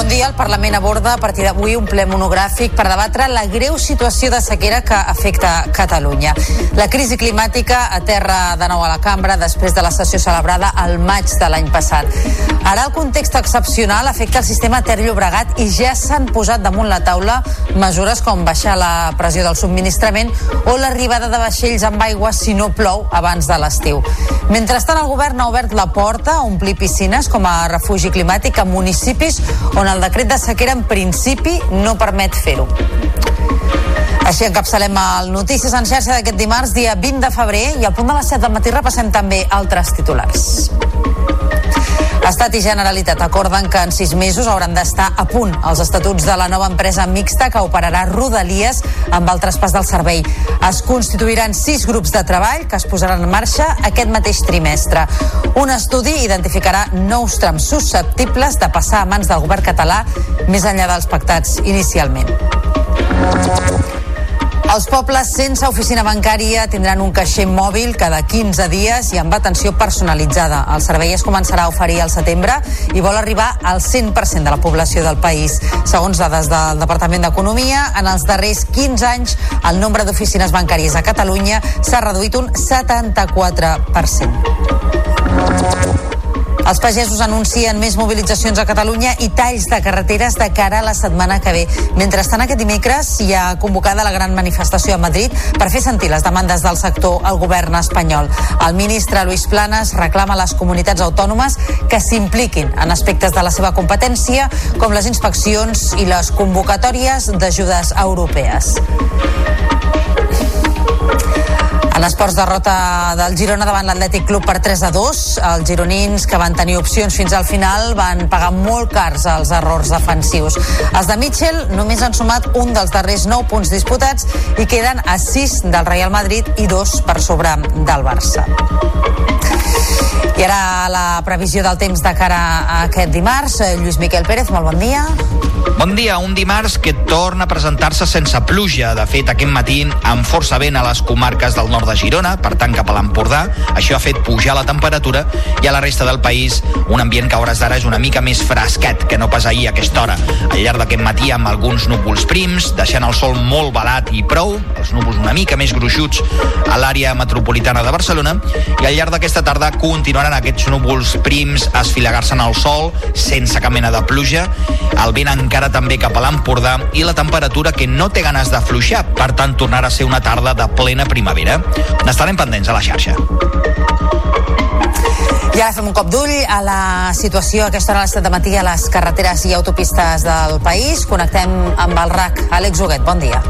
Bon dia. El Parlament aborda a partir d'avui un ple monogràfic per debatre la greu situació de sequera que afecta Catalunya. La crisi climàtica aterra de nou a la cambra després de la sessió celebrada al maig de l'any passat. Ara el context excepcional afecta el sistema Ter Llobregat i ja s'han posat damunt la taula mesures com baixar la pressió del subministrament o l'arribada de vaixells amb aigua si no plou abans de l'estiu. Mentrestant, el govern ha obert la porta a omplir piscines com a refugi climàtic a municipis on el decret de sequera en principi no permet fer-ho. Així encapçalem el Notícies en xarxa d'aquest dimarts, dia 20 de febrer, i al punt de les 7 del matí repassem també altres titulars. Estat i Generalitat acorden que en sis mesos hauran d'estar a punt els estatuts de la nova empresa mixta que operarà Rodalies amb el traspàs del servei. Es constituiran sis grups de treball que es posaran en marxa aquest mateix trimestre. Un estudi identificarà nous trams susceptibles de passar a mans del govern català més enllà dels pactats inicialment. Els pobles sense oficina bancària tindran un caixer mòbil cada 15 dies i amb atenció personalitzada. El servei es començarà a oferir al setembre i vol arribar al 100% de la població del país. Segons dades del Departament d'Economia, en els darrers 15 anys el nombre d'oficines bancàries a Catalunya s'ha reduït un 74%. Els pagesos anuncien més mobilitzacions a Catalunya i talls de carreteres de cara a la setmana que ve. Mentrestant, aquest dimecres hi ha convocada la gran manifestació a Madrid per fer sentir les demandes del sector al govern espanyol. El ministre Luis Planas reclama a les comunitats autònomes que s'impliquin en aspectes de la seva competència, com les inspeccions i les convocatòries d'ajudes europees. En esports derrota del Girona davant l'Atlètic Club per 3 a 2. Els gironins, que van tenir opcions fins al final, van pagar molt cars els errors defensius. Els de Mitchell només han sumat un dels darrers 9 punts disputats i queden a 6 del Real Madrid i 2 per sobre del Barça. I ara la previsió del temps de cara a aquest dimarts. Lluís Miquel Pérez, molt bon dia. Bon dia, un dimarts que torna a presentar-se sense pluja. De fet, aquest matí amb força vent a les comarques del nord de Girona, per tant cap a l'Empordà. Això ha fet pujar la temperatura i a la resta del país un ambient que a hores d'ara és una mica més fresquet que no pas ahir a aquesta hora. Al llarg d'aquest matí amb alguns núvols prims, deixant el sol molt barat i prou, els núvols una mica més gruixuts a l'àrea metropolitana de Barcelona i al llarg d'aquesta tarda continuaran aquests núvols prims a esfilegar-se en el sol sense cap mena de pluja. El vent encara també cap a l'Empordà i la temperatura que no té ganes d'afluixar, per tant tornarà a ser una tarda de plena primavera. N'estarem pendents a la xarxa. Ara fem un cop d'ull a la situació a aquesta hora a l'estat de matí a les carreteres i autopistes del país. Connectem amb el RAC. Àlex Huguet, bon dia.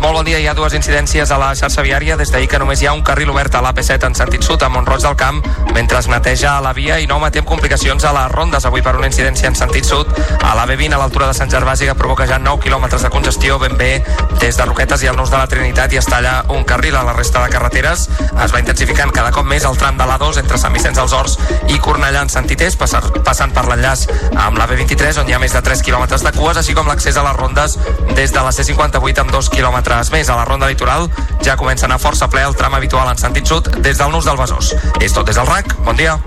Molt bon dia. Hi ha dues incidències a la xarxa viària. Des d'ahir que només hi ha un carril obert a l'AP7 en sentit sud a Montroig del Camp mentre es neteja la via i no matem complicacions a les rondes avui per una incidència en sentit sud a la B20 a l'altura de Sant Gervasi que provoca ja 9 quilòmetres de congestió ben bé des de Roquetes i el Nus de la Trinitat i es talla un carril a la resta de carreteres. Es va intensificant cada cop més el tram de l'A2 entre Sant Vicenç dels Horts i Cornellà en sentit est, passant per l'enllaç amb la B23 on hi ha més de 3 quilòmetres de cues, així com l'accés a les rondes des de la C58 amb 2 quilòmetres més. A la ronda litoral ja comença a anar força ple el tram habitual en sentit sud des del Nus del Besòs. És tot des del RAC. Bon dia.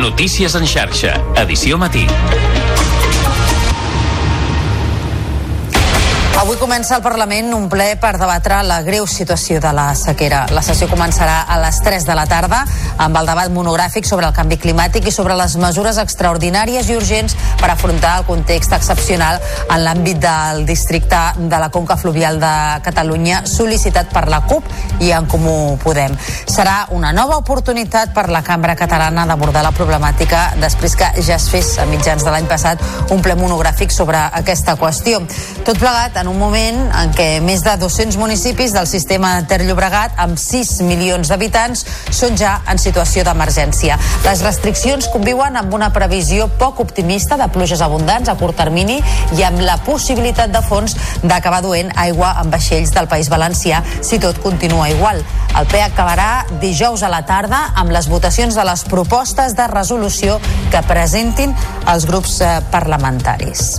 Notícies en xarxa, edició matí. Avui comença al Parlament un ple per debatre la greu situació de la sequera. La sessió començarà a les 3 de la tarda amb el debat monogràfic sobre el canvi climàtic i sobre les mesures extraordinàries i urgents per afrontar el context excepcional en l'àmbit del districte de la Conca Fluvial de Catalunya sol·licitat per la CUP i en Comú Podem. Serà una nova oportunitat per la cambra catalana d'abordar la problemàtica després que ja es fes a mitjans de l'any passat un ple monogràfic sobre aquesta qüestió. Tot plegat en un un moment en què més de 200 municipis del sistema Ter Llobregat, amb 6 milions d'habitants, són ja en situació d'emergència. Les restriccions conviuen amb una previsió poc optimista de pluges abundants a curt termini i amb la possibilitat de fons d'acabar duent aigua amb vaixells del País Valencià si tot continua igual. El ple acabarà dijous a la tarda amb les votacions de les propostes de resolució que presentin els grups eh, parlamentaris.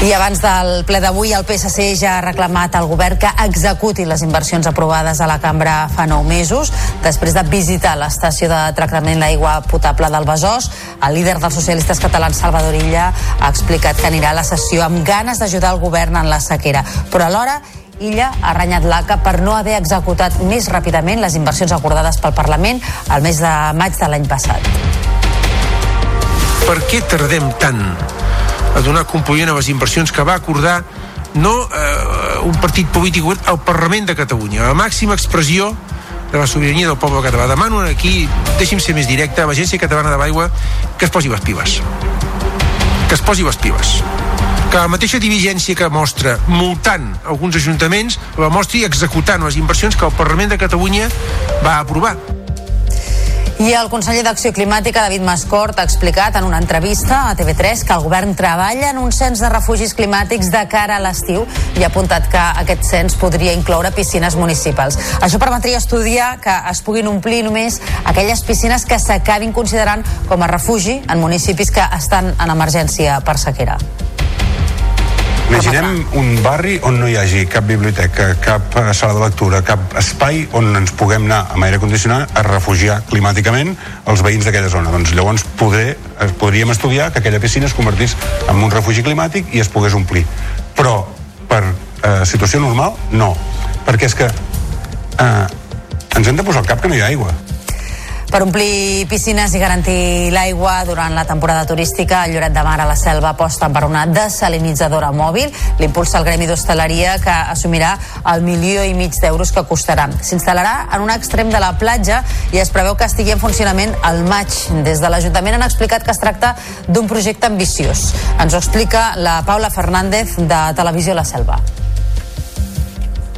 I abans del ple d'avui, el PSC ja ha reclamat al govern que executi les inversions aprovades a la cambra fa nou mesos. Després de visitar l'estació de tractament d'aigua potable del Besòs, el líder dels socialistes catalans, Salvador Illa, ha explicat que anirà a la sessió amb ganes d'ajudar el govern en la sequera. Però alhora Illa ha renyat l'ACA per no haver executat més ràpidament les inversions acordades pel Parlament al mes de maig de l'any passat. Per què tardem tant a donar compliment a les inversions que va acordar no eh, un partit polític al Parlament de Catalunya, la màxima expressió de la sobirania del poble català. Demano aquí, deixi'm ser més directe, a l'Agència Catalana de l'Aigua que es posi les piles. Que es posi les piles. Que la mateixa diligència que mostra multant alguns ajuntaments la mostri executant les inversions que el Parlament de Catalunya va aprovar. I el conseller d'Acció Climàtica, David Mascort, ha explicat en una entrevista a TV3 que el govern treballa en un cens de refugis climàtics de cara a l'estiu i ha apuntat que aquest cens podria incloure piscines municipals. Això permetria estudiar que es puguin omplir només aquelles piscines que s'acabin considerant com a refugi en municipis que estan en emergència per sequera. Imaginem un barri on no hi hagi cap biblioteca, cap eh, sala de lectura, cap espai on ens puguem anar amb aire condicionat a refugiar climàticament els veïns d'aquella zona. Doncs llavors poder, podríem estudiar que aquella piscina es convertís en un refugi climàtic i es pogués omplir. Però per eh, situació normal, no. Perquè és que eh, ens hem de posar al cap que no hi ha aigua. Per omplir piscines i garantir l'aigua durant la temporada turística, el Lloret de Mar a la Selva aposta per una desalinitzadora mòbil. L'impulsa el Gremi d'Hostaleria que assumirà el milió i mig d'euros que costarà. S'instal·larà en un extrem de la platja i es preveu que estigui en funcionament al maig. Des de l'Ajuntament han explicat que es tracta d'un projecte ambiciós. Ens ho explica la Paula Fernández de Televisió La Selva.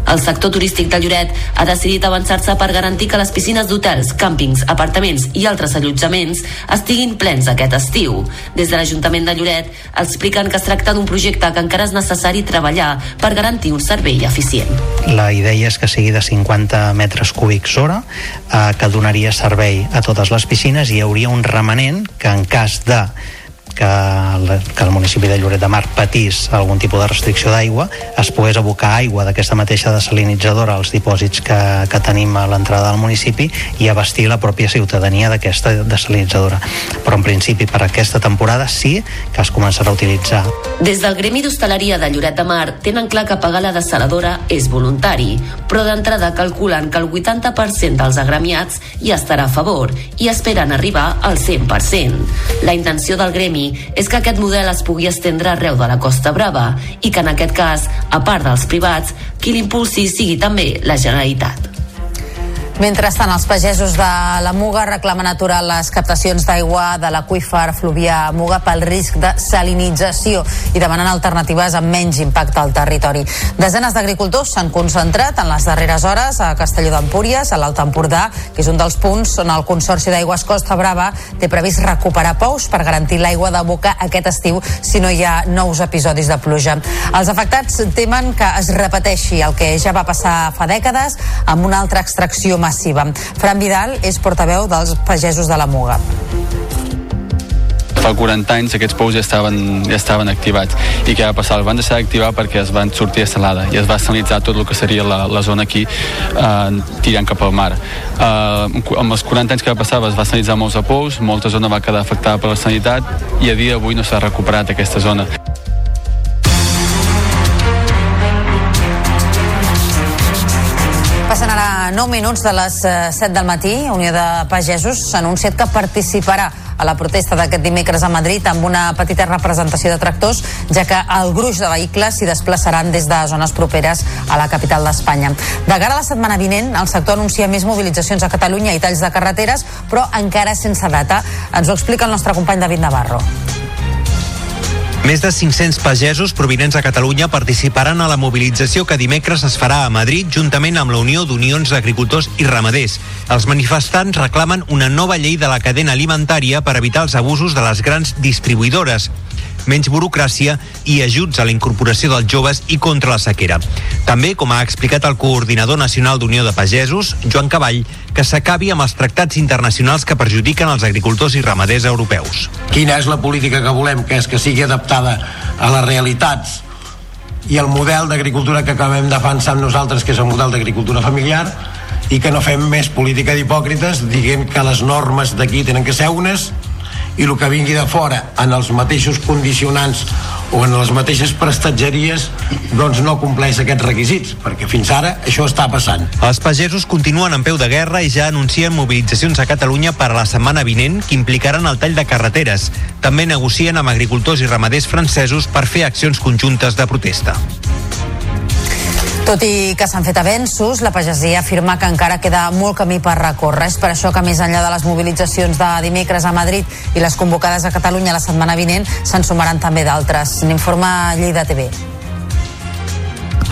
El sector turístic de Lloret ha decidit avançar-se per garantir que les piscines d'hotels, càmpings, apartaments i altres allotjaments estiguin plens aquest estiu. Des de l'Ajuntament de Lloret expliquen que es tracta d'un projecte que encara és necessari treballar per garantir un servei eficient. La idea és que sigui de 50 metres cúbics hora, eh, que donaria servei a totes les piscines i hi hauria un remanent que en cas de que el, que el municipi de Lloret de Mar patís algun tipus de restricció d'aigua, es pogués abocar aigua d'aquesta mateixa desalinitzadora als dipòsits que, que tenim a l'entrada del municipi i abastir la pròpia ciutadania d'aquesta desalinitzadora. Però en principi per aquesta temporada sí que es començarà a utilitzar. Des del Gremi d'Hostaleria de Lloret de Mar tenen clar que pagar la desaladora és voluntari, però d'entrada calculen que el 80% dels agremiats hi estarà a favor i esperen arribar al 100%. La intenció del Gremi és que aquest model es pugui estendre arreu de la Costa Brava i que en aquest cas, a part dels privats, qui l'impulsi sigui també la Generalitat. Mentrestant, els pagesos de la Muga reclamen aturar les captacions d'aigua de l'aqüífer Fluvià Muga pel risc de salinització i demanen alternatives amb menys impacte al territori. Desenes d'agricultors s'han concentrat en les darreres hores a Castelló d'Empúries, a l'Alt Empordà, que és un dels punts on el Consorci d'Aigües Costa Brava té previst recuperar pous per garantir l'aigua de boca aquest estiu si no hi ha nous episodis de pluja. Els afectats temen que es repeteixi el que ja va passar fa dècades amb una altra extracció massiva. Fran Vidal és portaveu dels pagesos de la Muga fa 40 anys aquests pous ja estaven, ja estaven activats i què va passar? Els van deixar d'activar perquè es van sortir a salada i es va salinitzar tot el que seria la, la zona aquí eh, tirant cap al mar eh, amb els 40 anys que va passar es va salinitzar molts de pous, molta zona va quedar afectada per la sanitat i a dia d'avui no s'ha recuperat aquesta zona Ara 9 minuts de les 7 del matí. Unió de Pagesos s'ha anunciat que participarà a la protesta d'aquest dimecres a Madrid amb una petita representació de tractors, ja que el gruix de vehicles s'hi desplaçaran des de zones properes a la capital d'Espanya. De cara a la setmana vinent, el sector anuncia més mobilitzacions a Catalunya i talls de carreteres, però encara sense data. Ens ho explica el nostre company David Navarro. Més de 500 pagesos provinents de Catalunya participaran a la mobilització que dimecres es farà a Madrid juntament amb la Unió d'Unions d'Agricultors i Ramaders. Els manifestants reclamen una nova llei de la cadena alimentària per evitar els abusos de les grans distribuïdores menys burocràcia i ajuts a la incorporació dels joves i contra la sequera. També, com ha explicat el coordinador nacional d'Unió de Pagesos, Joan Cavall, que s'acabi amb els tractats internacionals que perjudiquen els agricultors i ramaders europeus. Quina és la política que volem? Que és que sigui adaptada a les realitats i el model d'agricultura que acabem defensant nosaltres, que és el model d'agricultura familiar, i que no fem més política d'hipòcrites dient que les normes d'aquí tenen que ser unes i el que vingui de fora en els mateixos condicionants o en les mateixes prestatgeries doncs no compleix aquests requisits perquè fins ara això està passant Els pagesos continuen en peu de guerra i ja anuncien mobilitzacions a Catalunya per a la setmana vinent que implicaran el tall de carreteres. També negocien amb agricultors i ramaders francesos per fer accions conjuntes de protesta. Tot i que s'han fet avenços, la pagesia afirma que encara queda molt camí per recórrer. És per això que més enllà de les mobilitzacions de dimecres a Madrid i les convocades a Catalunya la setmana vinent, se'n sumaran també d'altres. N'informa Lleida TV.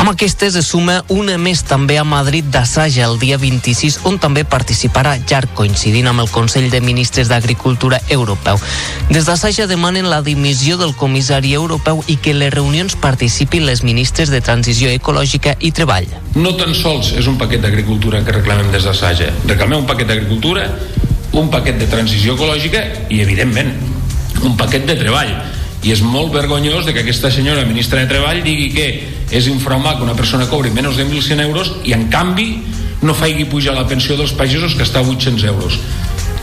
Amb aquestes es suma una més també a Madrid d'assaja el dia 26, on també participarà llarg coincidint amb el Consell de Ministres d'Agricultura Europeu. Des d'assaja demanen la dimissió del comissari europeu i que les reunions participin les ministres de Transició Ecològica i Treball. No tan sols és un paquet d'agricultura que reclamem des d'assaja. Reclamem un paquet d'agricultura, un paquet de transició ecològica i, evidentment, un paquet de treball i és molt vergonyós de que aquesta senyora ministra de Treball digui que és infrahumà que una persona cobri menys de 1.100 euros i en canvi no faigui pujar la pensió dels pagesos que està a 800 euros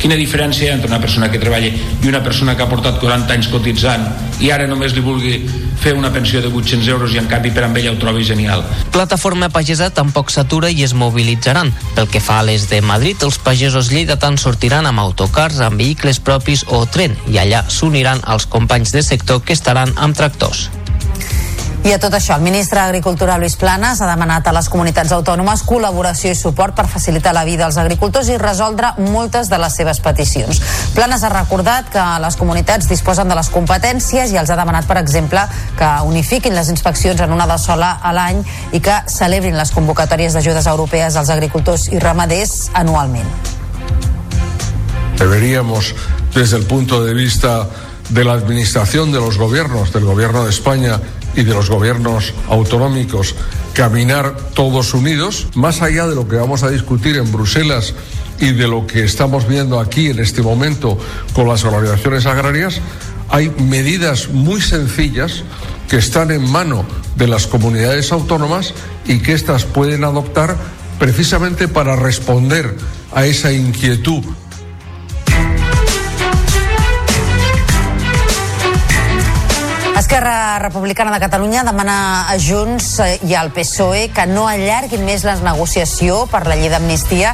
quina diferència hi ha entre una persona que treballa i una persona que ha portat 40 anys cotitzant i ara només li vulgui fer una pensió de 800 euros i en canvi per amb ella ho trobi genial. Plataforma Pagesa tampoc s'atura i es mobilitzaran. Pel que fa a les de Madrid, els pagesos lleidatans sortiran amb autocars, amb vehicles propis o tren i allà s'uniran als companys de sector que estaran amb tractors. I a tot això, el ministre d'Agricultura, Luis Planas, ha demanat a les comunitats autònomes col·laboració i suport per facilitar la vida als agricultors i resoldre moltes de les seves peticions. Planas ha recordat que les comunitats disposen de les competències i els ha demanat, per exemple, que unifiquin les inspeccions en una de sola a l'any i que celebrin les convocatòries d'ajudes europees als agricultors i ramaders anualment. Deberíamos, desde el punto de vista de la administración de los gobiernos, del gobierno de España y de los gobiernos autonómicos caminar todos unidos, más allá de lo que vamos a discutir en Bruselas y de lo que estamos viendo aquí en este momento con las organizaciones agrarias, hay medidas muy sencillas que están en mano de las comunidades autónomas y que éstas pueden adoptar precisamente para responder a esa inquietud Esquerra Republicana de Catalunya demana a Junts i al PSOE que no allarguin més la negociació per la llei d'amnistia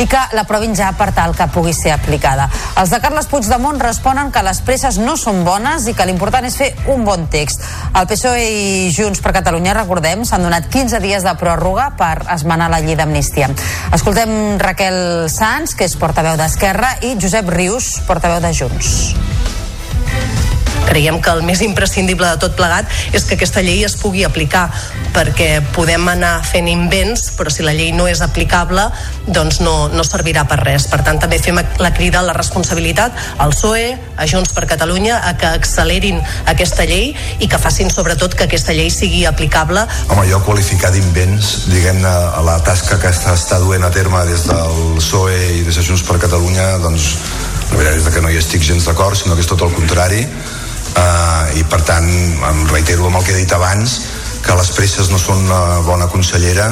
i que l'aprovin ja per tal que pugui ser aplicada. Els de Carles Puigdemont responen que les presses no són bones i que l'important és fer un bon text. El PSOE i Junts per Catalunya, recordem, s'han donat 15 dies de pròrroga per esmenar la llei d'amnistia. Escoltem Raquel Sanz, que és portaveu d'Esquerra, i Josep Rius, portaveu de Junts creiem que el més imprescindible de tot plegat és que aquesta llei es pugui aplicar perquè podem anar fent invents però si la llei no és aplicable doncs no, no servirà per res. Per tant també fem la crida a la responsabilitat al PSOE, a Junts per Catalunya a que accelerin aquesta llei i que facin sobretot que aquesta llei sigui aplicable. Home, jo qualificar d'invents diguem-ne la tasca que està, està duent a terme des del PSOE i des de Junts per Catalunya doncs la veritat és que no hi estic gens d'acord sinó que és tot el contrari eh, i per tant em reitero amb el que he dit abans que les presses no són una bona consellera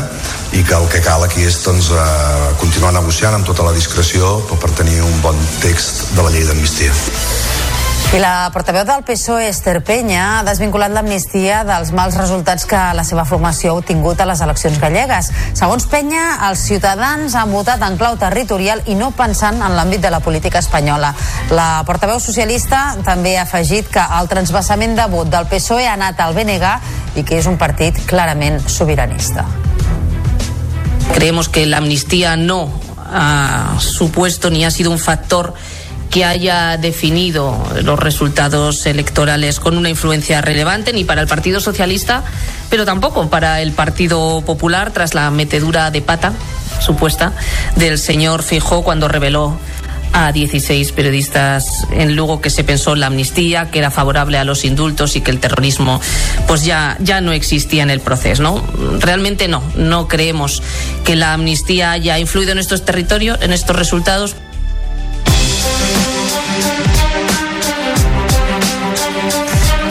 i que el que cal aquí és doncs, eh, continuar negociant amb tota la discreció per tenir un bon text de la llei d'amnistia. I la portaveu del PSOE, Esther Penya, ha desvinculat l'amnistia dels mals resultats que la seva formació ha obtingut a les eleccions gallegues. Segons Penya, els ciutadans han votat en clau territorial i no pensant en l'àmbit de la política espanyola. La portaveu socialista també ha afegit que el transvasament de vot del PSOE ha anat al BNG i que és un partit clarament sobiranista. Creemos que la amnistía no ha supuesto ni ha sido un factor que haya definido los resultados electorales con una influencia relevante ni para el Partido Socialista, pero tampoco para el Partido Popular tras la metedura de pata supuesta del señor Fijó cuando reveló a 16 periodistas en Lugo que se pensó en la amnistía, que era favorable a los indultos y que el terrorismo pues ya, ya no existía en el proceso, ¿no? Realmente no, no creemos que la amnistía haya influido en estos territorios, en estos resultados.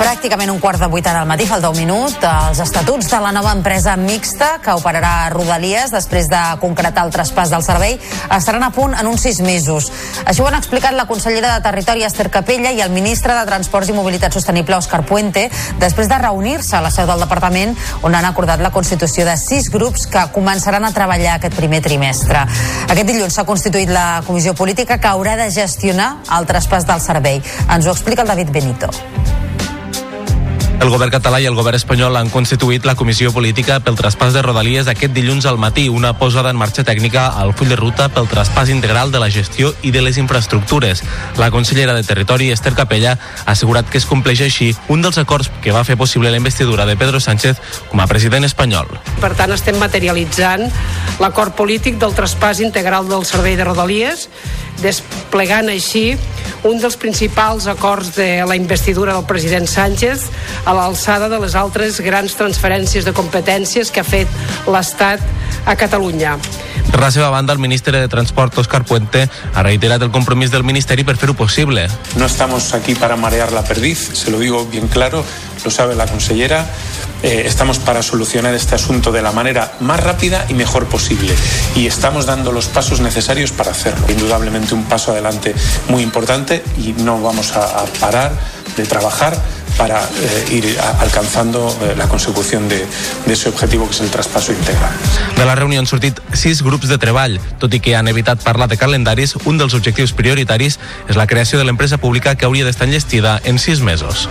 Pràcticament un quart de vuit al matí, falta un minut, els estatuts de la nova empresa mixta que operarà a Rodalies després de concretar el traspàs del servei estaran a punt en uns sis mesos. Això ho han explicat la consellera de Territori Esther Capella i el ministre de Transports i Mobilitat Sostenible Òscar Puente després de reunir-se a la seu del departament on han acordat la constitució de sis grups que començaran a treballar aquest primer trimestre. Aquest dilluns s'ha constituït la comissió política que haurà de gestionar el traspàs del servei. Ens ho explica el David Benito. El govern català i el govern espanyol han constituït la comissió política pel traspàs de Rodalies aquest dilluns al matí, una posada en marxa tècnica al full de ruta pel traspàs integral de la gestió i de les infraestructures. La consellera de Territori, Esther Capella, ha assegurat que es compleix així un dels acords que va fer possible la investidura de Pedro Sánchez com a president espanyol. Per tant, estem materialitzant l'acord polític del traspàs integral del servei de Rodalies, desplegant així un dels principals acords de la investidura del president Sánchez a l'alçada de les altres grans transferències de competències que ha fet l'Estat a Catalunya. Per la seva banda, el ministre de Transport, Oscar Puente, ha reiterat el compromís del Ministeri per fer-ho possible. No estamos aquí para marear la perdiz, se lo digo bien claro, lo sabe la consellera. Eh, estamos para solucionar este asunto de la manera más rápida y mejor posible. Y estamos dando los pasos necesarios para hacerlo. Indudablemente un paso adelante muy importante y no vamos a, a parar de trabajar para eh, ir alcanzando eh, la consecución de, de ese objetivo que es el traspaso integral. De la reunió han sortit sis grups de treball. Tot i que han evitat parlar de calendaris, un dels objectius prioritaris és la creació de l'empresa pública que hauria d'estar enllestida en sis mesos.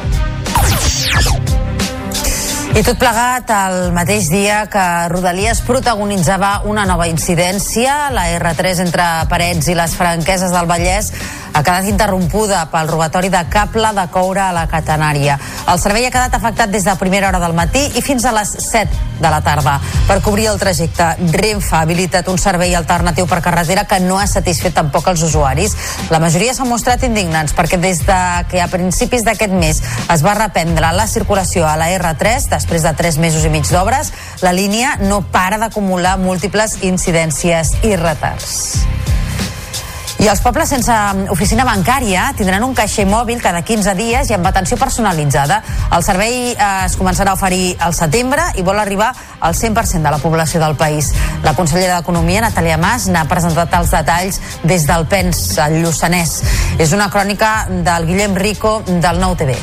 I tot plegat el mateix dia que Rodalies protagonitzava una nova incidència, la R3 entre Parets i les Franqueses del Vallès ha quedat interrompuda pel robatori de cable de coure a la catenària. El servei ha quedat afectat des de primera hora del matí i fins a les 7 de la tarda. Per cobrir el trajecte, Renfe ha habilitat un servei alternatiu per carretera que no ha satisfet tampoc els usuaris. La majoria s'han mostrat indignants perquè des de que a principis d'aquest mes es va reprendre la circulació a la R3, després de 3 mesos i mig d'obres, la línia no para d'acumular múltiples incidències i retards. I els pobles sense oficina bancària tindran un caixer mòbil cada 15 dies i amb atenció personalitzada. El servei eh, es començarà a oferir al setembre i vol arribar al 100% de la població del país. La consellera d'Economia, Natàlia Mas, n'ha presentat els detalls des del PENS, al Lluçanès. És una crònica del Guillem Rico del Nou TV.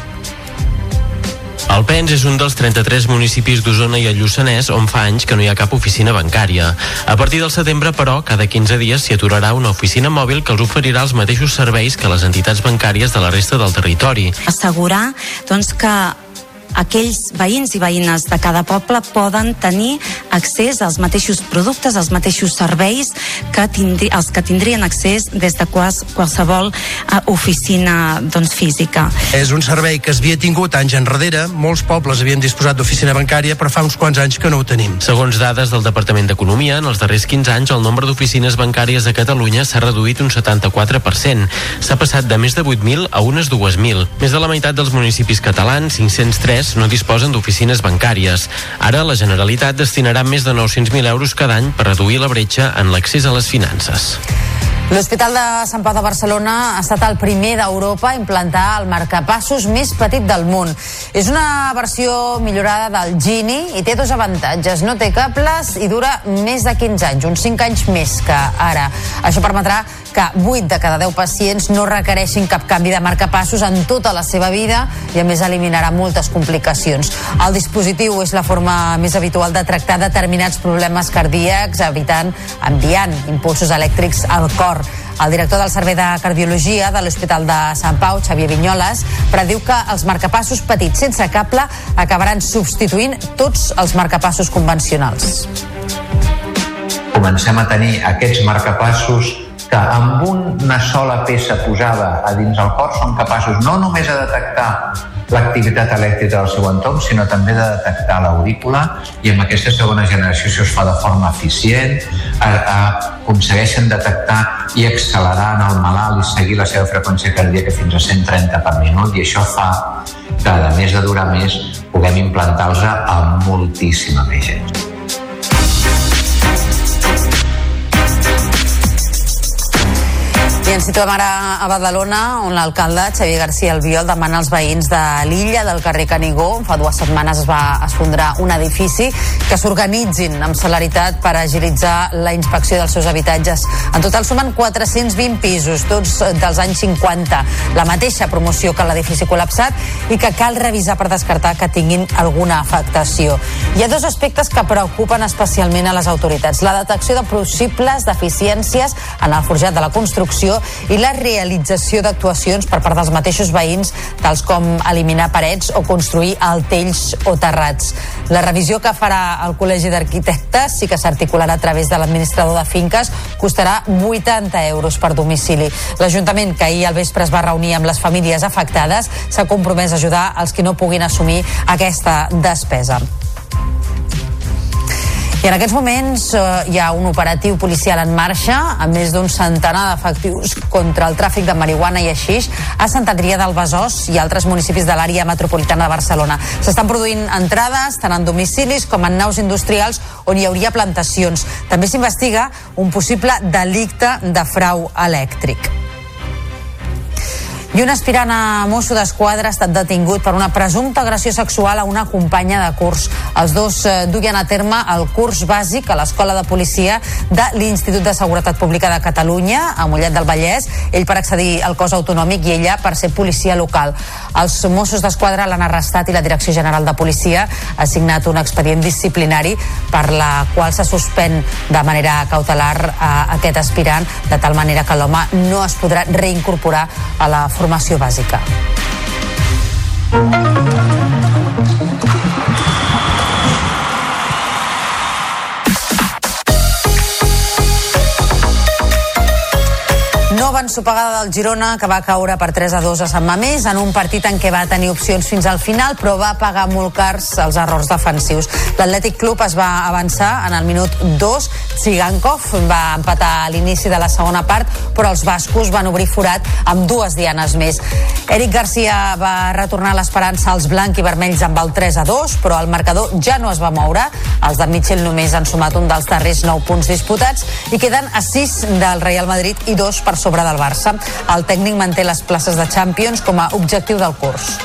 El Pens és un dels 33 municipis d'Osona i el Lluçanès on fa anys que no hi ha cap oficina bancària. A partir del setembre, però, cada 15 dies s'hi aturarà una oficina mòbil que els oferirà els mateixos serveis que les entitats bancàries de la resta del territori. Assegurar doncs, que aquells veïns i veïnes de cada poble poden tenir accés als mateixos productes, als mateixos serveis que tindri, els que tindrien accés des de quals, qualsevol uh, oficina doncs, física. És un servei que es havia tingut anys enrere, molts pobles havien disposat d'oficina bancària, però fa uns quants anys que no ho tenim. Segons dades del Departament d'Economia, en els darrers 15 anys el nombre d'oficines bancàries a Catalunya s'ha reduït un 74%. S'ha passat de més de 8.000 a unes 2.000. Més de la meitat dels municipis catalans, 503, no disposen d'oficines bancàries. Ara la Generalitat destinarà més de 900.000 euros cada any per reduir la bretxa en l'accés a les finances. L'Hospital de Sant Pau de Barcelona ha estat el primer d'Europa a implantar el marcapassos més petit del món. És una versió millorada del Gini i té dos avantatges. No té cables i dura més de 15 anys, uns 5 anys més que ara. Això permetrà que 8 de cada 10 pacients no requereixin cap canvi de marcapassos en tota la seva vida i a més eliminarà moltes complicacions. El dispositiu és la forma més habitual de tractar determinats problemes cardíacs, evitant enviant impulsos elèctrics al cor. El director del Servei de Cardiologia de l'Hospital de Sant Pau, Xavier Vinyoles, prediu que els marcapassos petits sense cable acabaran substituint tots els marcapassos convencionals. Comencem a tenir aquests marcapassos que amb una sola peça posada a dins el cor són capaços no només de detectar l'activitat elèctrica del seu entorn, sinó també de detectar l'aurícula i amb aquesta segona generació, si es fa de forma eficient, a, a, aconsegueixen detectar i accelerar en el malalt i seguir la seva freqüència cardíaca fins a 130 per minut i això fa que, a més de durar més, puguem implantar-los a moltíssima més gent. I ens situem ara a Badalona, on l'alcalde Xavier García Albiol demana als veïns de l'illa del carrer Canigó. Fa dues setmanes es va esfondrar un edifici que s'organitzin amb celeritat per agilitzar la inspecció dels seus habitatges. En total sumen 420 pisos, tots dels anys 50. La mateixa promoció que l'edifici col·lapsat i que cal revisar per descartar que tinguin alguna afectació. Hi ha dos aspectes que preocupen especialment a les autoritats. La detecció de possibles deficiències en el forjat de la construcció i la realització d'actuacions per part dels mateixos veïns, tals com eliminar parets o construir altells o terrats. La revisió que farà el Col·legi d'Arquitectes sí que s'articularà a través de l'administrador de finques, costarà 80 euros per domicili. L'Ajuntament, que ahir al vespre es va reunir amb les famílies afectades, s'ha compromès a ajudar els que no puguin assumir aquesta despesa. En aquests moments eh, hi ha un operatiu policial en marxa amb més d'un centenar d'efectius contra el tràfic de marihuana i aixix a Sant Adrià del Besòs i altres municipis de l'àrea metropolitana de Barcelona. S'estan produint entrades tant en domicilis com en naus industrials on hi hauria plantacions. També s'investiga un possible delicte de frau elèctric. I un aspirant a mosso d'esquadra ha estat detingut per una presumpta agressió sexual a una companya de curs. Els dos eh, duien a terme el curs bàsic a l'Escola de Policia de l'Institut de Seguretat Pública de Catalunya, a Mollet del Vallès, ell per accedir al cos autonòmic i ella per ser policia local. Els Mossos d'Esquadra l'han arrestat i la Direcció General de Policia ha signat un expedient disciplinari per la qual se suspèn de manera cautelar a aquest aspirant, de tal manera que l'home no es podrà reincorporar a la formació bàsica. Nova ensopegada del Girona que va caure per 3 a 2 a Sant Mamés en un partit en què va tenir opcions fins al final però va pagar molt cars els errors defensius. L'Atlètic Club es va avançar en el minut 2 Tsigankov va empatar a l'inici de la segona part però els bascos van obrir forat amb dues dianes més. Eric Garcia va retornar l'esperança als blanc i vermells amb el 3 a 2 però el marcador ja no es va moure. Els de Mitchell només han sumat un dels darrers 9 punts disputats i queden a 6 del Real Madrid i 2 per sobre del Barça. El tècnic manté les places de Champions com a objectiu del curs.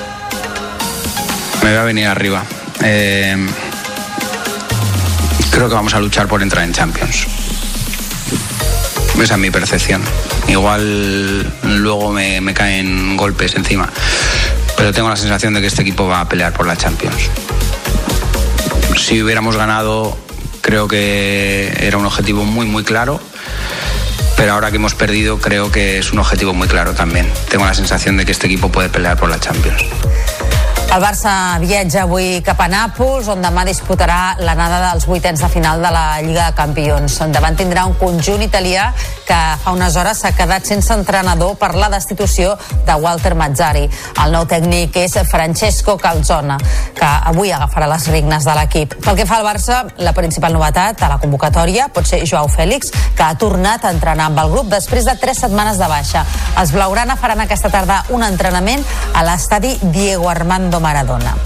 Me va a venir arriba. Eh, creo que vamos a luchar por entrar en Champions. Esa es mi percepción. Igual luego me, me caen golpes encima. Pero tengo la sensación de que este equipo va a pelear por la Champions. Si hubiéramos ganado, creo que era un objetivo muy, muy claro pero ahora que hemos perdido creo que es un objetivo muy claro también. Tengo la sensación de que este equipo puede pelear por la Champions. El Barça viatja avui cap a Nàpols, on demà disputarà l'anada dels vuitens de final de la Lliga de Campions. Davant tindrà un conjunt italià que fa unes hores s'ha quedat sense entrenador per la destitució de Walter Mazzari. El nou tècnic és Francesco Calzona, que avui agafarà les regnes de l'equip. Pel que fa al Barça, la principal novetat a la convocatòria pot ser Joao Fèlix, que ha tornat a entrenar amb el grup després de tres setmanes de baixa. Els Blaugrana faran aquesta tarda un entrenament a l'estadi Diego Armando Maradona.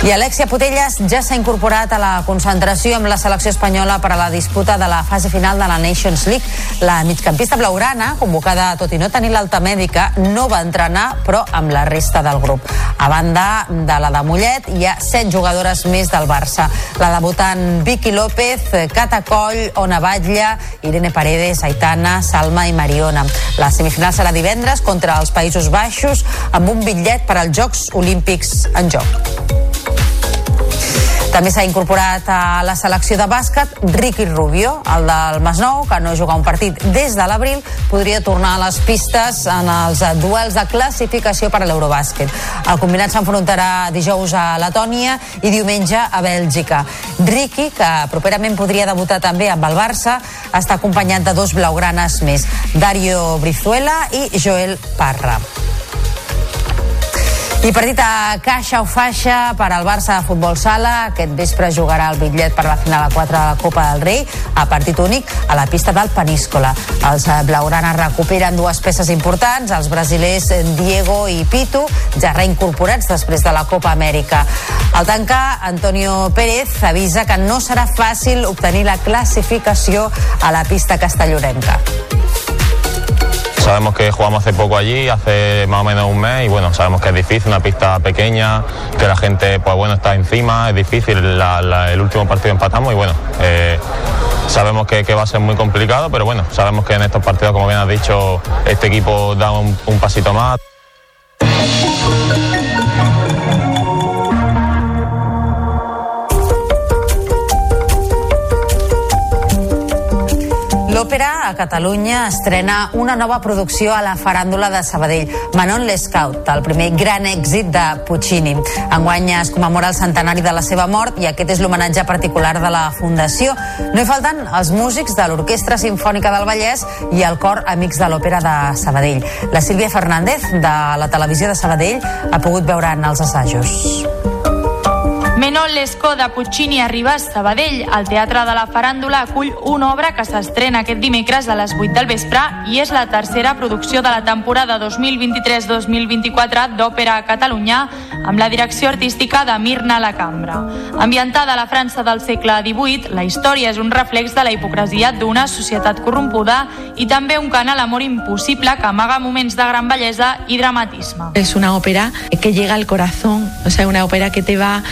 I Alexia Putelles ja s'ha incorporat a la concentració amb la selecció espanyola per a la disputa de la fase final de la Nations League. La migcampista blaugrana, convocada tot i no tenir l'alta mèdica, no va entrenar, però amb la resta del grup. A banda de la de Mollet, hi ha set jugadores més del Barça. La debutant Vicky López, Cata Coll, Ona Batlle, Irene Paredes, Aitana, Salma i Mariona. La semifinal serà divendres contra els Països Baixos amb un bitllet per als Jocs Olímpics en joc. També s'ha incorporat a la selecció de bàsquet Ricky Rubio, el del Masnou, que no juga un partit des de l'abril, podria tornar a les pistes en els duels de classificació per a l'Eurobàsquet. El combinat s'enfrontarà dijous a Letònia i diumenge a Bèlgica. Ricky, que properament podria debutar també amb el Barça, està acompanyat de dos blaugranes més, Dario Brizuela i Joel Parra. I partit a caixa o faixa per al Barça de Futbol Sala. Aquest vespre jugarà el bitllet per la final a 4 de la Copa del Rei a partit únic a la pista del Peníscola. Els blaugranes recuperen dues peces importants, els brasilers Diego i Pitu, ja reincorporats després de la Copa Amèrica. Al tancar, Antonio Pérez avisa que no serà fàcil obtenir la classificació a la pista castellorenca. Sabemos que jugamos hace poco allí, hace más o menos un mes, y bueno, sabemos que es difícil, una pista pequeña, que la gente, pues bueno, está encima, es difícil, el último partido empatamos y bueno, eh, sabemos que, va a ser muy complicado, pero bueno, sabemos que en estos partidos, como bien has dicho, este equipo da un pasito más. L'òpera a Catalunya estrena una nova producció a la faràndula de Sabadell, Manon Lescaut, el primer gran èxit de Puccini. Enguany es commemora el centenari de la seva mort i aquest és l'homenatge particular de la Fundació. No hi falten els músics de l'Orquestra Simfònica del Vallès i el cor Amics de l'Òpera de Sabadell. La Sílvia Fernández, de la televisió de Sabadell, ha pogut veure en els assajos. Menol Lescó de Puccini arriba a Sabadell. El Teatre de la Faràndula acull una obra que s'estrena aquest dimecres a les 8 del vespre i és la tercera producció de la temporada 2023-2024 d'Òpera a Catalunya amb la direcció artística de Mirna La Cambra. Ambientada a la França del segle XVIII, la història és un reflex de la hipocresia d'una societat corrompuda i també un cant a l'amor impossible que amaga moments de gran bellesa i dramatisme. Es una ópera que llega al corazón, o sea, una ópera que te va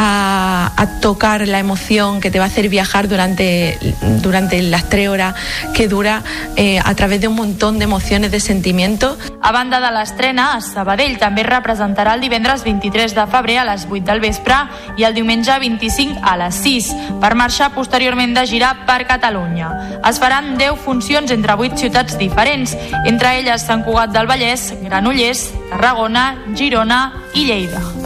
a, a, tocar la emoción, que te va a hacer viajar durante, durante las tres horas que dura eh, a través de un montón de emociones, de sentimientos. A banda de l'estrena, a Sabadell també es representarà el divendres 23 de febrer a les 8 del vespre i el diumenge 25 a les 6, per marxar posteriorment de gira per Catalunya. Es faran 10 funcions entre 8 ciutats diferents, entre elles Sant Cugat del Vallès, Granollers, Tarragona, Girona i Lleida.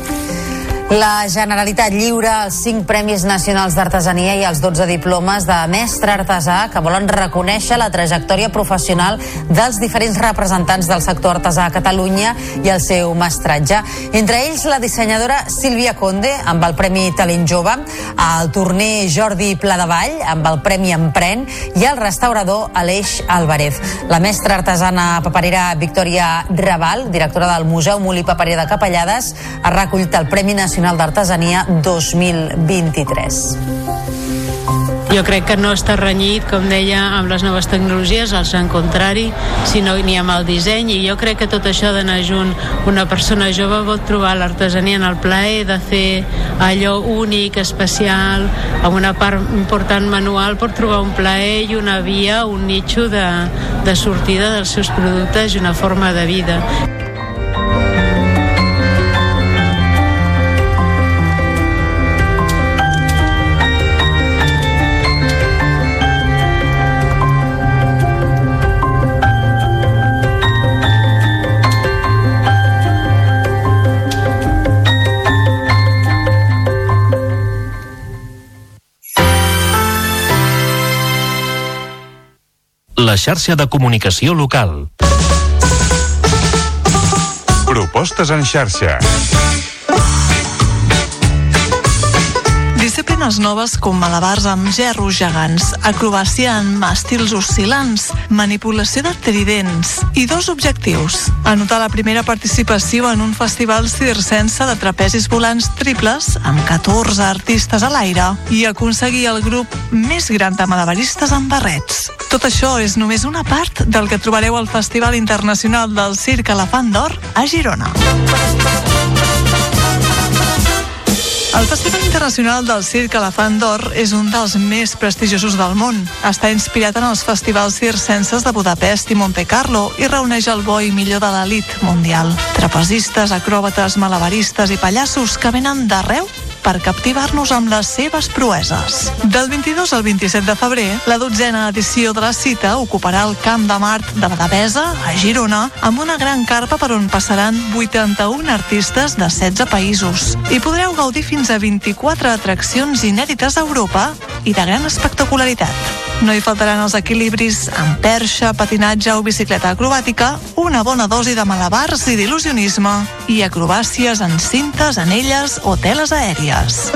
La Generalitat lliura els 5 Premis Nacionals d'Artesania i els 12 diplomes de mestre artesà que volen reconèixer la trajectòria professional dels diferents representants del sector artesà a Catalunya i el seu mestratge. Entre ells, la dissenyadora Sílvia Conde, amb el Premi Talent Jove, el torner Jordi Pladevall, amb el Premi Empren, i el restaurador Aleix Álvarez. La mestra artesana paperera Victòria Raval, directora del Museu Molí Paperer de Capellades, ha recollit el Premi Nacional Nacional d'Artesania 2023. Jo crec que no està renyit, com deia, amb les noves tecnologies, al en contrari, sinó ni amb el disseny, i jo crec que tot això d'anar junt una persona jove pot trobar l'artesania en el plaer de fer allò únic, especial, amb una part important manual, pot trobar un plaer i una via, un nitxo de, de sortida dels seus productes i una forma de vida. La xarxa de comunicació local. Propostes en xarxa. Disciplines noves com malabars amb gerros gegants, acrobàcia en màstils oscil·lants, manipulació de tridents i dos objectius. Anotar la primera participació en un festival circense de trapezis volants triples amb 14 artistes a l'aire i aconseguir el grup més gran de malabaristes amb barrets. Tot això és només una part del que trobareu al Festival Internacional del Circ Elefant d'Or a Girona. El Festival Internacional del Circ Elefant d'Or és un dels més prestigiosos del món. Està inspirat en els festivals circenses de Budapest i Monte Carlo i reuneix el bo i millor de l'elit mundial. Trapezistes, acròbates, malabaristes i pallassos que venen d'arreu per captivar-nos amb les seves proeses. Del 22 al 27 de febrer, la dotzena edició de la cita ocuparà el Camp de Mart de la Devesa, a Girona, amb una gran carpa per on passaran 81 artistes de 16 països. I podreu gaudir fins a 24 atraccions inèdites a Europa i de gran espectacularitat. No hi faltaran els equilibris amb perxa, patinatge o bicicleta acrobàtica, una bona dosi de malabars i d'il·lusionisme i acrobàcies en cintes, anelles o teles aèries.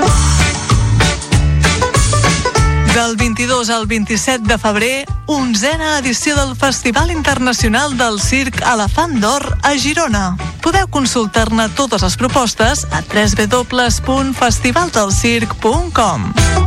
Del 22 al 27 de febrer, onzena edició del Festival Internacional del Circ Elefant d'Or a Girona. Podeu consultar-ne totes les propostes a www.festivaldelcirc.com.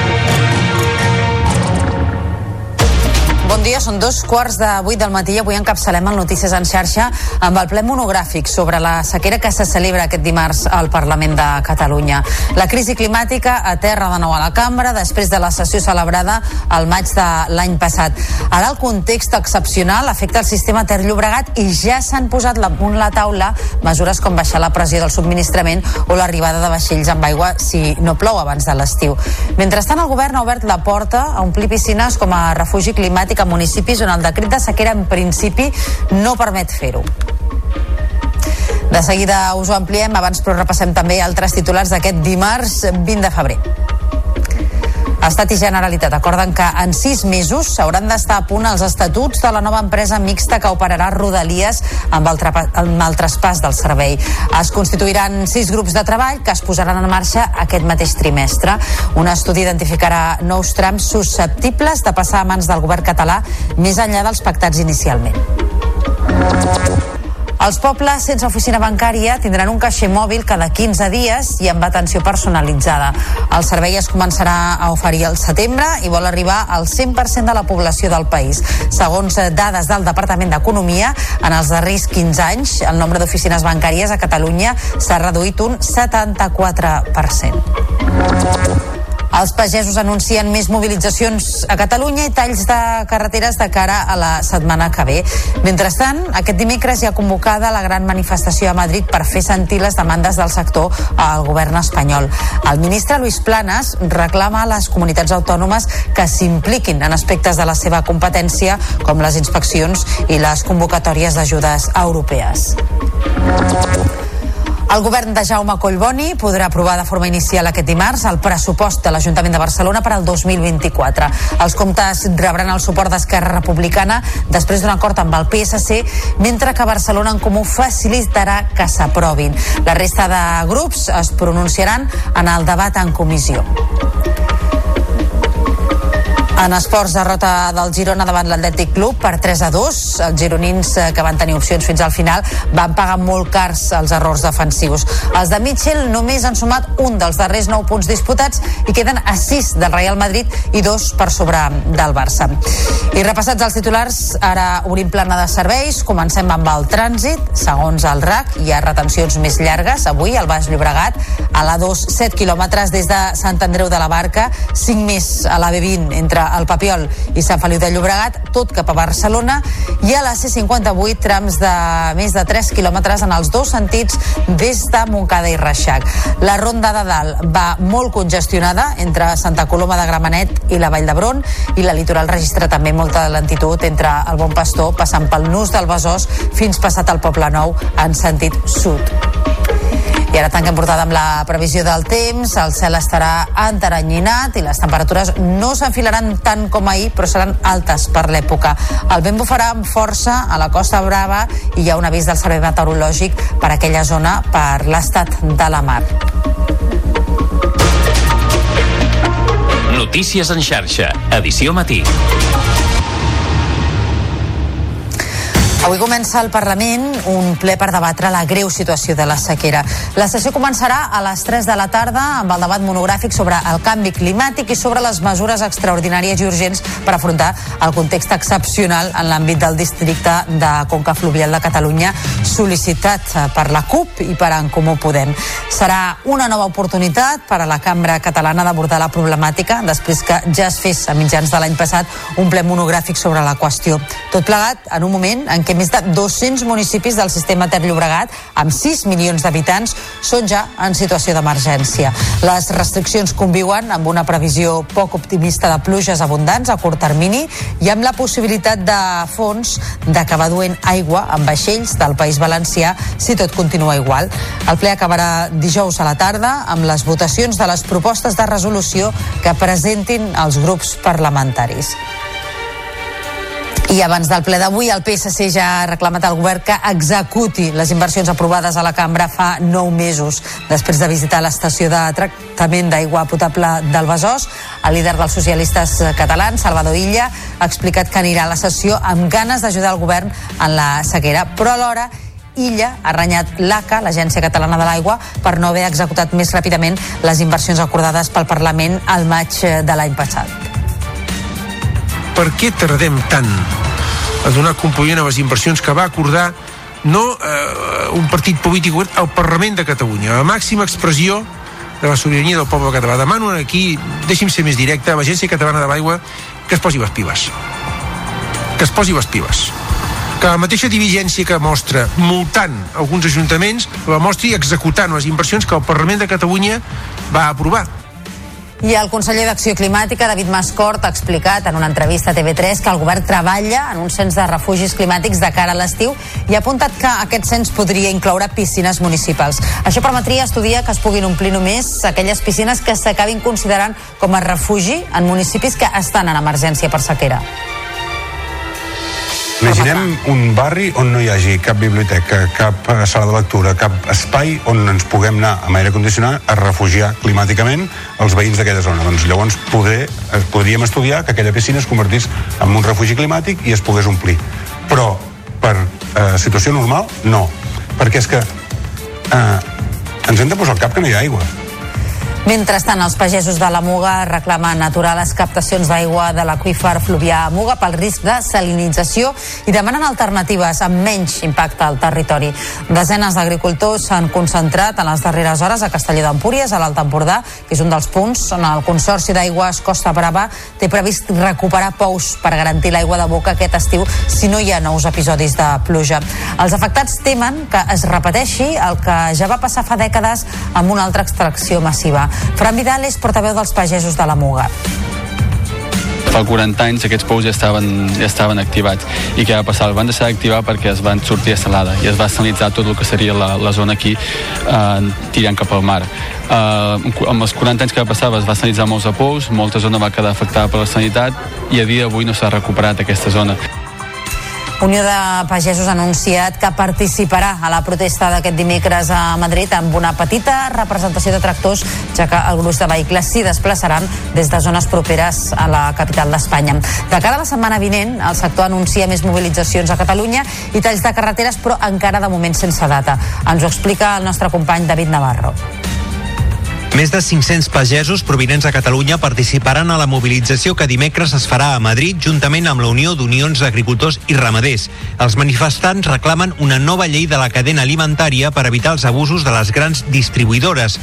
Bon dia, són dos quarts de vuit del matí i avui encapçalem el Notícies en xarxa amb el ple monogràfic sobre la sequera que se celebra aquest dimarts al Parlament de Catalunya. La crisi climàtica aterra de nou a la cambra després de la sessió celebrada al maig de l'any passat. Ara el context excepcional afecta el sistema Ter Llobregat i ja s'han posat damunt la taula mesures com baixar la pressió del subministrament o l'arribada de vaixells amb aigua si no plou abans de l'estiu. Mentrestant, el govern ha obert la porta a omplir piscines com a refugi climàtic a municipis on el decret de sequera en principi no permet fer-ho. De seguida us ho ampliem, abans però repassem també altres titulars d'aquest dimarts 20 de febrer. Estat i Generalitat acorden que en sis mesos s'hauran d'estar a punt els estatuts de la nova empresa mixta que operarà Rodalies amb el, amb el traspàs del servei. Es constituiran sis grups de treball que es posaran en marxa aquest mateix trimestre. Un estudi identificarà nous trams susceptibles de passar a mans del govern català més enllà dels pactats inicialment. Els pobles sense oficina bancària tindran un caixer mòbil cada 15 dies i amb atenció personalitzada. El servei es començarà a oferir al setembre i vol arribar al 100% de la població del país. Segons dades del Departament d'Economia, en els darrers 15 anys el nombre d'oficines bancàries a Catalunya s'ha reduït un 74%. Els pagesos anuncien més mobilitzacions a Catalunya i talls de carreteres de cara a la setmana que ve. Mentrestant, aquest dimecres hi ha convocada la gran manifestació a Madrid per fer sentir les demandes del sector al govern espanyol. El ministre Luis Planas reclama a les comunitats autònomes que s'impliquin en aspectes de la seva competència com les inspeccions i les convocatòries d'ajudes europees. El govern de Jaume Collboni podrà aprovar de forma inicial aquest dimarts el pressupost de l'Ajuntament de Barcelona per al 2024. Els comptes rebran el suport d'Esquerra Republicana després d'un acord amb el PSC, mentre que Barcelona en Comú facilitarà que s'aprovin. La resta de grups es pronunciaran en el debat en comissió. En esports, derrota del Girona davant l'Atlètic Club per 3 a 2. Els gironins eh, que van tenir opcions fins al final van pagar molt cars els errors defensius. Els de Mitchell només han sumat un dels darrers 9 punts disputats i queden a 6 del Real Madrid i dos per sobre del Barça. I repassats els titulars, ara obrim plana de serveis. Comencem amb el trànsit. Segons el RAC, hi ha retencions més llargues. Avui, al Baix Llobregat, a l'A2, 7 quilòmetres des de Sant Andreu de la Barca, 5 més a la B20 entre el Papiol i Sant Feliu de Llobregat, tot cap a Barcelona, i a la C58 trams de més de 3 quilòmetres en els dos sentits des de Montcada i Reixac. La Ronda de Dalt va molt congestionada entre Santa Coloma de Gramenet i la Vall d'Hebron i la litoral registra també molta lentitud entre el Bon Pastor passant pel Nus del Besòs fins passat al Poble Nou en sentit sud. I ara tanquem portada amb la previsió del temps. El cel estarà enteranyinat i les temperatures no s'enfilaran tant com ahir, però seran altes per l'època. El vent bufarà amb força a la Costa Brava i hi ha un avís del Servei Meteorològic per aquella zona per l'estat de la mar. Notícies en xarxa, edició matí. Avui comença al Parlament un ple per debatre la greu situació de la sequera. La sessió començarà a les 3 de la tarda amb el debat monogràfic sobre el canvi climàtic i sobre les mesures extraordinàries i urgents per afrontar el context excepcional en l'àmbit del districte de Conca Fluvial de Catalunya sol·licitat per la CUP i per en Comú Podem. Serà una nova oportunitat per a la cambra catalana d'abordar la problemàtica després que ja es fes a mitjans de l'any passat un ple monogràfic sobre la qüestió. Tot plegat en un moment en què que més de 200 municipis del sistema Ter Llobregat, amb 6 milions d'habitants, són ja en situació d'emergència. Les restriccions conviuen amb una previsió poc optimista de pluges abundants a curt termini i amb la possibilitat de fons d'acabar duent aigua amb vaixells del País Valencià si tot continua igual. El ple acabarà dijous a la tarda amb les votacions de les propostes de resolució que presentin els grups parlamentaris. I abans del ple d'avui, el PSC ja ha reclamat al govern que executi les inversions aprovades a la cambra fa nou mesos. Després de visitar l'estació de tractament d'aigua potable del Besòs, el líder dels socialistes catalans, Salvador Illa, ha explicat que anirà a la sessió amb ganes d'ajudar el govern en la sequera, però alhora Illa ha renyat l'ACA, l'Agència Catalana de l'Aigua, per no haver executat més ràpidament les inversions acordades pel Parlament al maig de l'any passat per què tardem tant a donar compliment a les inversions que va acordar no eh, un partit polític al Parlament de Catalunya, la màxima expressió de la sobirania del poble català. Demano aquí, deixi'm ser més directe, a l'Agència Catalana de l'Aigua que es posi les piles. Que es posi les piles. Que la mateixa diligència que mostra multant alguns ajuntaments la mostri executant les inversions que el Parlament de Catalunya va aprovar i el conseller d'Acció Climàtica, David Mascort, ha explicat en una entrevista a TV3 que el govern treballa en un cens de refugis climàtics de cara a l'estiu i ha apuntat que aquest cens podria incloure piscines municipals. Això permetria estudiar que es puguin omplir només aquelles piscines que s'acabin considerant com a refugi en municipis que estan en emergència per sequera. Imaginem un barri on no hi hagi cap biblioteca, cap eh, sala de lectura, cap espai on ens puguem anar amb aire condicionat a refugiar climàticament els veïns d'aquella zona. Doncs llavors poder, eh, podríem estudiar que aquella piscina es convertís en un refugi climàtic i es pogués omplir. Però per eh, situació normal, no. Perquè és que eh, ens hem de posar al cap que no hi ha aigua Mentrestant, els pagesos de la Muga reclamen aturar les captacions d'aigua de l'aqüífer fluvià Muga pel risc de salinització i demanen alternatives amb menys impacte al territori. Desenes d'agricultors s'han concentrat en les darreres hores a Castelló d'Empúries, a l'Alt Empordà, que és un dels punts on el Consorci d'Aigües Costa Brava té previst recuperar pous per garantir l'aigua de boca aquest estiu si no hi ha nous episodis de pluja. Els afectats temen que es repeteixi el que ja va passar fa dècades amb una altra extracció massiva. Fran Vidal és portaveu dels pagesos de la Muga. Fa 40 anys aquests pous ja estaven, ja estaven activats. I què va passar? Els van deixar d'activar perquè es van sortir a salada i es va salinitzar tot el que seria la, la zona aquí eh, tirant cap al mar. Eh, amb els 40 anys que va passar es va salinitzar molts de pous, molta zona va quedar afectada per la sanitat i a dia d'avui no s'ha recuperat aquesta zona Unió de Pagesos ha anunciat que participarà a la protesta d'aquest dimecres a Madrid amb una petita representació de tractors, ja que el gruix de vehicles s'hi desplaçaran des de zones properes a la capital d'Espanya. De cara a la setmana vinent, el sector anuncia més mobilitzacions a Catalunya i talls de carreteres, però encara de moment sense data. Ens ho explica el nostre company David Navarro. Més de 500 pagesos provinents de Catalunya participaran a la mobilització que dimecres es farà a Madrid juntament amb la Unió d'Unions d'Agricultors i Ramaders. Els manifestants reclamen una nova llei de la cadena alimentària per evitar els abusos de les grans distribuïdores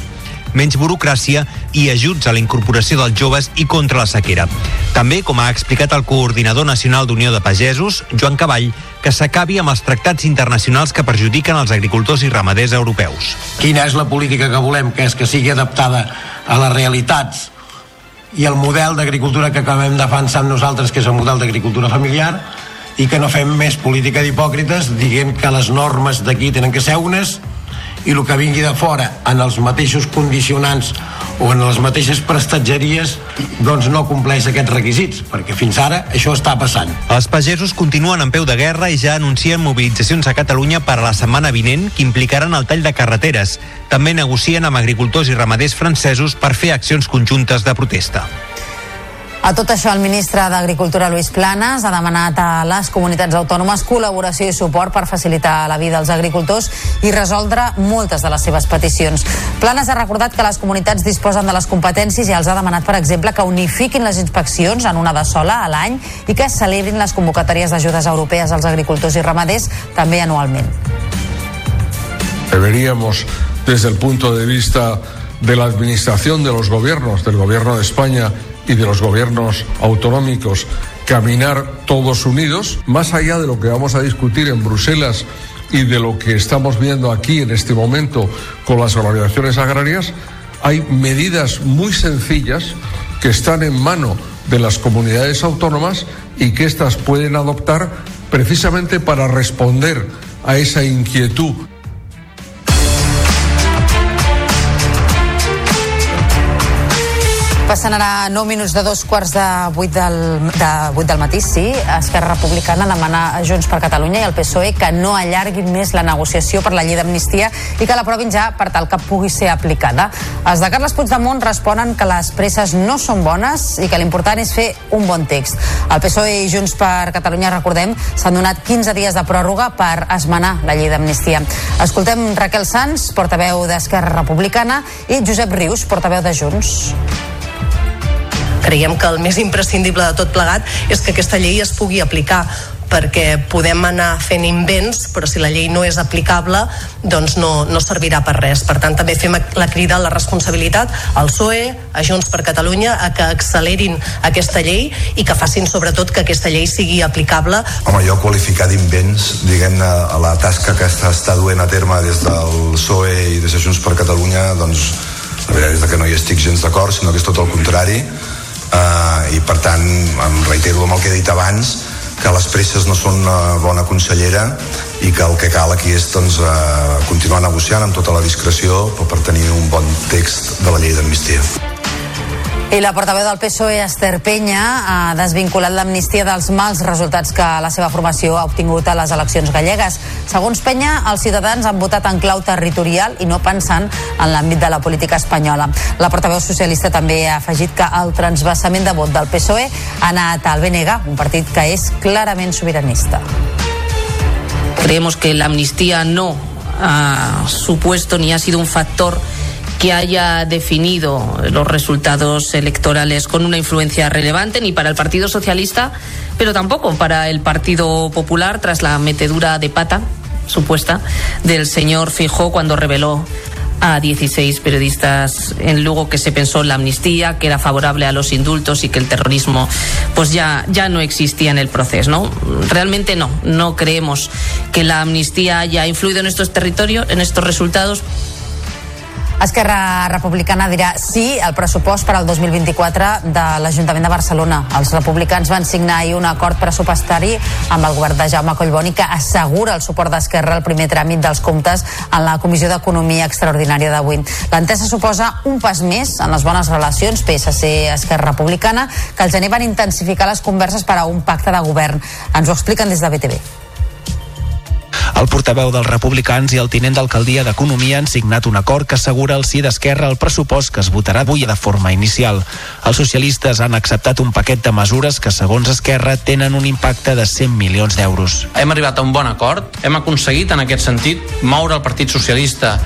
menys burocràcia i ajuts a la incorporació dels joves i contra la sequera. També, com ha explicat el coordinador nacional d'Unió de Pagesos, Joan Cavall, que s'acabi amb els tractats internacionals que perjudiquen els agricultors i ramaders europeus. Quina és la política que volem? Que és que sigui adaptada a les realitats i el model d'agricultura que acabem defensant nosaltres, que és el model d'agricultura familiar, i que no fem més política d'hipòcrites dient que les normes d'aquí tenen que ser unes i el que vingui de fora en els mateixos condicionants o en les mateixes prestatgeries doncs no compleix aquests requisits perquè fins ara això està passant. Els pagesos continuen en peu de guerra i ja anuncien mobilitzacions a Catalunya per a la setmana vinent que implicaran el tall de carreteres. També negocien amb agricultors i ramaders francesos per fer accions conjuntes de protesta A tot això, el ministre d'Agricultura, Lluís Planes, ha demanat a les comunitats autònomes col·laboració i suport per facilitar la vida als agricultors i resoldre moltes de les seves peticions. Planes ha recordat que les comunitats disposen de les competències i els ha demanat, per exemple, que unifiquin les inspeccions en una de sola a l'any i que celebrin les convocatòries d'ajudes europees als agricultors i ramaders també anualment. Deberíamos, desde el punto de vista de la administración de los gobiernos, del gobierno de España y de los gobiernos autonómicos caminar todos unidos, más allá de lo que vamos a discutir en Bruselas y de lo que estamos viendo aquí en este momento con las organizaciones agrarias, hay medidas muy sencillas que están en mano de las comunidades autónomas y que éstas pueden adoptar precisamente para responder a esa inquietud Passen ara 9 minuts de dos quarts de 8 del, de 8 del matí, sí. Esquerra Republicana demana a Junts per Catalunya i el PSOE que no allarguin més la negociació per la llei d'amnistia i que l'aprovin ja per tal que pugui ser aplicada. Els de Carles Puigdemont responen que les presses no són bones i que l'important és fer un bon text. El PSOE i Junts per Catalunya, recordem, s'han donat 15 dies de pròrroga per esmenar la llei d'amnistia. Escoltem Raquel Sanz, portaveu d'Esquerra Republicana, i Josep Rius, portaveu de Junts. Creiem que el més imprescindible de tot plegat és que aquesta llei es pugui aplicar perquè podem anar fent invents, però si la llei no és aplicable, doncs no, no servirà per res. Per tant, també fem la crida a la responsabilitat al PSOE, a Junts per Catalunya, a que accelerin aquesta llei i que facin sobretot que aquesta llei sigui aplicable. Home, jo qualificar d'invents, diguem-ne, a la tasca que està, està duent a terme des del PSOE i des de Junts per Catalunya, doncs la veritat és que no hi estic gens d'acord, sinó que és tot el contrari eh, i per tant em reitero amb el que he dit abans que les presses no són una bona consellera i que el que cal aquí és doncs, eh, continuar negociant amb tota la discreció per tenir un bon text de la llei d'amnistia. I la portaveu del PSOE, Esther Penya, ha desvinculat l'amnistia dels mals resultats que la seva formació ha obtingut a les eleccions gallegues. Segons Penya, els ciutadans han votat en clau territorial i no pensant en l'àmbit de la política espanyola. La portaveu socialista també ha afegit que el transvasament de vot del PSOE ha anat al BNG, un partit que és clarament sobiranista. Creemos que la amnistía no ha supuesto ni ha sido un factor que haya definido los resultados electorales con una influencia relevante ni para el Partido Socialista, pero tampoco para el Partido Popular tras la metedura de pata supuesta del señor Fijó cuando reveló a 16 periodistas en Lugo que se pensó en la amnistía, que era favorable a los indultos y que el terrorismo pues ya, ya no existía en el proceso. ¿no? Realmente no, no creemos que la amnistía haya influido en estos territorios, en estos resultados, Esquerra Republicana dirà sí al pressupost per al 2024 de l'Ajuntament de Barcelona. Els republicans van signar ahir un acord pressupostari amb el govern de Jaume Collboni que assegura el suport d'Esquerra al primer tràmit dels comptes en la Comissió d'Economia Extraordinària d'avui. L'entesa suposa un pas més en les bones relacions PSC-Esquerra Republicana que al gener van intensificar les converses per a un pacte de govern. Ens ho expliquen des de BTV. El portaveu dels republicans i el tinent d'alcaldia d'Economia han signat un acord que assegura el sí d'Esquerra al pressupost que es votarà avui de forma inicial. Els socialistes han acceptat un paquet de mesures que, segons Esquerra, tenen un impacte de 100 milions d'euros. Hem arribat a un bon acord, hem aconseguit, en aquest sentit, moure el Partit Socialista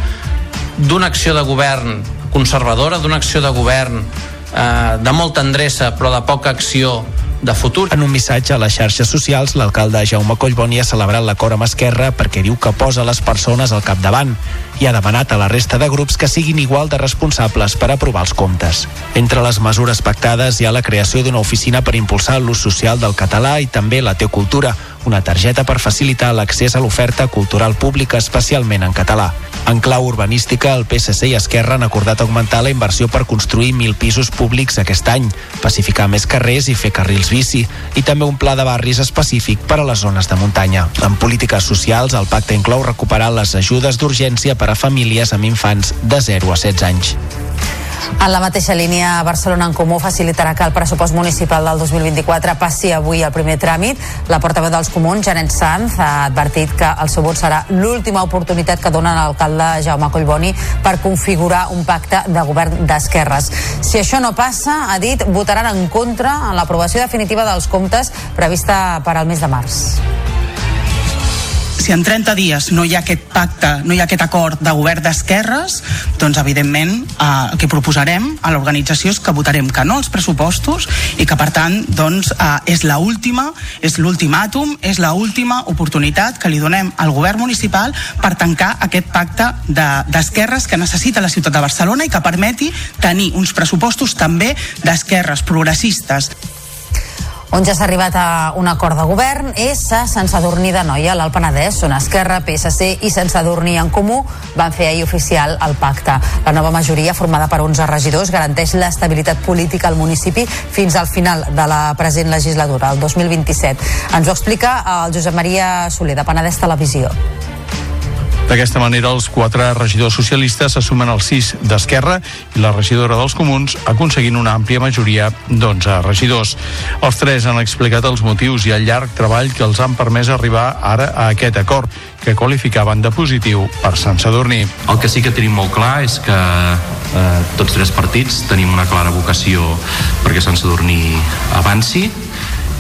d'una acció de govern conservadora, d'una acció de govern eh, de molta endreça però de poca acció de futur. En un missatge a les xarxes socials, l'alcalde Jaume Collboni ha celebrat l'acord amb Esquerra perquè diu que posa les persones al capdavant i ha demanat a la resta de grups que siguin igual de responsables per aprovar els comptes. Entre les mesures pactades hi ha la creació d'una oficina per impulsar l'ús social del català i també la teocultura, una targeta per facilitar l'accés a l'oferta cultural pública, especialment en català. En clau urbanística, el PSC i Esquerra han acordat augmentar la inversió per construir 1.000 pisos públics aquest any, pacificar més carrers i fer carrils bici, i també un pla de barris específic per a les zones de muntanya. En polítiques socials, el pacte inclou recuperar les ajudes d'urgència per a famílies amb infants de 0 a 16 anys. En la mateixa línia, Barcelona en Comú facilitarà que el pressupost municipal del 2024 passi avui al primer tràmit. La portaveu dels comuns, Janet Sanz, ha advertit que el seu vot serà l'última oportunitat que dona l'alcalde Jaume Collboni per configurar un pacte de govern d'esquerres. Si això no passa, ha dit, votaran en contra en l'aprovació definitiva dels comptes prevista per al mes de març si en 30 dies no hi ha aquest pacte, no hi ha aquest acord de govern d'esquerres, doncs evidentment eh, el que proposarem a l'organització és que votarem que no als pressupostos i que per tant doncs, eh, és la última, és l'ultimàtum, és la última oportunitat que li donem al govern municipal per tancar aquest pacte d'esquerres de, que necessita la ciutat de Barcelona i que permeti tenir uns pressupostos també d'esquerres progressistes on ja s'ha arribat a un acord de govern és a Sant Sadurní de Noia, l'Alt Penedès, on Esquerra, PSC i Sant Sadurní en Comú van fer ahir oficial el pacte. La nova majoria, formada per 11 regidors, garanteix l'estabilitat política al municipi fins al final de la present legislatura, el 2027. Ens ho explica el Josep Maria Soler, de Penedès Televisió. D'aquesta manera, els quatre regidors socialistes se sumen als sis d'Esquerra i la regidora dels Comuns, aconseguint una àmplia majoria d'11 regidors. Els tres han explicat els motius i el llarg treball que els han permès arribar ara a aquest acord, que qualificaven de positiu per Sant Sadurní. El que sí que tenim molt clar és que eh, tots tres partits tenim una clara vocació perquè Sant Sadurní avanci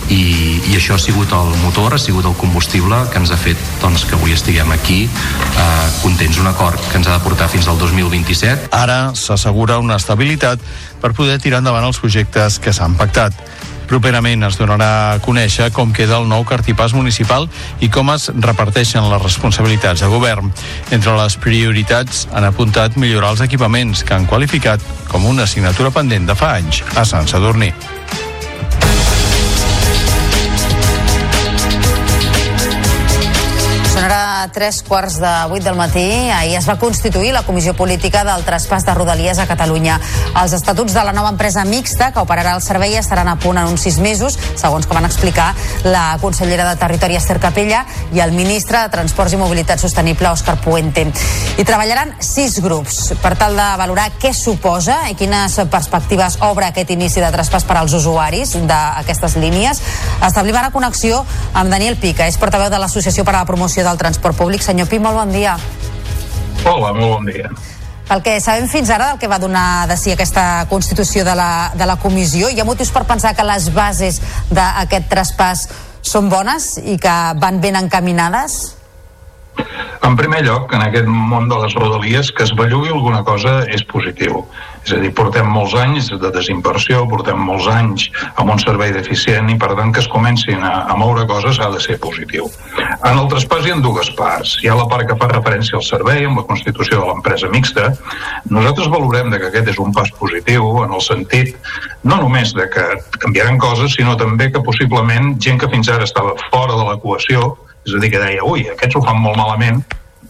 i, i això ha sigut el motor, ha sigut el combustible que ens ha fet doncs, que avui estiguem aquí eh, contents. Un acord que ens ha de portar fins al 2027. Ara s'assegura una estabilitat per poder tirar endavant els projectes que s'han pactat. Properament es donarà a conèixer com queda el nou cartipàs municipal i com es reparteixen les responsabilitats de govern. Entre les prioritats han apuntat millorar els equipaments que han qualificat com una assignatura pendent de fa anys a Sant Sadurní. A tres quarts de vuit del matí. Ahir es va constituir la Comissió Política del Traspàs de Rodalies a Catalunya. Els estatuts de la nova empresa mixta que operarà el servei estaran a punt en uns sis mesos, segons que van explicar la consellera de Territori Esther Capella i el ministre de Transports i Mobilitat Sostenible Òscar Puente. I treballaran sis grups per tal de valorar què suposa i quines perspectives obre aquest inici de traspàs per als usuaris d'aquestes línies. Establim ara connexió amb Daniel Pica, és portaveu de l'Associació per a la Promoció del Transport transport públic. Senyor Pi, molt bon dia. Hola, molt bon dia. Pel que sabem fins ara del que va donar de si aquesta constitució de la, de la comissió, hi ha motius per pensar que les bases d'aquest traspàs són bones i que van ben encaminades? En primer lloc, en aquest món de les rodalies, que es bellugui alguna cosa és positiu. És a dir, portem molts anys de desinversió, portem molts anys amb un servei deficient i per tant que es comencin a, a moure coses ha de ser positiu. En el traspàs hi ha dues parts. Hi ha la part que fa referència al servei amb la constitució de l'empresa mixta. Nosaltres valorem que aquest és un pas positiu en el sentit no només de que canviaran coses, sinó també que possiblement gent que fins ara estava fora de l'equació és a dir, que deia, ui, aquests ho fan molt malament,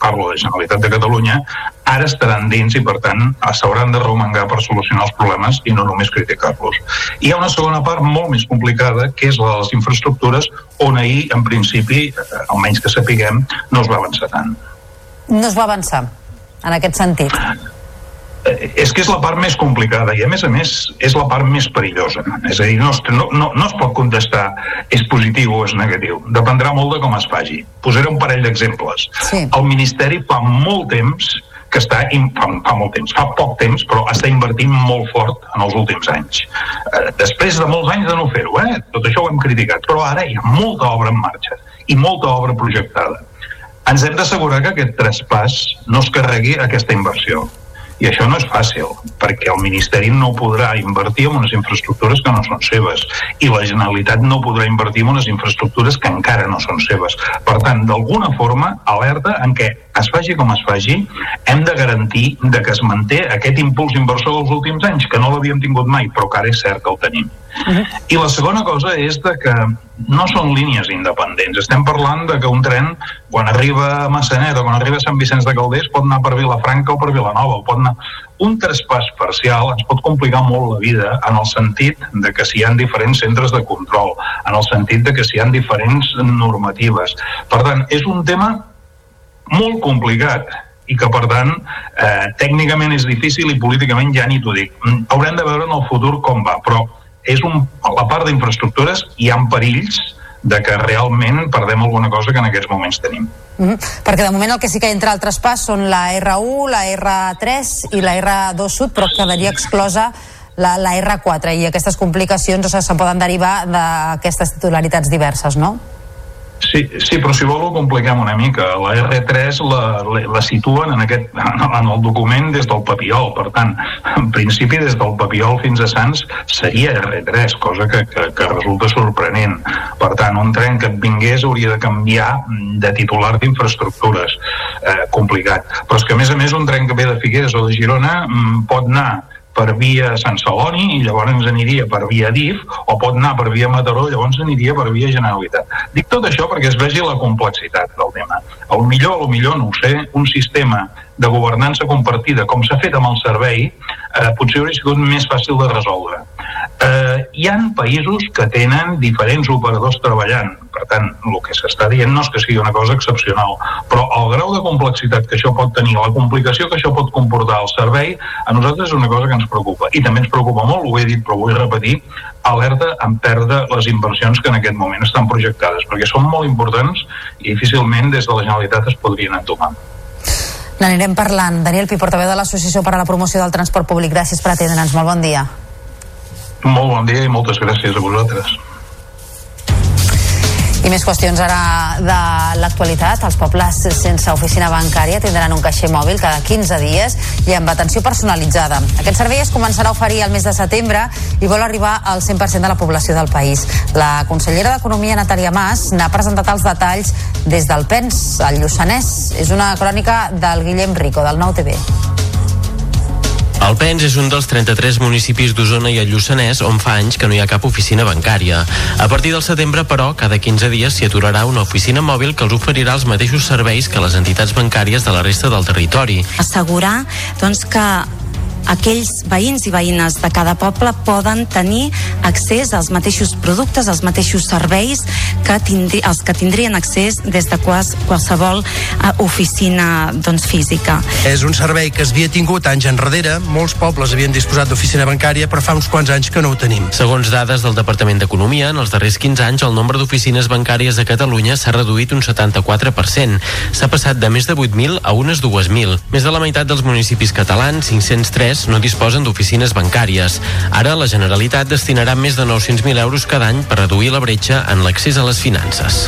parlo de Generalitat de Catalunya, ara estaran dins i, per tant, s'hauran de romangar per solucionar els problemes i no només criticar-los. Hi ha una segona part molt més complicada, que és la de les infraestructures, on ahir, en principi, eh, almenys que sapiguem, no es va avançar tant. No es va avançar, en aquest sentit. És que és la part més complicada i a més a més és la part més perillosa és a dir, no, no, no es pot contestar és positiu o és negatiu dependrà molt de com es faci posaré un parell d'exemples sí. el Ministeri fa molt temps que està, fa, fa molt temps, fa poc temps, però està invertint molt fort en els últims anys. Eh, després de molts anys de no fer-ho, eh? tot això ho hem criticat, però ara hi ha molta obra en marxa i molta obra projectada. Ens hem d'assegurar que aquest traspàs no es carregui aquesta inversió i això no és fàcil, perquè el Ministeri no podrà invertir en unes infraestructures que no són seves i la Generalitat no podrà invertir en unes infraestructures que encara no són seves. Per tant, d'alguna forma, alerta en què es faci com es faci, hem de garantir de que es manté aquest impuls inversor dels últims anys, que no l'havíem tingut mai, però que ara és cert que el tenim. Uh -huh. I la segona cosa és de que no són línies independents. Estem parlant de que un tren, quan arriba a Massanet o quan arriba a Sant Vicenç de Calders, pot anar per Vilafranca o per Vilanova, pot anar... Un traspàs parcial ens pot complicar molt la vida en el sentit de que si hi ha diferents centres de control, en el sentit de que si hi ha diferents normatives. Per tant, és un tema molt complicat i que per tant eh, tècnicament és difícil i políticament ja ni t'ho dic. Mm, Haurem de veure en el futur com va, però és un, a la part d'infraestructures hi ha perills de que realment perdem alguna cosa que en aquests moments tenim. Mm -hmm. Perquè de moment el que sí que entra al traspàs són la R1, la R3 i la R2 Sud, però quedaria exclosa la, la R4 i aquestes complicacions o sigui, se'n poden derivar d'aquestes titularitats diverses, no? Sí, sí, però si vol ho compliquem una mica. La R3 la, la, la situen en, aquest, en el document des del Papiol. Per tant, en principi, des del Papiol fins a Sants seria R3, cosa que, que, que resulta sorprenent. Per tant, un tren que et vingués hauria de canviar de titular d'infraestructures. Eh, complicat. Però és que, a més a més, un tren que ve de Figueres o de Girona mm, pot anar per via Sant Celoni i llavors ens aniria per via DIF o pot anar per via Mataró llavors aniria per via Generalitat. Dic tot això perquè es vegi la complexitat del tema. Lo millor, lo millor, no ho sé, un sistema de governança compartida, com s'ha fet amb el servei, eh, potser hauria sigut més fàcil de resoldre. Eh, hi han països que tenen diferents operadors treballant, per tant, el que s'està dient no és que sigui una cosa excepcional, però el grau de complexitat que això pot tenir, la complicació que això pot comportar al servei, a nosaltres és una cosa que ens preocupa. I també ens preocupa molt, ho he dit, però vull repetir, alerta en perdre les inversions que en aquest moment estan projectades, perquè són molt importants i difícilment des de la Generalitat es podrien entomar. N'anirem parlant. Daniel Pi, portaveu de l'Associació per a la Promoció del Transport Públic. Gràcies per atendre'ns. Molt bon dia. Molt bon dia i moltes gràcies a vosaltres. I més qüestions ara de l'actualitat. Els pobles sense oficina bancària tindran un caixer mòbil cada 15 dies i amb atenció personalitzada. Aquest servei es començarà a oferir el mes de setembre i vol arribar al 100% de la població del país. La consellera d'Economia, Natàlia Mas, n'ha presentat els detalls des del PENS, al Lluçanès. És una crònica del Guillem Rico, del Nou TV. El Pens és un dels 33 municipis d'Osona i el Lluçanès on fa anys que no hi ha cap oficina bancària. A partir del setembre, però, cada 15 dies s'hi aturarà una oficina mòbil que els oferirà els mateixos serveis que les entitats bancàries de la resta del territori. Assegurar doncs, que aquells veïns i veïnes de cada poble poden tenir accés als mateixos productes, als mateixos serveis que tindri, els que tindrien accés des de quals, qualsevol uh, oficina doncs, física. És un servei que es havia tingut anys enrere, molts pobles havien disposat d'oficina bancària, però fa uns quants anys que no ho tenim. Segons dades del Departament d'Economia, en els darrers 15 anys el nombre d'oficines bancàries de Catalunya s'ha reduït un 74%. S'ha passat de més de 8.000 a unes 2.000. Més de la meitat dels municipis catalans, 503, més no disposen d'oficines bancàries. Ara la Generalitat destinarà més de 900.000 euros cada any per reduir la bretxa en l'accés a les finances.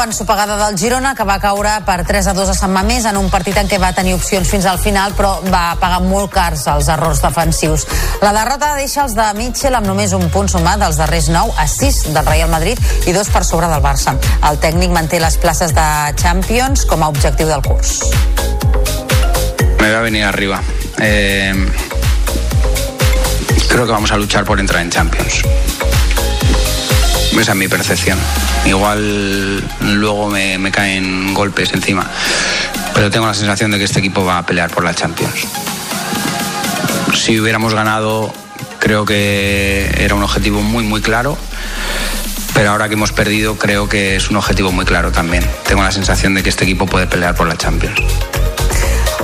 Nova ensopegada del Girona, que va caure per 3 a 2 a Sant Mamés en un partit en què va tenir opcions fins al final, però va pagar molt cars els errors defensius. La derrota deixa els de Mitchell amb només un punt sumat dels darrers 9 a 6 del Real Madrid i dos per sobre del Barça. El tècnic manté les places de Champions com a objectiu del curs. Me va venir arriba. Eh, creo que vamos a luchar por entrar en Champions. Esa es mi percepción. Igual luego me, me caen golpes encima. Pero tengo la sensación de que este equipo va a pelear por la Champions. Si hubiéramos ganado, creo que era un objetivo muy, muy claro. Pero ahora que hemos perdido, creo que es un objetivo muy claro también. Tengo la sensación de que este equipo puede pelear por la Champions.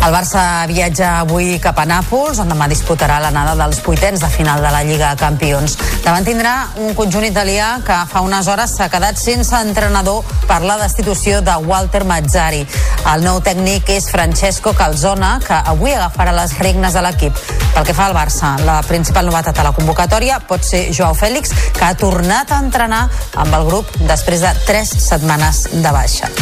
El Barça viatja avui cap a Nàpols, on demà disputarà l'anada dels vuitens de final de la Lliga Campions. Davant tindrà un conjunt italià que fa unes hores s'ha quedat sense entrenador per la destitució de Walter Mazzari. El nou tècnic és Francesco Calzona, que avui agafarà les regnes de l'equip. Pel que fa al Barça, la principal novetat a la convocatòria pot ser Joao Fèlix, que ha tornat a entrenar amb el grup després de tres setmanes de baixa.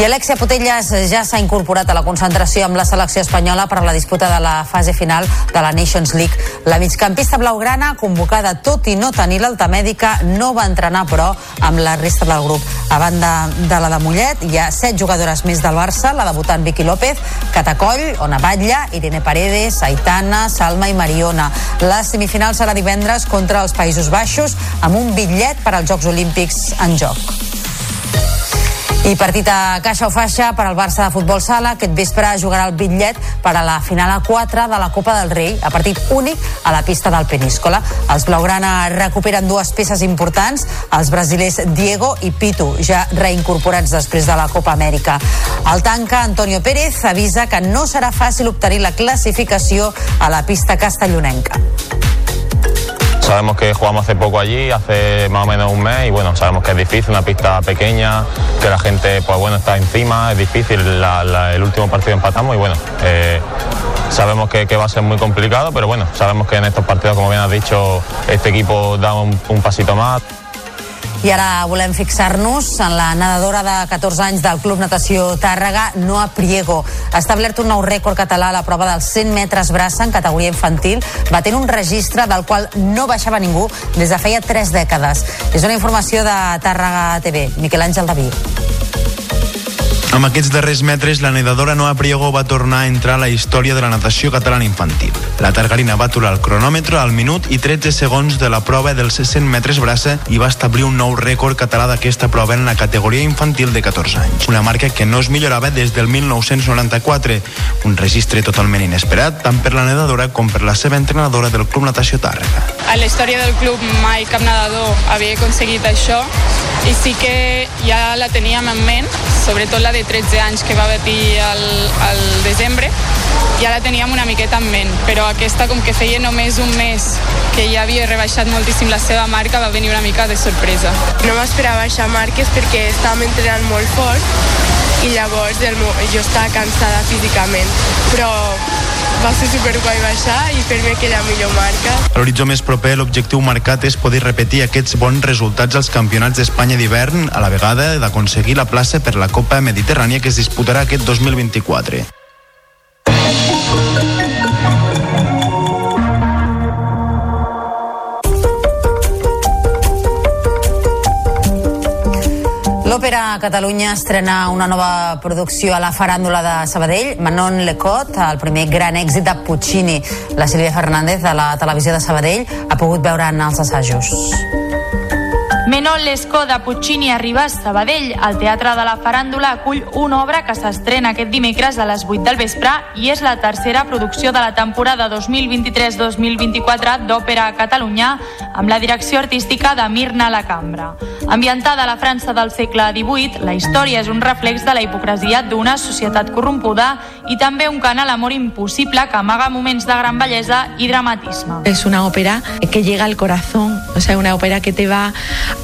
I Alexia Putellas ja s'ha incorporat a la concentració amb la selecció espanyola per a la disputa de la fase final de la Nations League. La migcampista blaugrana, convocada tot i no tenir l'alta mèdica, no va entrenar, però, amb la resta del grup. A banda de la de Mollet, hi ha set jugadores més del Barça, la debutant Vicky López, Catacoll, Ona Batlla, Irene Paredes, Aitana, Salma i Mariona. La semifinal serà divendres contra els Països Baixos, amb un bitllet per als Jocs Olímpics en joc. I partit a caixa o faixa per al Barça de futbol sala. Aquest vespre jugarà el bitllet per a la final a 4 de la Copa del Rei, a partit únic a la pista del Peníscola. Els blaugrana recuperen dues peces importants, els brasilers Diego i Pitu, ja reincorporats després de la Copa Amèrica. El tanca Antonio Pérez avisa que no serà fàcil obtenir la classificació a la pista castellonenca. Sabemos que jugamos hace poco allí, hace más o menos un mes, y bueno, sabemos que es difícil, una pista pequeña, que la gente, pues bueno, está encima, es difícil, el último partido empatamos y bueno, eh, sabemos que, va a ser muy complicado, pero bueno, sabemos que en estos partidos, como bien has dicho, este equipo da un pasito más. I ara volem fixar-nos en la nedadora de 14 anys del Club Natació Tàrrega, Noa Priego. Ha establert un nou rècord català a la prova dels 100 metres braça en categoria infantil, batent un registre del qual no baixava ningú des de feia 3 dècades. És una informació de Tàrrega TV. Miquel Àngel Daví. Amb aquests darrers metres, la nedadora Noa Priego va tornar a entrar a la història de la natació catalana infantil. La targarina va aturar el cronòmetre al minut i 13 segons de la prova dels 100 metres braça i va establir un nou rècord català d'aquesta prova en la categoria infantil de 14 anys. Una marca que no es millorava des del 1994, un registre totalment inesperat tant per la nedadora com per la seva entrenadora del Club Natació Tàrrega. A la història del club mai cap nedador havia aconseguit això i sí que ja la teníem en ment, sobretot la de 13 anys que va batir al, al desembre, ja la teníem una miqueta en ment, però aquesta com que feia només un mes que ja havia rebaixat moltíssim la seva marca va venir una mica de sorpresa. No m'esperava baixar marques perquè estàvem entrenant molt fort i llavors el, mo- jo estava cansada físicament, però va ser superguai baixar i fer-me aquella millor marca. A l'horitzó més proper, l'objectiu marcat és poder repetir aquests bons resultats als campionats d'Espanya d'hivern, a la vegada d'aconseguir la plaça per la Copa Mediterrània que es disputarà aquest 2024. L'Òpera Catalunya estrena una nova producció a la faràndula de Sabadell, Manon Lecot, el primer gran èxit de Puccini. La Sílvia Fernández, de la televisió de Sabadell, ha pogut veure en els assajos. Menon Lescó de Puccini arriba a Sabadell. El Teatre de la Faràndula acull una obra que s'estrena aquest dimecres a les 8 del vespre i és la tercera producció de la temporada 2023-2024 d'Òpera a Catalunya amb la direcció artística de Mirna La Cambra. Ambientada a la França del segle XVIII, la història és un reflex de la hipocresia d'una societat corrompuda i també un cant a l'amor impossible que amaga moments de gran bellesa i dramatisme. Es una ópera que llega al corazón, o sea, una ópera que te va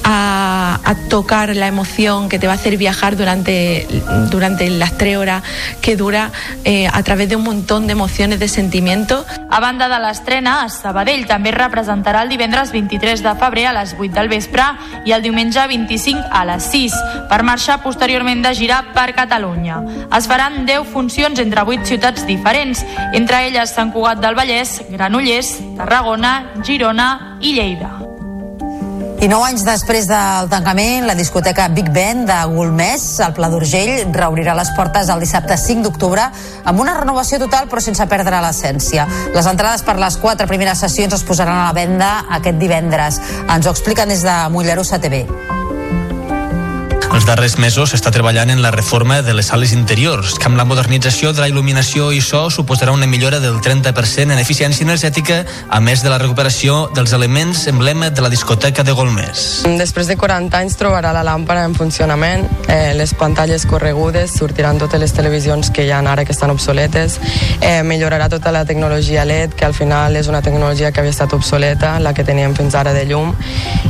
a, a tocar la emoción, que te va a hacer viajar durante, durante las tres horas que dura eh, a través de un montón de emociones, de sentimientos. A banda de l'estrena, a Sabadell també es representarà el divendres 23 de febrer a les 8 del vespre i el diumenge 25 a les 6, per marxar posteriorment de gira per Catalunya. Es faran 10 funcions entre 8 ciutats diferents, entre elles Sant Cugat del Vallès, Granollers, Tarragona, Girona i Lleida. I nou anys després del tancament, la discoteca Big Ben de Golmés, al Pla d'Urgell, reobrirà les portes el dissabte 5 d'octubre amb una renovació total però sense perdre l'essència. Les entrades per les quatre primeres sessions es posaran a la venda aquest divendres. Ens ho expliquen des de Mollerussa TV. Darrers mesos s'està treballant en la reforma de les sales interiors, que amb la modernització de la il·luminació i so suposarà una millora del 30% en eficiència energètica, a més de la recuperació dels elements emblema de la discoteca de Golmés. Després de 40 anys trobarà la làmpara en funcionament, eh, les pantalles corregudes, sortiran totes les televisions que hi ha ara que estan obsoletes, eh, millorarà tota la tecnologia LED, que al final és una tecnologia que havia estat obsoleta, la que teníem fins ara de llum,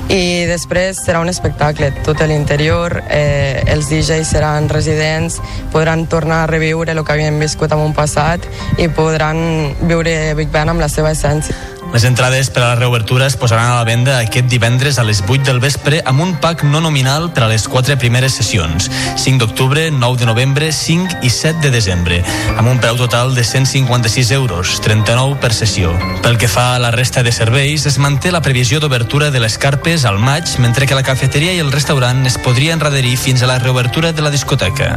i després serà un espectacle, tot l'interior, eh, els DJs seran residents, podran tornar a reviure el que havien viscut en un passat i podran viure Big Ben amb la seva essència. Les entrades per a la reobertura es posaran a la venda aquest divendres a les 8 del vespre amb un pack no nominal per a les quatre primeres sessions, 5 d'octubre, 9 de novembre, 5 i 7 de desembre, amb un preu total de 156 euros, 39 per sessió. Pel que fa a la resta de serveis, es manté la previsió d'obertura de les carpes al maig, mentre que la cafeteria i el restaurant es podrien redherir fins a la reobertura de la discoteca.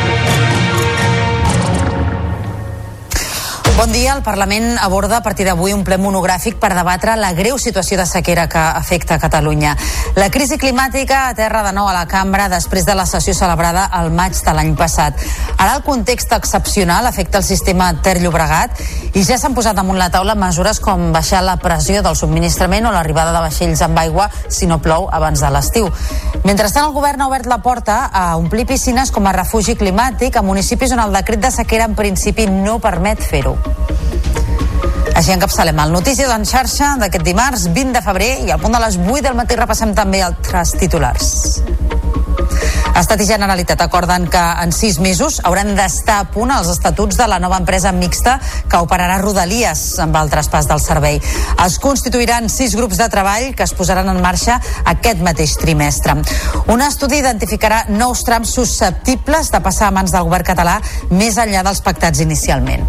Bon dia. El Parlament aborda a partir d'avui un ple monogràfic per debatre la greu situació de sequera que afecta Catalunya. La crisi climàtica aterra de nou a la cambra després de la sessió celebrada al maig de l'any passat. Ara el context excepcional afecta el sistema Ter-Llobregat i ja s'han posat damunt la taula mesures com baixar la pressió del subministrament o l'arribada de vaixells amb aigua si no plou abans de l'estiu. Mentrestant, el govern ha obert la porta a omplir piscines com a refugi climàtic a municipis on el decret de sequera en principi no permet fer-ho. Així encapçalem el Notícies en xarxa d'aquest dimarts 20 de febrer i al punt de les 8 del matí repassem també altres titulars. Estat i Generalitat acorden que en sis mesos hauran d'estar a punt els estatuts de la nova empresa mixta que operarà Rodalies amb el traspàs del servei. Es constituiran sis grups de treball que es posaran en marxa aquest mateix trimestre. Un estudi identificarà nous trams susceptibles de passar a mans del govern català més enllà dels pactats inicialment.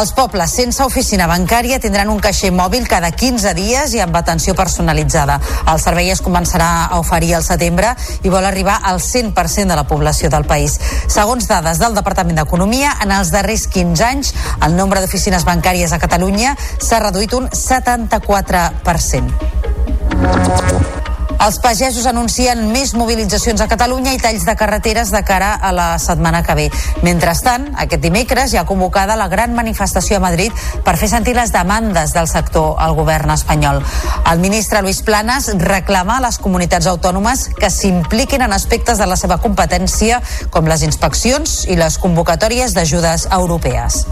Els pobles sense oficina bancària tindran un caixer mòbil cada 15 dies i amb atenció personalitzada. El servei es començarà a oferir al setembre i vol arribar al 100% de la població del país. Segons dades del Departament d'Economia, en els darrers 15 anys el nombre d'oficines bancàries a Catalunya s'ha reduït un 74%. Els pagesos anuncien més mobilitzacions a Catalunya i talls de carreteres de cara a la setmana que ve. Mentrestant, aquest dimecres hi ha convocada la gran manifestació a Madrid per fer sentir les demandes del sector al govern espanyol. El ministre Luis Planas reclama a les comunitats autònomes que s'impliquin en aspectes de la seva competència com les inspeccions i les convocatòries d'ajudes europees.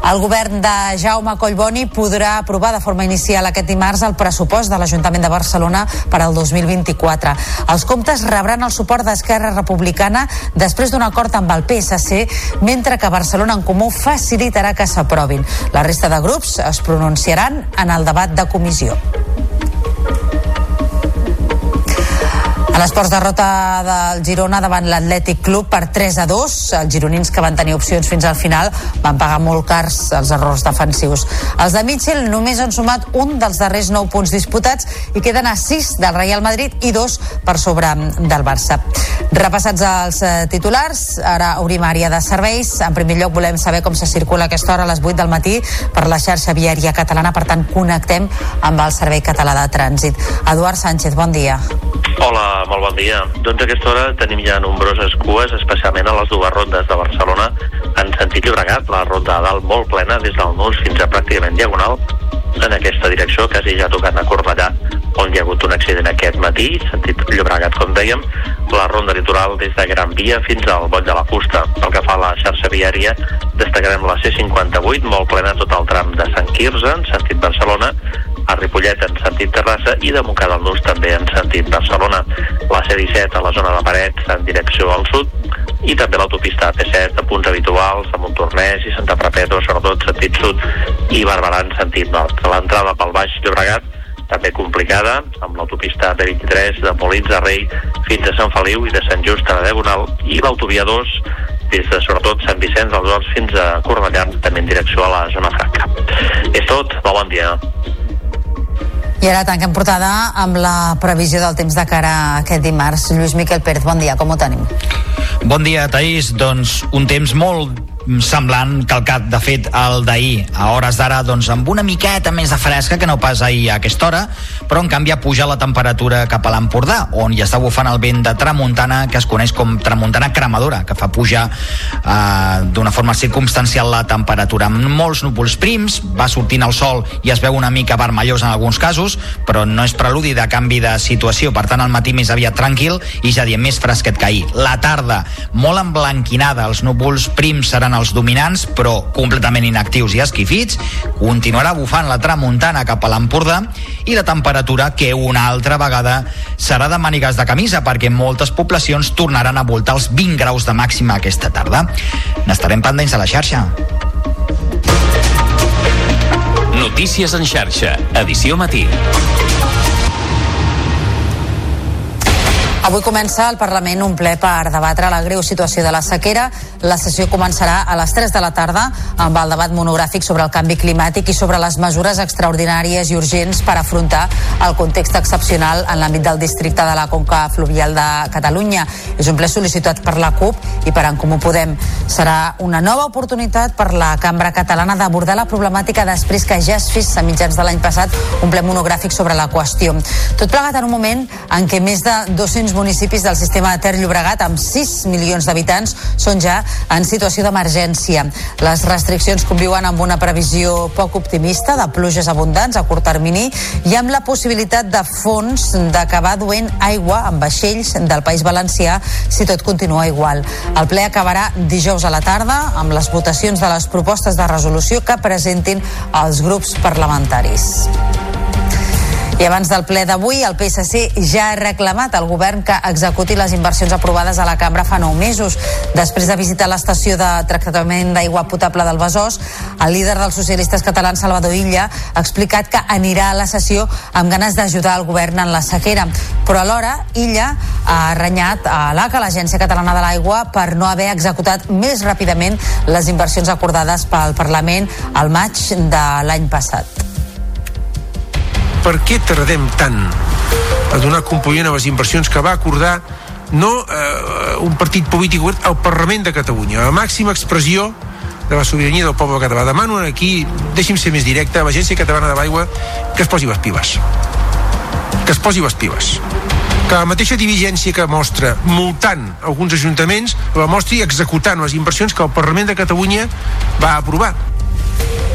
El govern de Jaume Collboni podrà aprovar de forma inicial aquest dimarts el pressupost de l'Ajuntament de Barcelona per al 2024. Els comptes rebran el suport d'Esquerra Republicana després d'un acord amb el PSC, mentre que Barcelona en Comú facilitarà que s'aprovin. La resta de grups es pronunciaran en el debat de comissió. A l'esports derrota del Girona davant l'Atlètic Club per 3 a 2. Els gironins que van tenir opcions fins al final van pagar molt cars els errors defensius. Els de Mitchell només han sumat un dels darrers 9 punts disputats i queden a 6 del Real Madrid i 2 per sobre del Barça. Repassats els eh, titulars, ara obrim àrea de serveis. En primer lloc volem saber com se circula aquesta hora a les 8 del matí per la xarxa viària catalana, per tant connectem amb el Servei Català de Trànsit. Eduard Sánchez, bon dia. Hola, molt bon dia. Doncs a aquesta hora tenim ja nombroses cues, especialment a les dues rondes de Barcelona en sentit Llobregat, la ronda de dalt molt plena des del Nus fins a pràcticament Diagonal en aquesta direcció, quasi ja tocant a Cornellà, on hi ha hagut un accident aquest matí, sentit Llobregat, com dèiem, la ronda litoral des de Gran Via fins al Boll de la Fusta. Pel que fa a la xarxa viària, destacarem la C58, molt plena tot el tram de Sant Quirze, en sentit Barcelona, a Ripollet en sentit Terrassa i de Montcada al Nus també en sentit Barcelona. La C17 a la zona de Parets en direcció al sud i també l'autopista AP7 a punts habituals a Montornès i Santa Perpètua, sobretot sentit sud i Barberà en sentit nord. L'entrada pel Baix Llobregat també complicada, amb l'autopista AP23 de Molins de Rei fins a Sant Feliu i de Sant Just a la Diagonal i l'autovia 2 des de sobretot Sant Vicenç dels Horts fins a Cornellà, també en direcció a la zona franca. És tot, bon dia. I ara tanquem portada amb la previsió del temps de cara a aquest dimarts. Lluís Miquel Pérez, bon dia, com ho tenim? Bon dia, Taís. Doncs un temps molt semblant calcat, de fet, el d'ahir. A hores d'ara, doncs, amb una miqueta més de fresca que no pas ahir a aquesta hora, però en canvi ha pujat la temperatura cap a l'Empordà, on hi està bufant el vent de tramuntana, que es coneix com tramuntana cremadora, que fa pujar eh, d'una forma circumstancial la temperatura. Amb molts núvols prims, va sortint el sol i es veu una mica vermellós en alguns casos, però no és preludi de canvi de situació. Per tant, el matí més aviat tranquil i ja diem més fresquet que ahir. La tarda, molt emblanquinada, els núvols prims seran els dominants, però completament inactius i esquifits. Continuarà bufant la tramuntana cap a l'Empordà i la temperatura que una altra vegada serà de mànigues de camisa perquè moltes poblacions tornaran a voltar els 20 graus de màxima aquesta tarda. N'estarem pendents a la xarxa. Notícies en xarxa, edició matí. Avui comença al Parlament un ple per debatre la greu situació de la sequera. La sessió començarà a les 3 de la tarda amb el debat monogràfic sobre el canvi climàtic i sobre les mesures extraordinàries i urgents per afrontar el context excepcional en l'àmbit del districte de la Conca Fluvial de Catalunya. És un ple sol·licitat per la CUP i per en Comú Podem. Serà una nova oportunitat per la cambra catalana d'abordar la problemàtica després que ja es fes a mitjans de l'any passat un ple monogràfic sobre la qüestió. Tot plegat en un moment en què més de 200 municipis del sistema Ter Llobregat amb 6 milions d'habitants són ja en situació d'emergència. Les restriccions conviuen amb una previsió poc optimista de pluges abundants a curt termini i amb la possibilitat de fons d'acabar duent aigua amb vaixells del País Valencià si tot continua igual. El ple acabarà dijous a la tarda amb les votacions de les propostes de resolució que presentin els grups parlamentaris. I abans del ple d'avui, el PSC ja ha reclamat al govern que executi les inversions aprovades a la cambra fa nou mesos. Després de visitar l'estació de tractament d'aigua potable del Besòs, el líder dels socialistes catalans, Salvador Illa, ha explicat que anirà a la sessió amb ganes d'ajudar el govern en la sequera. Però alhora, Illa ha renyat a l'ACA, l'Agència Catalana de l'Aigua, per no haver executat més ràpidament les inversions acordades pel Parlament al maig de l'any passat per què tardem tant a donar compliment a les inversions que va acordar no eh, un partit polític obert al Parlament de Catalunya, la màxima expressió de la sobirania del poble català. Demano aquí, deixi'm ser més directe, a l'Agència Catalana de l'Aigua que es posi les piles. Que es posi les piles. Que la mateixa diligència que mostra multant alguns ajuntaments la mostri executant les inversions que el Parlament de Catalunya va aprovar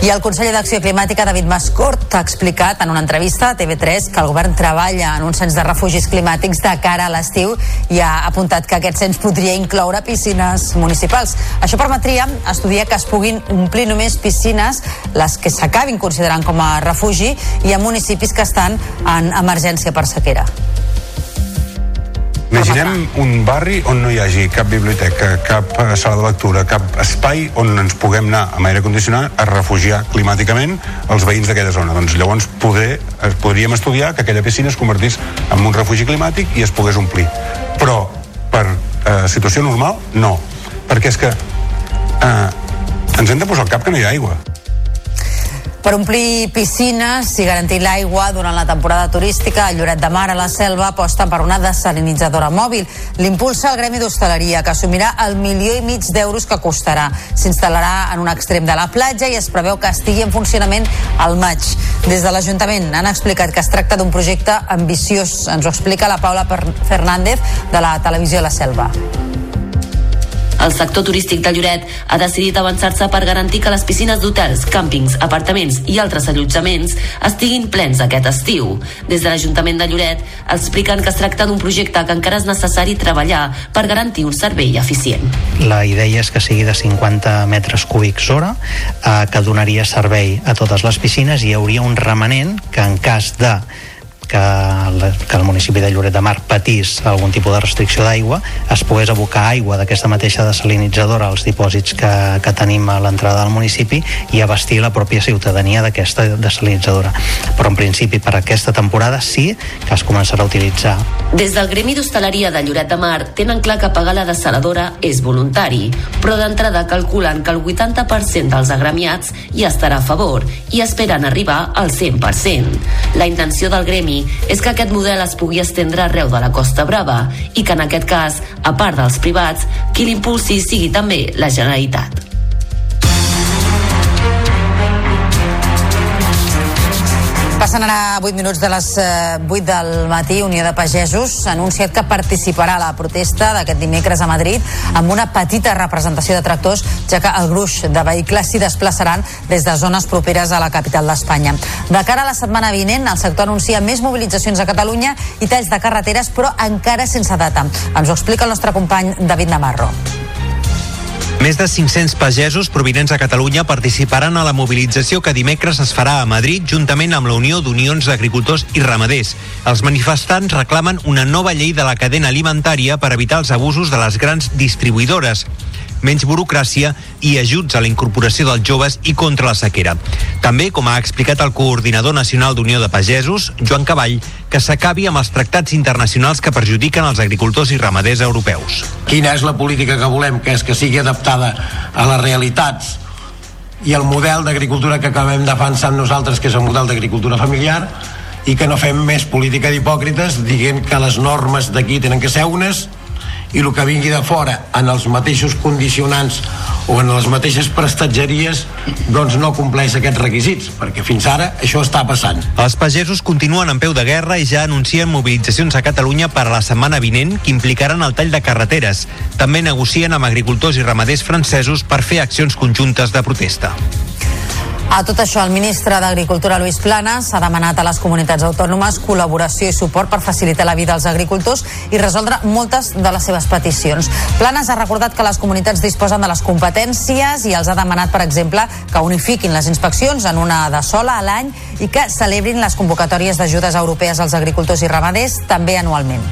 i el conseller d'Acció Climàtica, David Mascort, ha explicat en una entrevista a TV3 que el govern treballa en un cens de refugis climàtics de cara a l'estiu i ha apuntat que aquest cens podria incloure piscines municipals. Això permetria estudiar que es puguin omplir només piscines les que s'acabin considerant com a refugi i a municipis que estan en emergència per sequera. Imaginem un barri on no hi hagi cap biblioteca, cap eh, sala de lectura, cap espai on ens puguem anar amb aire condicionat a refugiar climàticament els veïns d'aquella zona. Doncs llavors poder, podríem estudiar que aquella piscina es convertís en un refugi climàtic i es pogués omplir. Però per eh, situació normal, no. Perquè és que eh, ens hem de posar al cap que no hi ha aigua. Per omplir piscines i garantir l'aigua durant la temporada turística, el Lloret de Mar a la Selva aposta per una desalinitzadora mòbil. L'impulsa el Gremi d'Hostaleria, que assumirà el milió i mig d'euros que costarà. S'instal·larà en un extrem de la platja i es preveu que estigui en funcionament al maig. Des de l'Ajuntament han explicat que es tracta d'un projecte ambiciós. Ens ho explica la Paula Fernández de la televisió La Selva El sector turístic de Lloret ha decidit avançar-se per garantir que les piscines d'hotels, càmpings, apartaments i altres allotjaments estiguin plens aquest estiu. Des de l'Ajuntament de Lloret expliquen que es tracta d'un projecte que encara és necessari treballar per garantir un servei eficient. La idea és que sigui de 50 metres cúbics hora, eh, que donaria servei a totes les piscines i hi hauria un remanent que en cas de que, el, que el municipi de Lloret de Mar patís algun tipus de restricció d'aigua es pogués abocar aigua d'aquesta mateixa desalinitzadora als dipòsits que, que tenim a l'entrada del municipi i abastir la pròpia ciutadania d'aquesta desalinitzadora però en principi per aquesta temporada sí que es començarà a utilitzar Des del Gremi d'Hostaleria de Lloret de Mar tenen clar que pagar la desaladora és voluntari però d'entrada calculen que el 80% dels agremiats hi estarà a favor i esperen arribar al 100%. La intenció del Gremi és que aquest model es pugui estendre arreu de la Costa Brava i que en aquest cas, a part dels privats, qui l'impulsi sigui també la Generalitat. Passen ara 8 minuts de les eh, 8 del matí. Unió de Pagesos ha anunciat que participarà a la protesta d'aquest dimecres a Madrid amb una petita representació de tractors, ja que el gruix de vehicles s'hi desplaçaran des de zones properes a la capital d'Espanya. De cara a la setmana vinent, el sector anuncia més mobilitzacions a Catalunya i talls de carreteres, però encara sense data. Ens ho explica el nostre company David Navarro. Més de 500 pagesos provinents de Catalunya participaran a la mobilització que dimecres es farà a Madrid juntament amb la Unió d'Unions d'Agricultors i Ramaders. Els manifestants reclamen una nova llei de la cadena alimentària per evitar els abusos de les grans distribuïdores menys burocràcia i ajuts a la incorporació dels joves i contra la sequera. També, com ha explicat el coordinador nacional d'Unió de Pagesos, Joan Cavall, que s'acabi amb els tractats internacionals que perjudiquen els agricultors i ramaders europeus. Quina és la política que volem? Que és que sigui adaptada a les realitats i el model d'agricultura que acabem defensant nosaltres, que és el model d'agricultura familiar, i que no fem més política d'hipòcrites dient que les normes d'aquí tenen que ser unes i el que vingui de fora en els mateixos condicionants o en les mateixes prestatgeries doncs no compleix aquests requisits perquè fins ara això està passant Els pagesos continuen en peu de guerra i ja anuncien mobilitzacions a Catalunya per a la setmana vinent que implicaran el tall de carreteres. També negocien amb agricultors i ramaders francesos per fer accions conjuntes de protesta. A tot això, el ministre d'Agricultura, Luis Planas, ha demanat a les comunitats autònomes col·laboració i suport per facilitar la vida als agricultors i resoldre moltes de les seves peticions. Planas ha recordat que les comunitats disposen de les competències i els ha demanat, per exemple, que unifiquin les inspeccions en una de sola a l'any i que celebrin les convocatòries d'ajudes europees als agricultors i ramaders també anualment.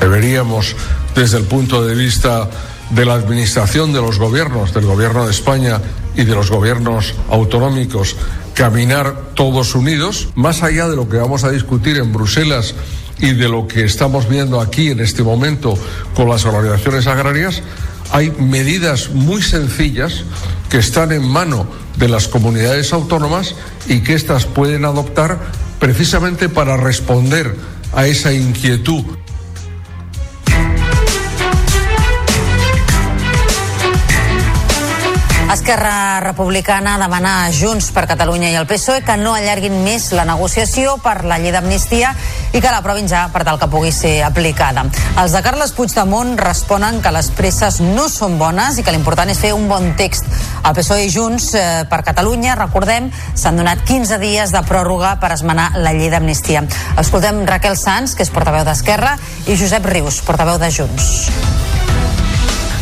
Deberíamos, desde el punto de vista de la administración de los gobiernos, del gobierno de España y de los gobiernos autonómicos, caminar todos unidos, más allá de lo que vamos a discutir en Bruselas y de lo que estamos viendo aquí en este momento con las organizaciones agrarias, hay medidas muy sencillas que están en mano de las comunidades autónomas y que éstas pueden adoptar precisamente para responder a esa inquietud Esquerra Republicana demana a Junts per Catalunya i el PSOE que no allarguin més la negociació per la llei d'amnistia i que l'aprovin ja per tal que pugui ser aplicada. Els de Carles Puigdemont responen que les presses no són bones i que l'important és fer un bon text. El PSOE i Junts eh, per Catalunya, recordem, s'han donat 15 dies de pròrroga per esmenar la llei d'amnistia. Escoltem Raquel Sanz, que és portaveu d'Esquerra, i Josep Rius, portaveu de Junts.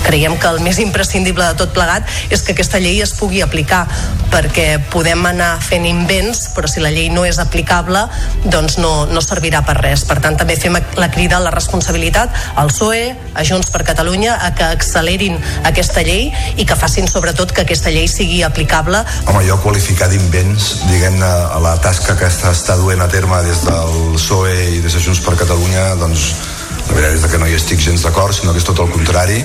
Creiem que el més imprescindible de tot plegat és que aquesta llei es pugui aplicar perquè podem anar fent invents però si la llei no és aplicable doncs no, no servirà per res. Per tant, també fem la crida a la responsabilitat al PSOE, a Junts per Catalunya, a que accelerin aquesta llei i que facin sobretot que aquesta llei sigui aplicable. Home, jo qualificar d'invents, diguem-ne, la tasca que està duent a terme des del PSOE i des de Junts per Catalunya, doncs la veritat és que no hi estic gens d'acord, sinó que és tot el contrari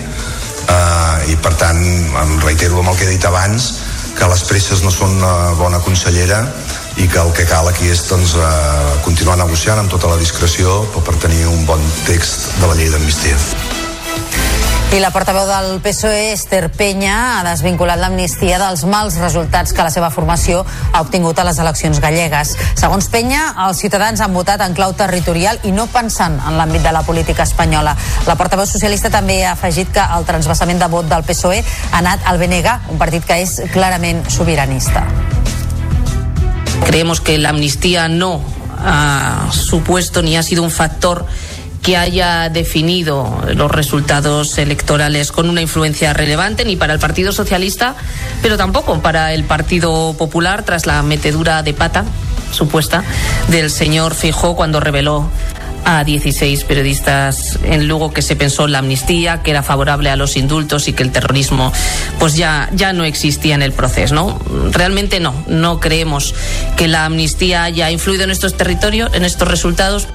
eh, i per tant em reitero amb el que he dit abans que les presses no són una bona consellera i que el que cal aquí és doncs, eh, continuar negociant amb tota la discreció per tenir un bon text de la llei d'amnistia. I la portaveu del PSOE, Esther Penya, ha desvinculat l'amnistia dels mals resultats que la seva formació ha obtingut a les eleccions gallegues. Segons Penya, els ciutadans han votat en clau territorial i no pensant en l'àmbit de la política espanyola. La portaveu socialista també ha afegit que el transvasament de vot del PSOE ha anat al BNG, un partit que és clarament sobiranista. Creemos que la amnistía no ha supuesto ni ha sido un factor que haya definido los resultados electorales con una influencia relevante ni para el Partido Socialista, pero tampoco para el Partido Popular tras la metedura de pata supuesta del señor Fijó cuando reveló a 16 periodistas en Lugo que se pensó en la amnistía, que era favorable a los indultos y que el terrorismo pues ya, ya no existía en el proceso. ¿no? Realmente no, no creemos que la amnistía haya influido en estos territorios, en estos resultados.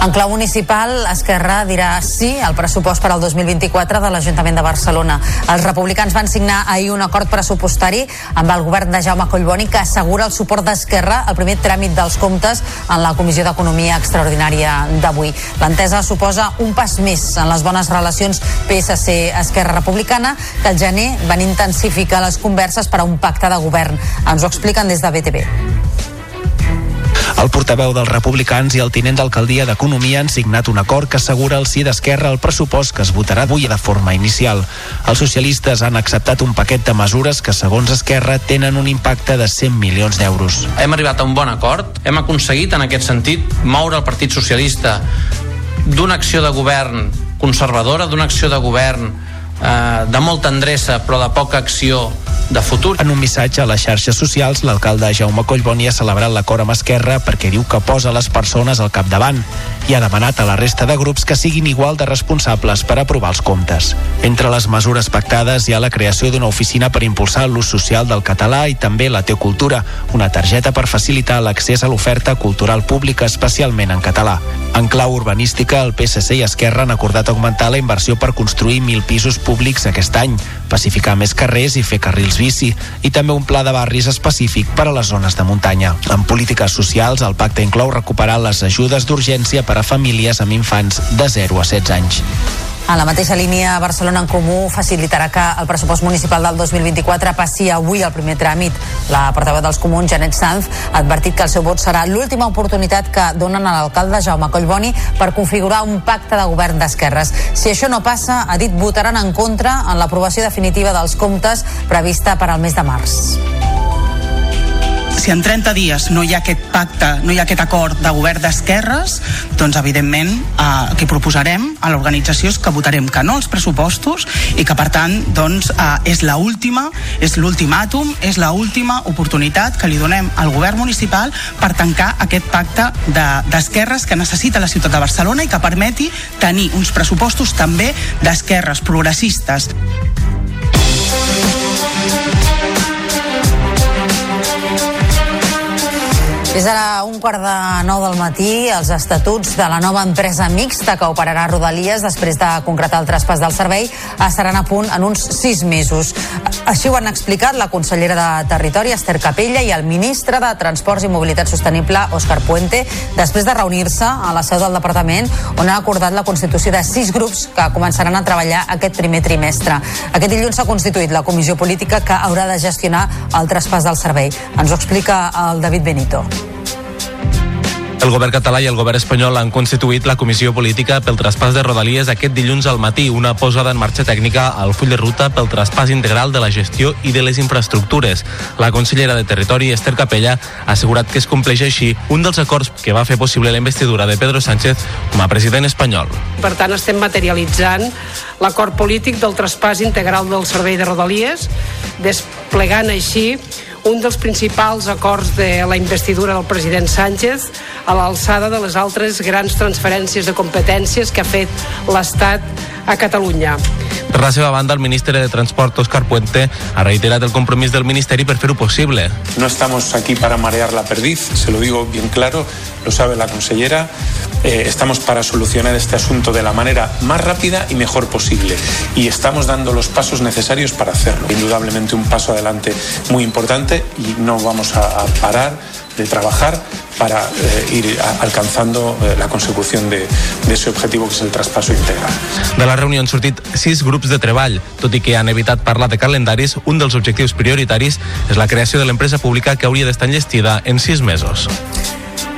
En clau municipal, Esquerra dirà sí al pressupost per al 2024 de l'Ajuntament de Barcelona. Els republicans van signar ahir un acord pressupostari amb el govern de Jaume Collboni que assegura el suport d'Esquerra al primer tràmit dels comptes en la Comissió d'Economia Extraordinària d'avui. L'entesa suposa un pas més en les bones relacions PSC-Esquerra Republicana que al gener van intensificar les converses per a un pacte de govern. Ens ho expliquen des de BTV. El portaveu dels republicans i el tinent d'alcaldia d'Economia han signat un acord que assegura el sí d'Esquerra al pressupost que es votarà avui de forma inicial. Els socialistes han acceptat un paquet de mesures que, segons Esquerra, tenen un impacte de 100 milions d'euros. Hem arribat a un bon acord, hem aconseguit en aquest sentit moure el Partit Socialista d'una acció de govern conservadora, d'una acció de govern eh, de molta endreça però de poca acció de futur. En un missatge a les xarxes socials, l'alcalde Jaume Collboni ha celebrat l'acord amb Esquerra perquè diu que posa les persones al capdavant i ha demanat a la resta de grups que siguin igual de responsables per aprovar els comptes. Entre les mesures pactades hi ha la creació d'una oficina per impulsar l'ús social del català i també la teocultura, una targeta per facilitar l'accés a l'oferta cultural pública, especialment en català. En clau urbanística, el PSC i Esquerra han acordat augmentar la inversió per construir 1.000 pisos públics aquest any, pacificar més carrers i fer carrils bici, i també un pla de barris específic per a les zones de muntanya. En polítiques socials, el pacte inclou recuperar les ajudes d'urgència per a famílies amb infants de 0 a 16 anys. A la mateixa línia, Barcelona en Comú facilitarà que el pressupost municipal del 2024 passi avui al primer tràmit. La portaveu dels comuns, Janet Sanz, ha advertit que el seu vot serà l'última oportunitat que donen a l'alcalde Jaume Collboni per configurar un pacte de govern d'esquerres. Si això no passa, ha dit votaran en contra en l'aprovació definitiva dels comptes prevista per al mes de març si en 30 dies no hi ha aquest pacte, no hi ha aquest acord de govern d'esquerres, doncs evidentment eh, el que proposarem a l'organització és que votarem que no als pressupostos i que per tant doncs, eh, és la última, és l'ultimàtum, és la última oportunitat que li donem al govern municipal per tancar aquest pacte d'esquerres de, que necessita la ciutat de Barcelona i que permeti tenir uns pressupostos també d'esquerres progressistes. És ara un quart de nou del matí. Els estatuts de la nova empresa mixta que operarà Rodalies després de concretar el traspàs del servei estaran a punt en uns sis mesos. Així ho han explicat la consellera de Territori, Esther Capella, i el ministre de Transports i Mobilitat Sostenible, Òscar Puente, després de reunir-se a la seu del departament on ha acordat la constitució de sis grups que començaran a treballar aquest primer trimestre. Aquest dilluns s'ha constituït la comissió política que haurà de gestionar el traspàs del servei. Ens ho explica el David Benito. El govern català i el govern espanyol han constituït la comissió política pel traspàs de Rodalies aquest dilluns al matí, una posada en marxa tècnica al full de ruta pel traspàs integral de la gestió i de les infraestructures. La consellera de Territori, Esther Capella, ha assegurat que es compleix així un dels acords que va fer possible la investidura de Pedro Sánchez com a president espanyol. Per tant, estem materialitzant l'acord polític del traspàs integral del servei de Rodalies, desplegant així un dels principals acords de la investidura del president Sánchez a l'alçada de les altres grans transferències de competències que ha fet l'Estat a Catalunya. Per la seva banda, el ministre de Transport, Oscar Puente, ha reiterat el compromís del Ministeri per fer-ho possible. No estamos aquí para marear la perdiz, se lo digo bien claro, lo sabe la consellera. Eh, estamos para solucionar este asunto de la manera más rápida y mejor posible. Y estamos dando los pasos necesarios para hacerlo. Indudablemente un paso adelante muy importante y no vamos a, a parar de trabajar para eh, ir alcanzando eh, la consecución de, de ese objetivo que es el traspaso integral. De la reunió han sortit sis grups de treball. Tot i que han evitat parlar de calendaris, un dels objectius prioritaris és la creació de l'empresa pública que hauria d'estar enllestida en sis mesos.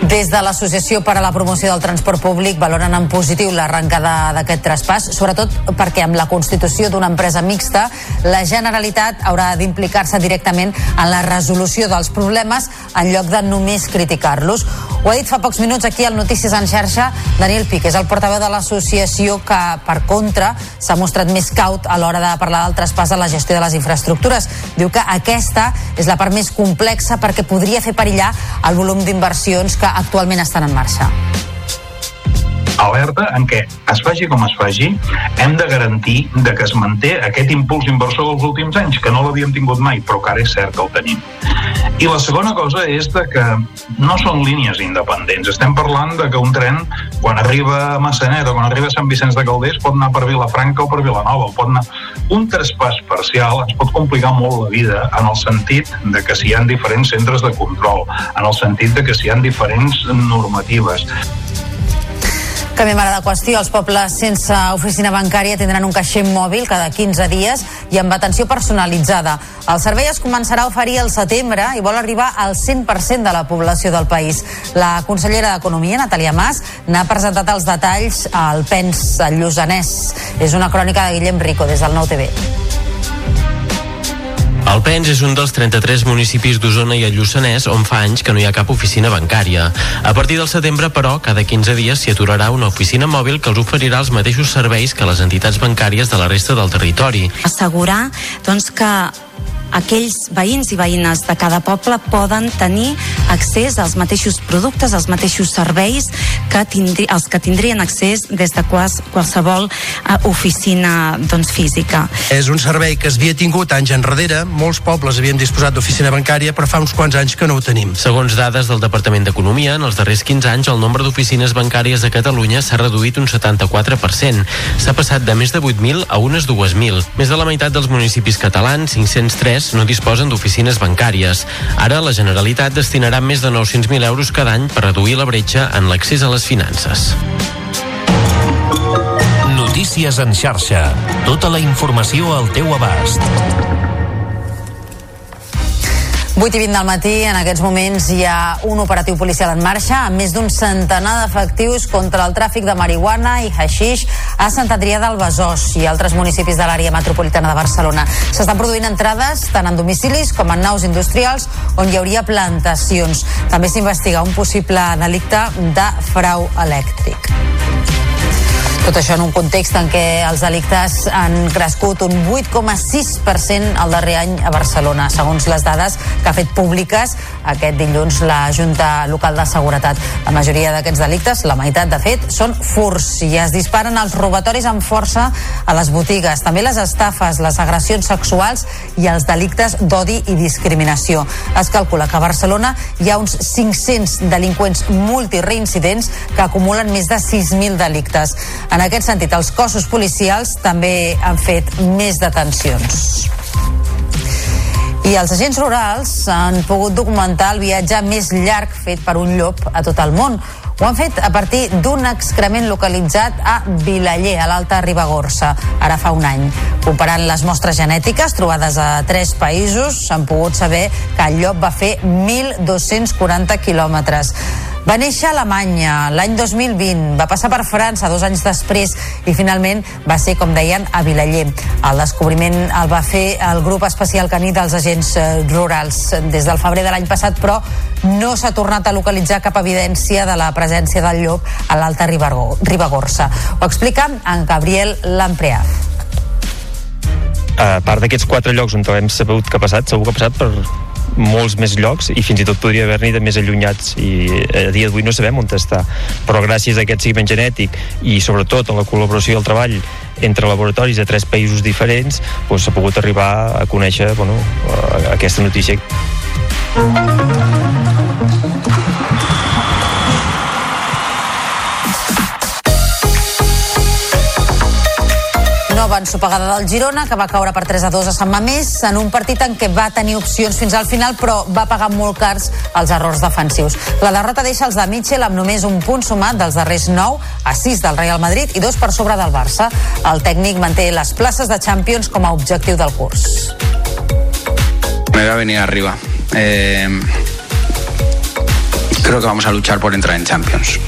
Des de l'Associació per a la Promoció del Transport Públic valoren en positiu l'arrencada d'aquest traspàs, sobretot perquè amb la constitució d'una empresa mixta, la Generalitat haurà d'implicar-se directament en la resolució dels problemes en lloc de només criticar-los. Ho ha dit fa pocs minuts aquí al Notícies en xarxa Daniel Pic, és el portaveu de l'associació que, per contra, s'ha mostrat més caut a l'hora de parlar del traspàs a la gestió de les infraestructures. Diu que aquesta és la part més complexa perquè podria fer perillar el volum d'inversions que actualment estan en marxa alerta en què es faci com es faci, hem de garantir de que es manté aquest impuls inversor dels últims anys, que no l'havíem tingut mai, però que ara és cert que el tenim. I la segona cosa és de que no són línies independents. Estem parlant de que un tren, quan arriba a Massanet o quan arriba a Sant Vicenç de Calders, pot anar per Vilafranca o per Vilanova, pot anar... Un traspàs parcial ens pot complicar molt la vida en el sentit de que si hi ha diferents centres de control, en el sentit de que si hi ha diferents normatives. Canviem ara de qüestió. Els pobles sense oficina bancària tindran un caixer mòbil cada 15 dies i amb atenció personalitzada. El servei es començarà a oferir al setembre i vol arribar al 100% de la població del país. La consellera d'Economia, Natàlia Mas, n'ha presentat els detalls al PENS al Lluçanès. És una crònica de Guillem Rico des del Nou TV. El Pens és un dels 33 municipis d'Osona i el Lluçanès on fa anys que no hi ha cap oficina bancària. A partir del setembre, però, cada 15 dies s'hi aturarà una oficina mòbil que els oferirà els mateixos serveis que les entitats bancàries de la resta del territori. Assegurar doncs, que aquells veïns i veïnes de cada poble poden tenir accés als mateixos productes, als mateixos serveis que tindri, els que tindrien accés des de quals, qualsevol uh, oficina doncs, física. És un servei que es havia tingut anys enrere, molts pobles havien disposat d'oficina bancària, però fa uns quants anys que no ho tenim. Segons dades del Departament d'Economia, en els darrers 15 anys el nombre d'oficines bancàries a Catalunya s'ha reduït un 74%. S'ha passat de més de 8.000 a unes 2.000. Més de la meitat dels municipis catalans, 503, no disposen d'oficines bancàries. Ara la Generalitat destinarà més de 900.000 euros cada any per reduir la bretxa en l'accés a les finances. Notícies en xarxa. Tota la informació al teu abast. 8 i 20 del matí, en aquests moments hi ha un operatiu policial en marxa amb més d'un centenar d'efectius contra el tràfic de marihuana i haixix a Sant Adrià del Besòs i altres municipis de l'àrea metropolitana de Barcelona. S'estan produint entrades tant en domicilis com en naus industrials on hi hauria plantacions. També s'investiga un possible delicte de frau elèctric. Tot això en un context en què els delictes han crescut un 8,6% el darrer any a Barcelona, segons les dades que ha fet públiques aquest dilluns la Junta Local de Seguretat. La majoria d'aquests delictes, la meitat de fet, són furs i es disparen els robatoris amb força a les botigues, també les estafes, les agressions sexuals i els delictes d'odi i discriminació. Es calcula que a Barcelona hi ha uns 500 delinqüents multireincidents que acumulen més de 6.000 delictes. En aquest sentit, els cossos policials també han fet més detencions. I els agents rurals han pogut documentar el viatge més llarg fet per un llop a tot el món. Ho han fet a partir d'un excrement localitzat a Vilaller, a l'Alta Ribagorça, ara fa un any. Comparant les mostres genètiques trobades a tres països, s'han pogut saber que el llop va fer 1.240 quilòmetres. Va néixer a Alemanya l'any 2020, va passar per França dos anys després i finalment va ser, com deien, a Vilaller. El descobriment el va fer el grup especial caní dels agents eh, rurals des del febrer de l'any passat, però no s'ha tornat a localitzar cap evidència de la presència del llop a l'Alta Ribagorça. Ho explica en Gabriel Lampreà. A part d'aquests quatre llocs on hem sabut que ha passat, segur que ha passat per molts més llocs i fins i tot podria haver-n'hi de més allunyats i a dia d'avui no sabem on està. Però gràcies a aquest seguiment genètic i sobretot a la col·laboració i el treball entre laboratoris de tres països diferents doncs s'ha pogut arribar a conèixer bueno, aquesta notícia Nova ensopegada del Girona, que va caure per 3 a 2 a Sant Mamés, en un partit en què va tenir opcions fins al final, però va pagar molt cars els errors defensius. La derrota deixa els de Mitchell amb només un punt sumat dels darrers 9 a 6 del Real Madrid i dos per sobre del Barça. El tècnic manté les places de Champions com a objectiu del curs. Me voy a venir arriba. Eh, creo que vamos a luchar por entrar en Champions.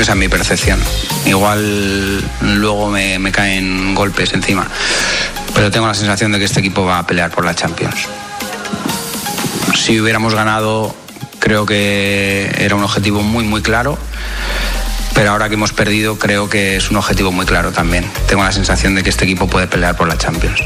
Esa es mi percepción. Igual luego me, caen golpes encima. Pero tengo la sensación de que este equipo va a pelear por la Champions. Si hubiéramos ganado, creo que era un objetivo muy, muy claro. Pero ahora que hemos perdido, creo que es un objetivo muy claro también. Tengo la sensación de que este equipo puede pelear por la Champions.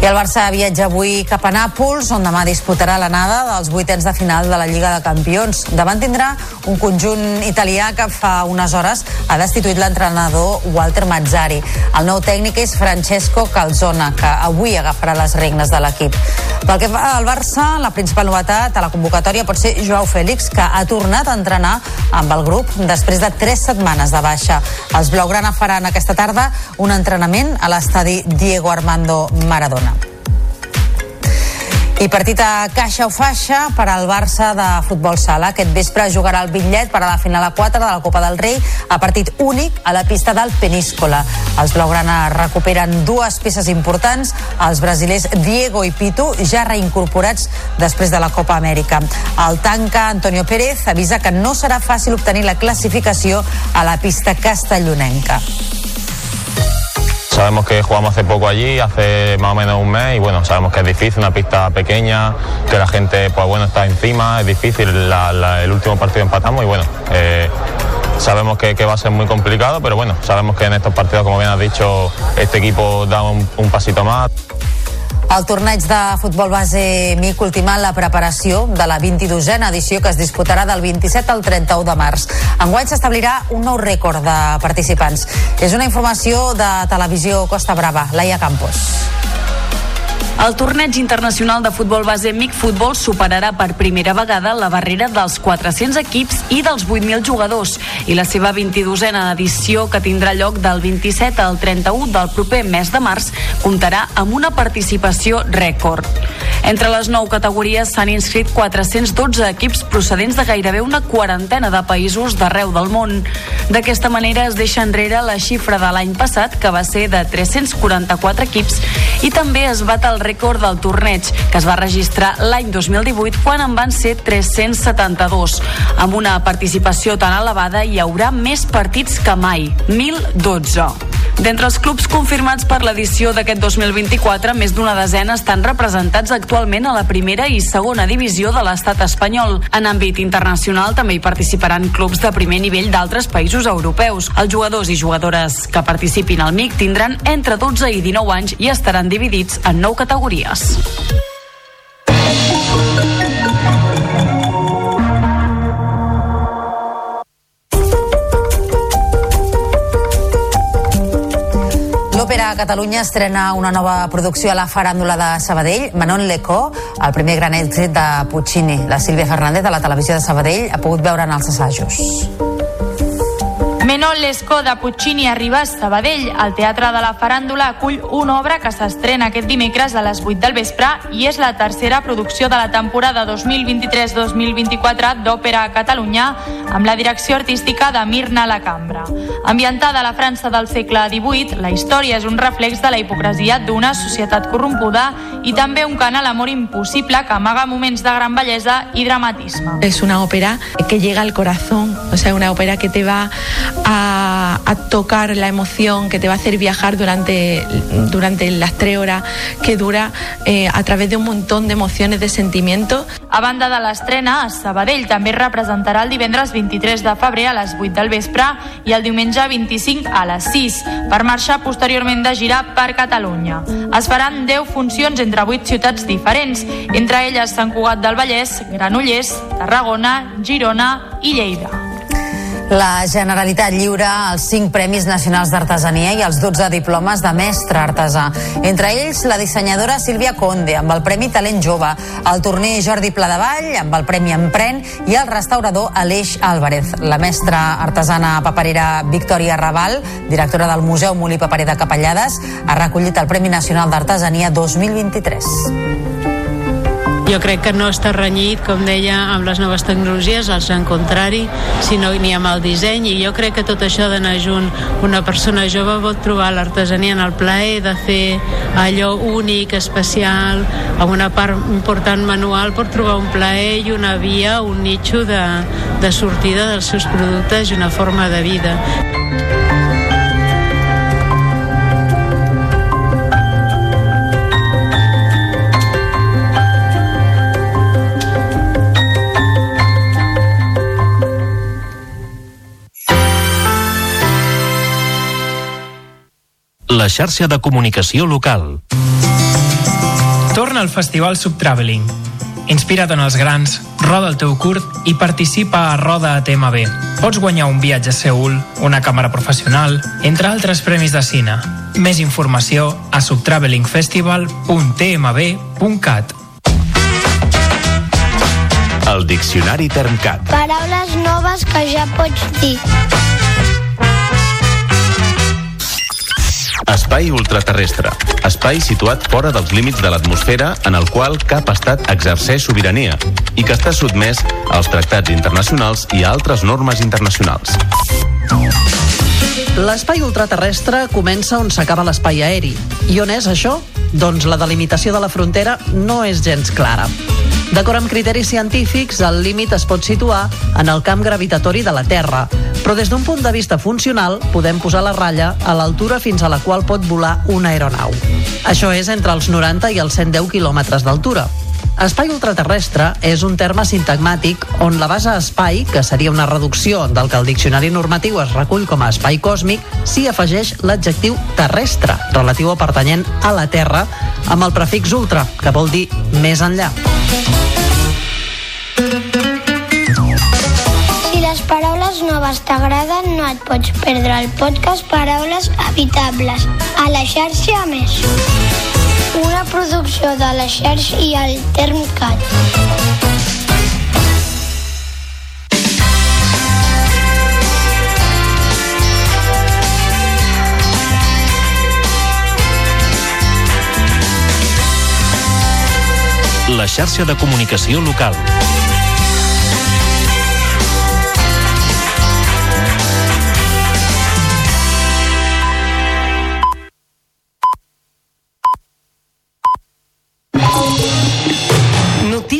I el Barça viatja avui cap a Nàpols, on demà disputarà l'anada dels vuitens de final de la Lliga de Campions. Davant tindrà un conjunt italià que fa unes hores ha destituït l'entrenador Walter Mazzari. El nou tècnic és Francesco Calzona, que avui agafarà les regnes de l'equip. Pel que fa al Barça, la principal novetat a la convocatòria pot ser Joao Fèlix, que ha tornat a entrenar amb el grup després de tres setmanes de baixa. Els blaugrana faran aquesta tarda un entrenament a l'estadi Diego Armando Maradona. I partit a caixa o faixa per al Barça de futbol sala. Aquest vespre jugarà el bitllet per a la final a 4 de la Copa del Rei a partit únic a la pista del Peníscola. Els blaugrana recuperen dues peces importants, els brasilers Diego i Pitu, ja reincorporats després de la Copa Amèrica. El tanca Antonio Pérez avisa que no serà fàcil obtenir la classificació a la pista castellonenca. Sabemos que jugamos hace poco allí, hace más o menos un mes, y bueno, sabemos que es difícil, una pista pequeña, que la gente, pues bueno, está encima, es difícil, el último partido empatamos y bueno, eh, sabemos que, va a ser muy complicado, pero bueno, sabemos que en estos partidos, como bien has dicho, este equipo da un pasito más. El torneig de futbol base MIC ultima la preparació de la 22a edició que es disputarà del 27 al 31 de març. Enguany s'establirà un nou rècord de participants. És una informació de Televisió Costa Brava. Laia Campos. El torneig internacional de futbol base MIC Futbol superarà per primera vegada la barrera dels 400 equips i dels 8.000 jugadors i la seva 22a edició que tindrà lloc del 27 al 31 del proper mes de març comptarà amb una participació rècord. Entre les nou categories s'han inscrit 412 equips procedents de gairebé una quarantena de països d'arreu del món. D'aquesta manera es deixa enrere la xifra de l'any passat, que va ser de 344 equips, i també es bat el rècord del torneig, que es va registrar l'any 2018 quan en van ser 372. Amb una participació tan elevada hi haurà més partits que mai, 1.012. D'entre els clubs confirmats per l'edició d'aquest 2024, més d'una desena estan representats actualment a la primera i segona divisió de l'estat espanyol. En àmbit internacional també hi participaran clubs de primer nivell d'altres països europeus. Els jugadors i jugadores que participin al MIC tindran entre 12 i 19 anys i estaran dividits en 9 categories. L'Òpera a Catalunya estrena una nova producció a la faràndula de Sabadell, Manon Lecó, el primer gran èxit de Puccini. La Sílvia Fernández de la televisió de Sabadell ha pogut veure en els assajos. Menon Lescó de Puccini arriba a Sabadell. El Teatre de la Faràndula acull una obra que s'estrena aquest dimecres a les 8 del vespre i és la tercera producció de la temporada 2023-2024 d'Òpera a Catalunya amb la direcció artística de Mirna La Cambra. Ambientada a la França del segle XVIII, la història és un reflex de la hipocresia d'una societat corrompuda i també un cant a l'amor impossible que amaga moments de gran bellesa i dramatisme. Es una ópera que llega al corazón, o sea, una ópera que te va a, a tocar la emoción, que te va a hacer viajar durante, durante las tres horas que dura eh, a través de un montón de emociones, de sentimientos. A banda de l'estrena, a Sabadell també es representarà el divendres 23 de febrer a les 8 del vespre i el diumenge 25 a les 6, per marxar posteriorment de gira per Catalunya. Es faran 10 funcions entre 8 ciutats diferents, entre elles Sant Cugat del Vallès, Granollers, Tarragona, Girona i Lleida. La Generalitat lliura els 5 Premis Nacionals d'Artesania i els 12 diplomes de mestre artesà. Entre ells, la dissenyadora Sílvia Conde, amb el Premi Talent Jove, el torner Jordi Pladevall, amb el Premi Empren, i el restaurador Aleix Álvarez. La mestra artesana paperera Victòria Raval, directora del Museu Molí Paperer de Capellades, ha recollit el Premi Nacional d'Artesania 2023 jo crec que no està renyit, com deia, amb les noves tecnologies, al contrari, sinó ni amb el disseny, i jo crec que tot això d'anar junt una persona jove pot trobar l'artesania en el plaer de fer allò únic, especial, amb una part important manual, per trobar un plaer i una via, un nitxo de, de sortida dels seus productes i una forma de vida. La xarxa de comunicació local. Torna al Festival Subtraveling. Inspira't en els grans, roda el teu curt i participa a Roda a TMB. Pots guanyar un viatge a Seul, una càmera professional, entre altres premis de cine. Més informació a subtravelingfestival.tmb.cat El Diccionari Termcat. Paraules noves que ja pots dir. Espai ultraterrestre. Espai situat fora dels límits de l'atmosfera en el qual cap estat exerceix sobirania i que està sotmès als tractats internacionals i a altres normes internacionals. L'espai ultraterrestre comença on s'acaba l'espai aeri. I on és això? Doncs la delimitació de la frontera no és gens clara. D'acord amb criteris científics, el límit es pot situar en el camp gravitatori de la Terra, però des d'un punt de vista funcional podem posar la ratlla a l'altura fins a la qual pot volar una aeronau. Això és entre els 90 i els 110 quilòmetres d'altura. Espai ultraterrestre és un terme sintagmàtic on la base espai, que seria una reducció del que el diccionari normatiu es recull com a espai còsmic, s'hi afegeix l'adjectiu terrestre, relatiu o pertanyent a la Terra, amb el prefix ultra, que vol dir més enllà. Si les paraules noves t'agraden, no et pots perdre el podcast Paraules Habitables a la xarxa Més. Una producció de la xarxa i el Termcat. La xarxa de comunicació local.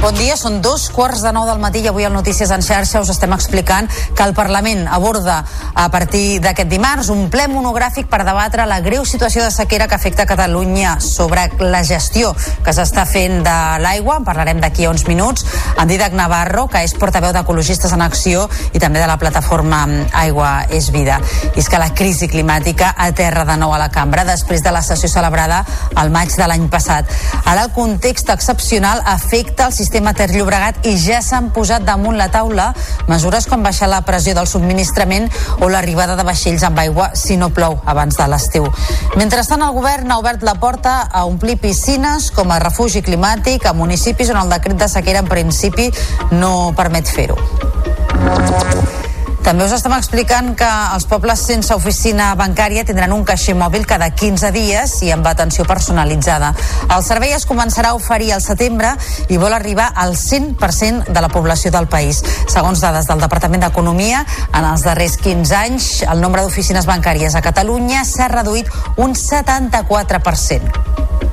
Bon dia, són dos quarts de nou del matí i avui al Notícies en xarxa us estem explicant que el Parlament aborda a partir d'aquest dimarts un ple monogràfic per debatre la greu situació de sequera que afecta Catalunya sobre la gestió que s'està fent de l'aigua. En parlarem d'aquí a uns minuts amb Didac Navarro, que és portaveu d'Ecologistes en Acció i també de la plataforma Aigua és Vida. I és que la crisi climàtica aterra de nou a la cambra després de la sessió celebrada al maig de l'any passat. Ara el context excepcional afecta el sistema sistema Ter Llobregat i ja s'han posat damunt la taula mesures com baixar la pressió del subministrament o l'arribada de vaixells amb aigua si no plou abans de l'estiu. Mentrestant, el govern ha obert la porta a omplir piscines com a refugi climàtic a municipis on el decret de sequera en principi no permet fer-ho. També us estem explicant que els pobles sense oficina bancària tindran un caixer mòbil cada 15 dies i amb atenció personalitzada. El servei es començarà a oferir al setembre i vol arribar al 100% de la població del país. Segons dades del Departament d'Economia, en els darrers 15 anys el nombre d'oficines bancàries a Catalunya s'ha reduït un 74%.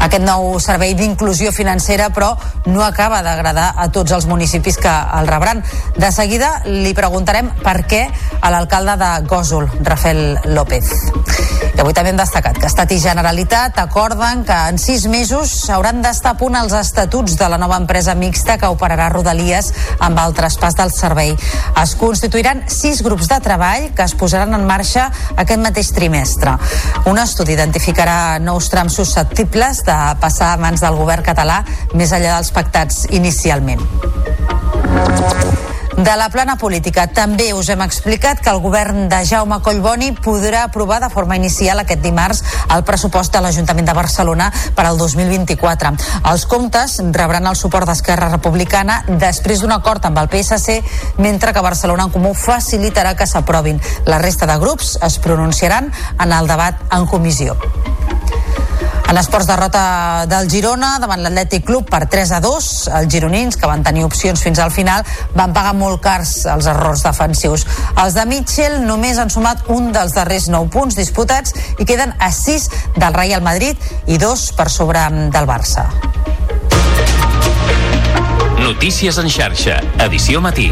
Aquest nou servei d'inclusió financera, però, no acaba d'agradar a tots els municipis que el rebran. De seguida li preguntarem per què a l'alcalde de Gòsol, Rafael López. I avui també hem destacat que Estat i Generalitat acorden que en sis mesos hauran d'estar a punt els estatuts de la nova empresa mixta que operarà Rodalies amb el traspàs del servei. Es constituiran sis grups de treball que es posaran en marxa aquest mateix trimestre. Un estudi identificarà nous trams susceptibles de passar a mans del govern català més enllà dels pactats inicialment. De la plana política també us hem explicat que el govern de Jaume Collboni podrà aprovar de forma inicial aquest dimarts el pressupost de l'Ajuntament de Barcelona per al 2024. Els comptes rebran el suport d'Esquerra Republicana després d'un acord amb el PSC, mentre que Barcelona en Comú facilitarà que s'aprovin. La resta de grups es pronunciaran en el debat en comissió. En esports derrota del Girona davant l'Atlètic Club per 3 a 2. Els gironins, que van tenir opcions fins al final, van pagar molt cars els errors defensius. Els de Mitchell només han sumat un dels darrers 9 punts disputats i queden a 6 del Real Madrid i dos per sobre del Barça. Notícies en xarxa, edició matí.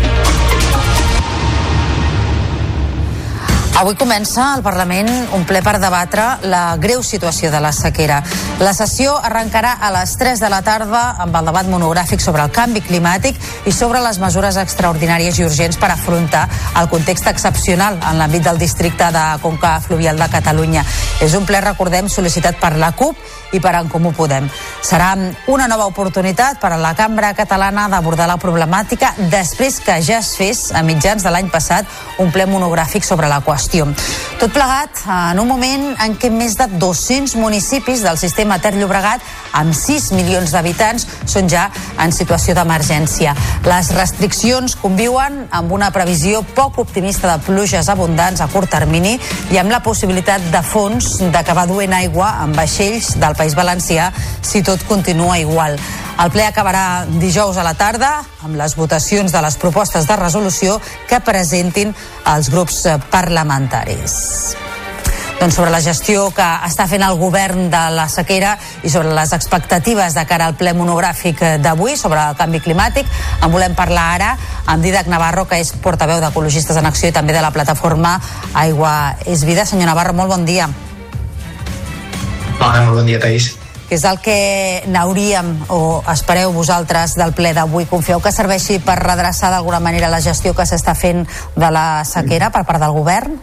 Avui comença al Parlament un ple per debatre la greu situació de la sequera. La sessió arrencarà a les 3 de la tarda amb el debat monogràfic sobre el canvi climàtic i sobre les mesures extraordinàries i urgents per afrontar el context excepcional en l'àmbit del districte de Conca Fluvial de Catalunya. És un ple, recordem, sol·licitat per la CUP i per en Comú Podem. Serà una nova oportunitat per a la cambra catalana d'abordar la problemàtica després que ja es fes a mitjans de l'any passat un ple monogràfic sobre la qüestió. Tot plegat en un moment en què més de 200 municipis del sistema Ter Llobregat amb 6 milions d'habitants són ja en situació d'emergència. Les restriccions conviuen amb una previsió poc optimista de pluges abundants a curt termini i amb la possibilitat de fons d'acabar duent aigua amb vaixells del País Valencià si tot continua igual. El ple acabarà dijous a la tarda amb les votacions de les propostes de resolució que presentin els grups parlamentaris doncs sobre la gestió que està fent el govern de la sequera i sobre les expectatives de cara al ple monogràfic d'avui sobre el canvi climàtic. En volem parlar ara amb Didac Navarro, que és portaveu d'Ecologistes en Acció i també de la plataforma Aigua és Vida. Senyor Navarro, molt bon dia. Hola, molt bon dia, Taís que és el que n'hauríem o espereu vosaltres del ple d'avui? Confieu que serveixi per redreçar d'alguna manera la gestió que s'està fent de la sequera per part del govern?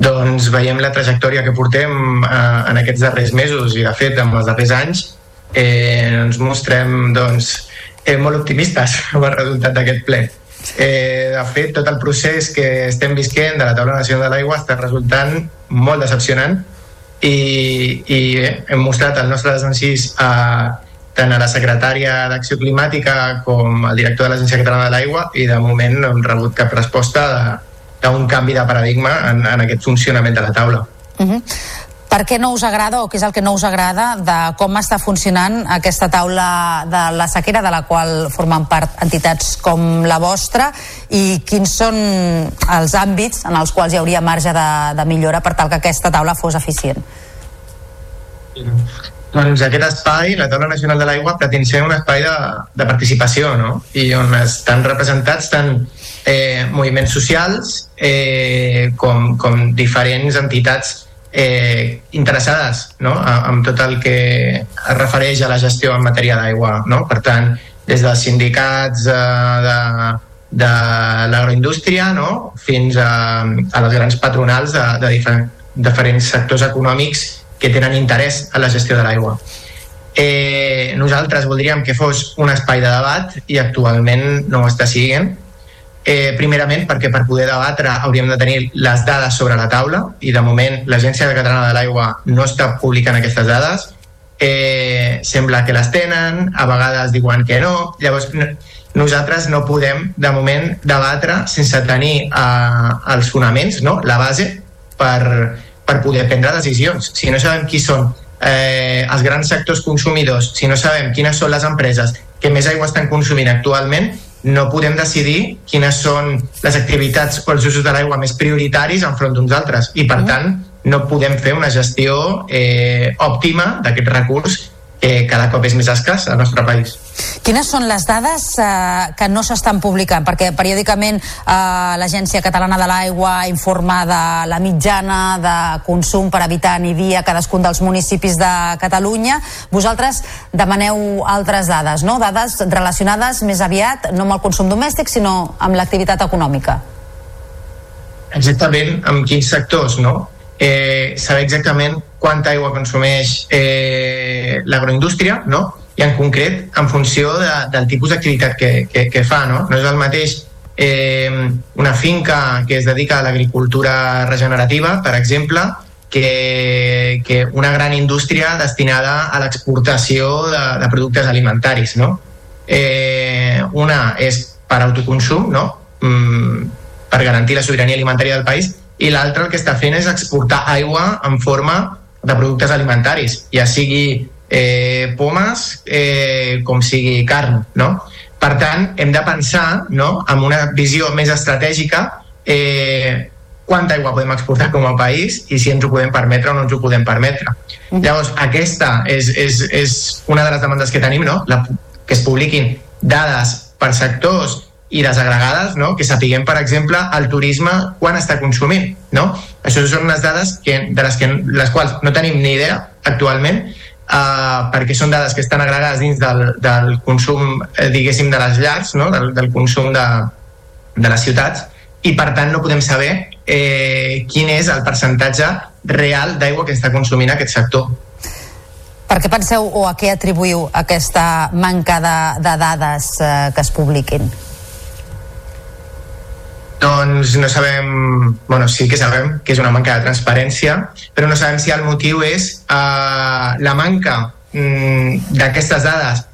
Doncs veiem la trajectòria que portem eh, en aquests darrers mesos i de fet en els darrers anys eh, ens mostrem doncs, eh, molt optimistes amb el resultat d'aquest ple. Eh, de fet, tot el procés que estem visquent de la taula nacional de l'aigua està resultant molt decepcionant i, i hem mostrat el nostre desencís a, tant a la secretària d'Acció Climàtica com al director de l'Agència Catalana de l'Aigua i de moment no hem rebut cap resposta d'un canvi de paradigma en, en aquest funcionament de la taula. Uh -huh. Per què no us agrada o què és el que no us agrada de com està funcionant aquesta taula de la sequera de la qual formen part entitats com la vostra i quins són els àmbits en els quals hi hauria marge de, de millora per tal que aquesta taula fos eficient? Doncs aquest espai, la Taula Nacional de l'Aigua, pretén ser un espai de, de participació, no? I on estan representats tant eh, moviments socials eh, com, com diferents entitats eh, interessades no? amb tot el que es refereix a la gestió en matèria d'aigua. No? Per tant, des dels sindicats eh, de, de l'agroindústria no? fins a, a les grans patronals de, de diferents, diferents sectors econòmics que tenen interès en la gestió de l'aigua. Eh, nosaltres voldríem que fos un espai de debat i actualment no ho està siguent Eh, primerament perquè per poder debatre hauríem de tenir les dades sobre la taula i de moment l'Agència Catalana de l'Aigua no està publicant aquestes dades. Eh, sembla que les tenen a vegades diuen que no. Llavors nosaltres no podem de moment debatre sense tenir eh, els fonaments, no? la base per, per poder prendre decisions. Si no sabem qui són eh, els grans sectors consumidors si no sabem quines són les empreses que més aigua estan consumint actualment no podem decidir quines són les activitats o els usos de l'aigua més prioritaris enfront d'uns altres i per mm. tant no podem fer una gestió eh, òptima d'aquest recurs que cada cop és més escàs al nostre país. Quines són les dades eh, que no s'estan publicant? Perquè periòdicament eh, l'Agència Catalana de l'Aigua informa de la mitjana de consum per habitant i dia a cadascun dels municipis de Catalunya. Vosaltres demaneu altres dades, no? Dades relacionades més aviat no amb el consum domèstic, sinó amb l'activitat econòmica. Exactament, amb quins sectors, no? Eh, saber exactament quanta aigua consumeix eh, l'agroindústria, no? i en concret en funció de, del tipus d'activitat que, que, que fa. No? no és el mateix eh, una finca que es dedica a l'agricultura regenerativa, per exemple, que, que una gran indústria destinada a l'exportació de, de productes alimentaris. No? Eh, una és per autoconsum, no? Mm, per garantir la sobirania alimentària del país, i l'altra el que està fent és exportar aigua en forma de productes alimentaris, ja sigui eh, pomes eh, com sigui carn, no? Per tant, hem de pensar no, amb una visió més estratègica eh, quanta aigua podem exportar com a país i si ens ho podem permetre o no ens ho podem permetre. Llavors, aquesta és, és, és una de les demandes que tenim, no? La, que es publiquin dades per sectors i desagregades, no? que sapiguem, per exemple, el turisme quan està consumint. No? Això són unes dades que, de les, que, les quals no tenim ni idea actualment, eh, perquè són dades que estan agregades dins del, del consum, eh, diguéssim, de les llars, no? del, del consum de, de les ciutats, i per tant no podem saber eh, quin és el percentatge real d'aigua que està consumint aquest sector. Per què penseu o a què atribuïu aquesta manca de, de dades eh, que es publiquin? Doncs no sabem, bueno, sí que sabem que és una manca de transparència, però no sabem si el motiu és eh, la manca mm, d'aquestes dades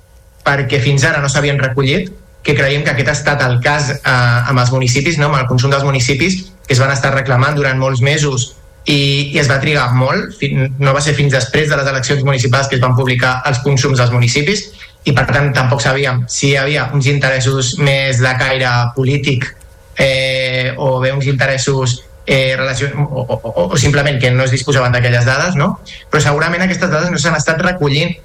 perquè fins ara no s'havien recollit, que creiem que aquest ha estat el cas eh, amb els municipis, no? amb el consum dels municipis, que es van estar reclamant durant molts mesos i, i es va trigar molt, no va ser fins després de les eleccions municipals que es van publicar els consums dels municipis i per tant tampoc sabíem si hi havia uns interessos més de caire polític eh, o bé uns interessos eh, relacion... o, o, o simplement que no es disposaven d'aquelles dades, no? Però segurament aquestes dades no s'han estat recollint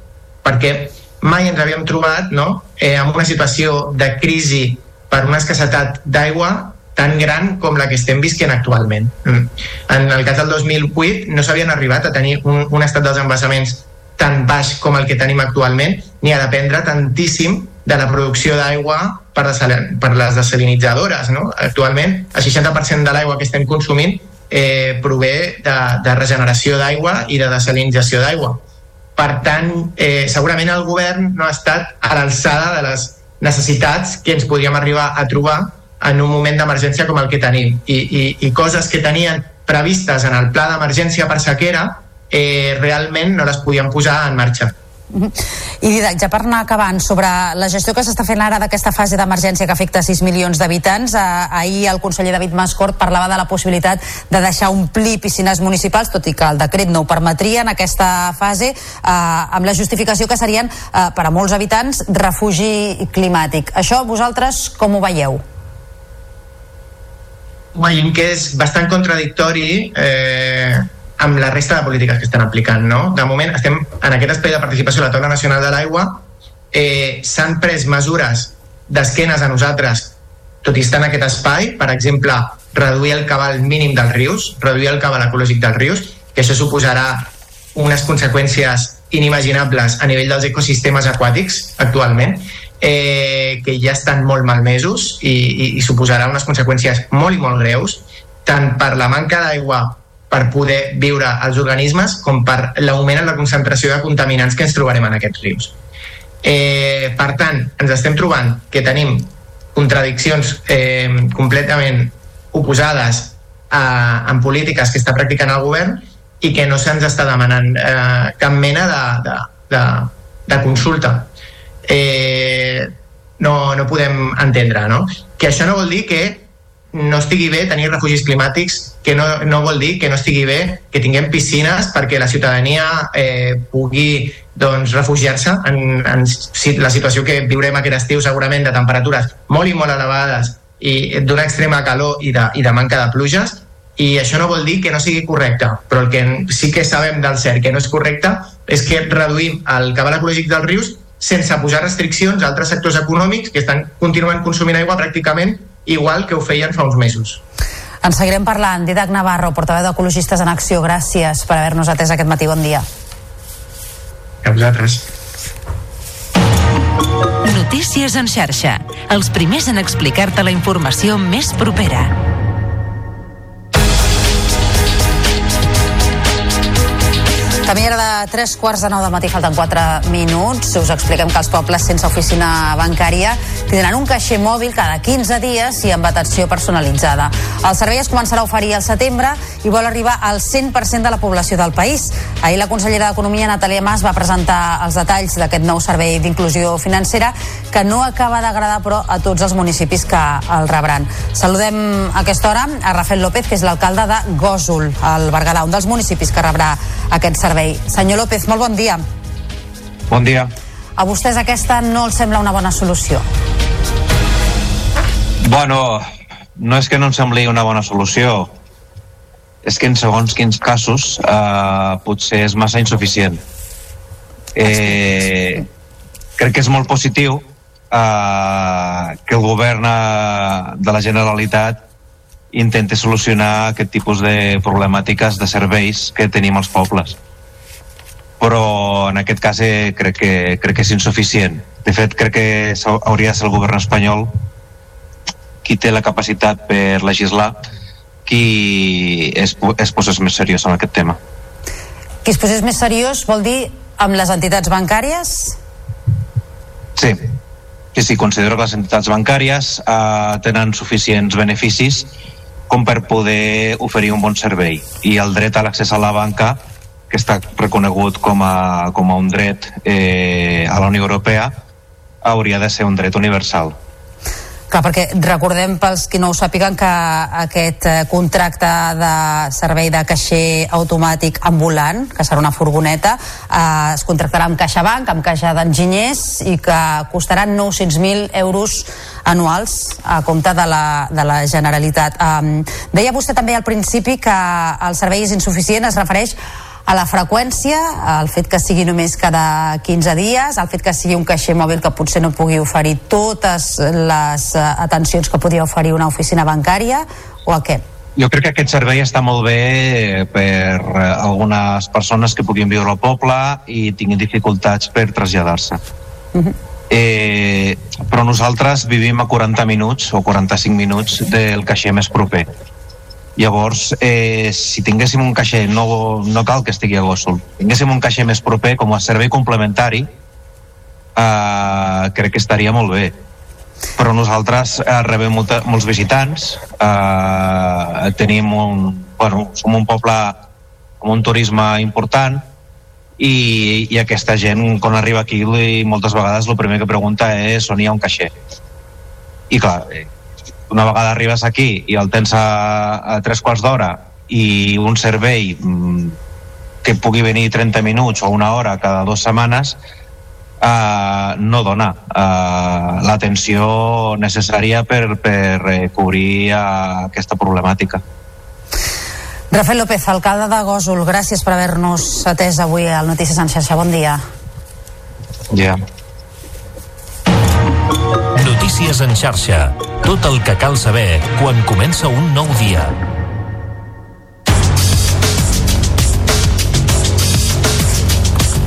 perquè mai ens havíem trobat no? eh, en una situació de crisi per una escassetat d'aigua tan gran com la que estem visquent actualment. Mm. En el cas del 2008 no s'havien arribat a tenir un, un estat dels embassaments tan baix com el que tenim actualment, ni a dependre tantíssim de la producció d'aigua per, per les desalinitzadores. No? Actualment, el 60% de l'aigua que estem consumint eh, prové de, de regeneració d'aigua i de desalinització d'aigua. Per tant, eh, segurament el govern no ha estat a l'alçada de les necessitats que ens podríem arribar a trobar en un moment d'emergència com el que tenim. I, i, I coses que tenien previstes en el pla d'emergència per sequera eh, realment no les podien posar en marxa. I Didac, ja per anar acabant, sobre la gestió que s'està fent ara d'aquesta fase d'emergència que afecta 6 milions d'habitants, eh, ahir el conseller David Mascort parlava de la possibilitat de deixar omplir piscines municipals, tot i que el decret no ho permetria en aquesta fase, eh, amb la justificació que serien, eh, per a molts habitants, refugi climàtic. Això vosaltres com ho veieu? Veiem que és bastant contradictori eh, amb la resta de polítiques que estan aplicant. No? De moment estem en aquest espai de participació de la Taula Nacional de l'Aigua eh, s'han pres mesures d'esquenes a nosaltres tot i estar en aquest espai, per exemple reduir el cabal mínim dels rius reduir el cabal ecològic dels rius que això suposarà unes conseqüències inimaginables a nivell dels ecosistemes aquàtics actualment eh, que ja estan molt malmesos i, i, i suposarà unes conseqüències molt i molt greus tant per la manca d'aigua per poder viure els organismes com per l'augment en la concentració de contaminants que ens trobarem en aquests rius. Eh, per tant, ens estem trobant que tenim contradiccions eh, completament oposades a, en polítiques que està practicant el govern i que no se'ns està demanant eh, cap mena de, de, de, de consulta. Eh, no, no podem entendre, no? Que això no vol dir que no estigui bé tenir refugis climàtics, que no, no vol dir que no estigui bé que tinguem piscines perquè la ciutadania eh, pugui doncs, refugiar-se en, en la situació que viurem aquest estiu segurament de temperatures molt i molt elevades i d'una extrema calor i de, i de manca de pluges i això no vol dir que no sigui correcte, però el que sí que sabem del cert que no és correcte és que reduïm el cabal ecològic dels rius sense posar restriccions a altres sectors econòmics que estan continuant consumint aigua pràcticament igual que ho feien fa uns mesos. En seguirem parlant. Didac Navarro, portaveu d'Ecologistes en Acció, gràcies per haver-nos atès aquest matí. Bon dia. A vosaltres. Notícies en xarxa. Els primers en explicar-te la informació més propera. Camí era de 3 quarts de 9 del matí, falten 4 minuts. Us expliquem que els pobles sense oficina bancària tindran un caixer mòbil cada 15 dies i amb atenció personalitzada. El servei es començarà a oferir al setembre i vol arribar al 100% de la població del país. Ahir la consellera d'Economia, Natàlia Mas, va presentar els detalls d'aquest nou servei d'inclusió financera que no acaba d'agradar, però, a tots els municipis que el rebran. Saludem a aquesta hora a Rafael López, que és l'alcalde de Gòsol, al Berguedà, un dels municipis que rebrà aquest servei. Senyor López, molt bon dia. Bon dia. A vostès aquesta no els sembla una bona solució? Bueno, no és que no em sembli una bona solució, és que en segons quins casos eh, potser és massa insuficient. Eh, crec que és molt positiu eh, que el govern eh, de la Generalitat intenti solucionar aquest tipus de problemàtiques de serveis que tenim als pobles però en aquest cas eh, crec, que, crec que és insuficient. De fet, crec que hauria de ser el govern espanyol qui té la capacitat per legislar qui es, es posés més seriós en aquest tema. Qui es posés més seriós vol dir amb les entitats bancàries? Sí, que si considero que les entitats bancàries eh, tenen suficients beneficis com per poder oferir un bon servei i el dret a l'accés a la banca que està reconegut com a, com a un dret eh, a la Unió Europea hauria de ser un dret universal Clar, perquè recordem pels qui no ho sàpiguen que aquest eh, contracte de servei de caixer automàtic ambulant, que serà una furgoneta, eh, es contractarà amb CaixaBank, amb Caixa d'Enginyers i que costarà 900.000 euros anuals a compte de la, de la Generalitat. Eh, deia vostè també al principi que el servei és insuficient, es refereix a la freqüència, el fet que sigui només cada 15 dies, el fet que sigui un caixer mòbil que potser no pugui oferir totes les eh, atencions que podria oferir una oficina bancària, o a què? Jo crec que aquest servei està molt bé per eh, algunes persones que puguin viure al poble i tinguin dificultats per traslladar-se. Uh -huh. eh, però nosaltres vivim a 40 minuts o 45 minuts del caixer més proper Llavors, eh, si tinguéssim un caixer, no, no cal que estigui a Gossol, tinguéssim un caixer més proper com a servei complementari, eh, crec que estaria molt bé. Però nosaltres eh, rebem molta, molts visitants, eh, tenim un, bueno, som un poble amb un turisme important i, i aquesta gent quan arriba aquí moltes vegades el primer que pregunta és on hi ha un caixer i clar, eh, una vegada arribes aquí i el tens a, a tres quarts d'hora i un servei mm, que pugui venir 30 minuts o una hora cada dues setmanes eh, no dona eh, l'atenció necessària per, per eh, cobrir eh, aquesta problemàtica. Rafael López, alcalde de Gòsol, gràcies per haver-nos atès avui al Notícies en xarxa. Bon dia. Ja. Yeah. Notícies en xarxa. Tot el que cal saber quan comença un nou dia.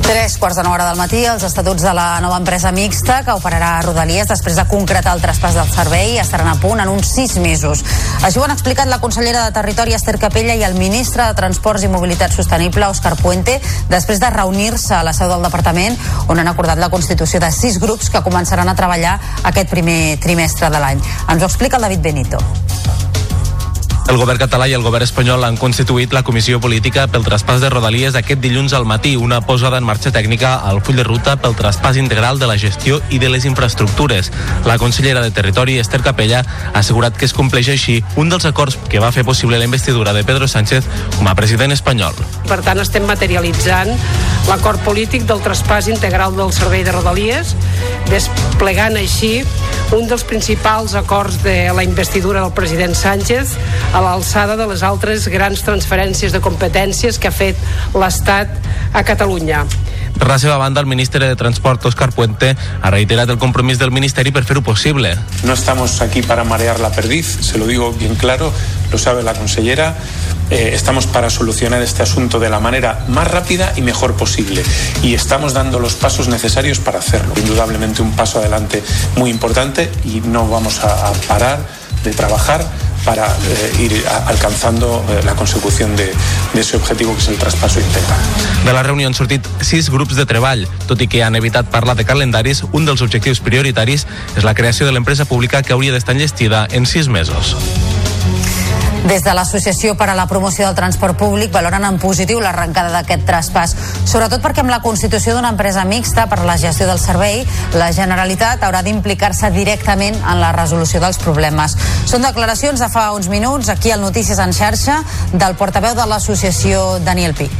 Tres quarts de nou hora del matí, els estatuts de la nova empresa mixta que operarà a Rodalies després de concretar el traspàs del servei estaran a punt en uns sis mesos. Així ho han explicat la consellera de Territori Esther Capella i el ministre de Transports i Mobilitat Sostenible Òscar Puente després de reunir-se a la seu del departament on han acordat la constitució de sis grups que començaran a treballar aquest primer trimestre de l'any. Ens ho explica el David Benito. El govern català i el govern espanyol han constituït la comissió política pel traspàs de Rodalies aquest dilluns al matí, una posada en marxa tècnica al full de ruta pel traspàs integral de la gestió i de les infraestructures. La consellera de Territori, Esther Capella, ha assegurat que es compleix així un dels acords que va fer possible la investidura de Pedro Sánchez com a president espanyol. Per tant, estem materialitzant l'acord polític del traspàs integral del servei de Rodalies, desplegant així un dels principals acords de la investidura del president Sánchez a l'alçada de les altres grans transferències de competències que ha fet l'Estat a Catalunya. Per la seva banda, el ministre de Transport, Òscar Puente, ha reiterat el compromís del Ministeri per fer-ho possible. No estamos aquí para marear la perdiz, se lo digo bien claro, lo sabe la consellera. Eh, estamos para solucionar este asunto de la manera más rápida y mejor posible. Y estamos dando los pasos necesarios para hacerlo. Indudablemente un paso adelante muy importante y no vamos a, a parar de trabajar para eh, ir a, alcanzando eh, la consecución de, de ese objetivo que es el traspaso integral. De la reunió han sortit sis grups de treball. Tot i que han evitat parlar de calendaris, un dels objectius prioritaris és la creació de l'empresa pública que hauria d'estar enllestida en sis mesos. Des de l'Associació per a la Promoció del Transport Públic valoren en positiu l'arrencada d'aquest traspàs, sobretot perquè amb la constitució d'una empresa mixta per a la gestió del servei, la Generalitat haurà d'implicar-se directament en la resolució dels problemes. Són declaracions de fa uns minuts aquí al Notícies en xarxa del portaveu de l'associació Daniel Pi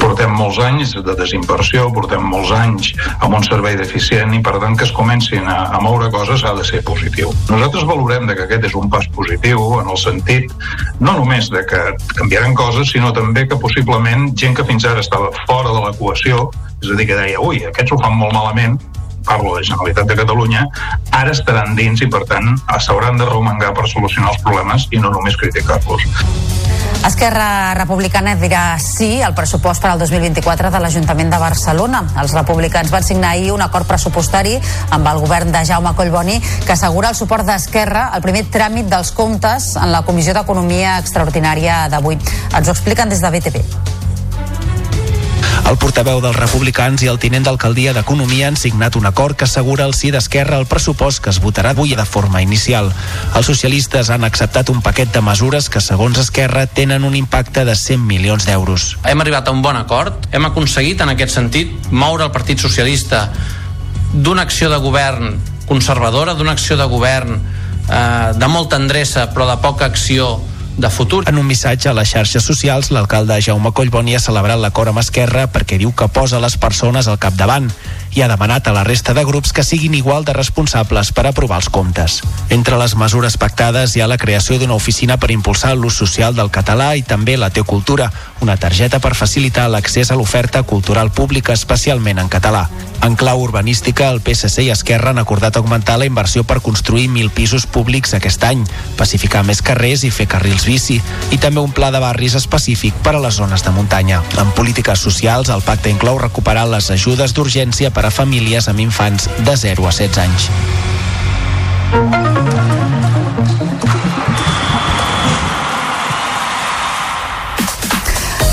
portem molts anys de desinversió, portem molts anys amb un servei deficient i per tant que es comencin a, a moure coses ha de ser positiu. Nosaltres valorem de que aquest és un pas positiu en el sentit no només de que canviaran coses, sinó també que possiblement gent que fins ara estava fora de l'equació, és a dir, que deia, ui, aquests ho fan molt malament, parlo de Generalitat de Catalunya, ara estaran dins i, per tant, s'hauran de romangar per solucionar els problemes i no només criticar-los. Esquerra Republicana dirà sí al pressupost per al 2024 de l'Ajuntament de Barcelona. Els republicans van signar ahir un acord pressupostari amb el govern de Jaume Collboni que assegura el suport d'Esquerra al primer tràmit dels comptes en la Comissió d'Economia Extraordinària d'avui. Ens ho expliquen des de BTV. El portaveu dels republicans i el tinent d'alcaldia d'Economia han signat un acord que assegura el sí d'Esquerra al pressupost que es votarà avui de forma inicial. Els socialistes han acceptat un paquet de mesures que, segons Esquerra, tenen un impacte de 100 milions d'euros. Hem arribat a un bon acord, hem aconseguit en aquest sentit moure el Partit Socialista d'una acció de govern conservadora, d'una acció de govern eh, de molta endreça però de poca acció de futur. En un missatge a les xarxes socials, l'alcalde Jaume Collboni ha celebrat l'acord amb Esquerra perquè diu que posa les persones al capdavant i ha demanat a la resta de grups que siguin igual de responsables per aprovar els comptes. Entre les mesures pactades hi ha la creació d'una oficina per impulsar l'ús social del català i també la teocultura, una targeta per facilitar l'accés a l'oferta cultural pública, especialment en català. En clau urbanística, el PSC i Esquerra han acordat augmentar la inversió per construir 1.000 pisos públics aquest any, pacificar més carrers i fer carrils bici, i també un pla de barris específic per a les zones de muntanya. En polítiques socials, el pacte inclou recuperar les ajudes d'urgència per a famílies amb infants de 0 a 16 anys.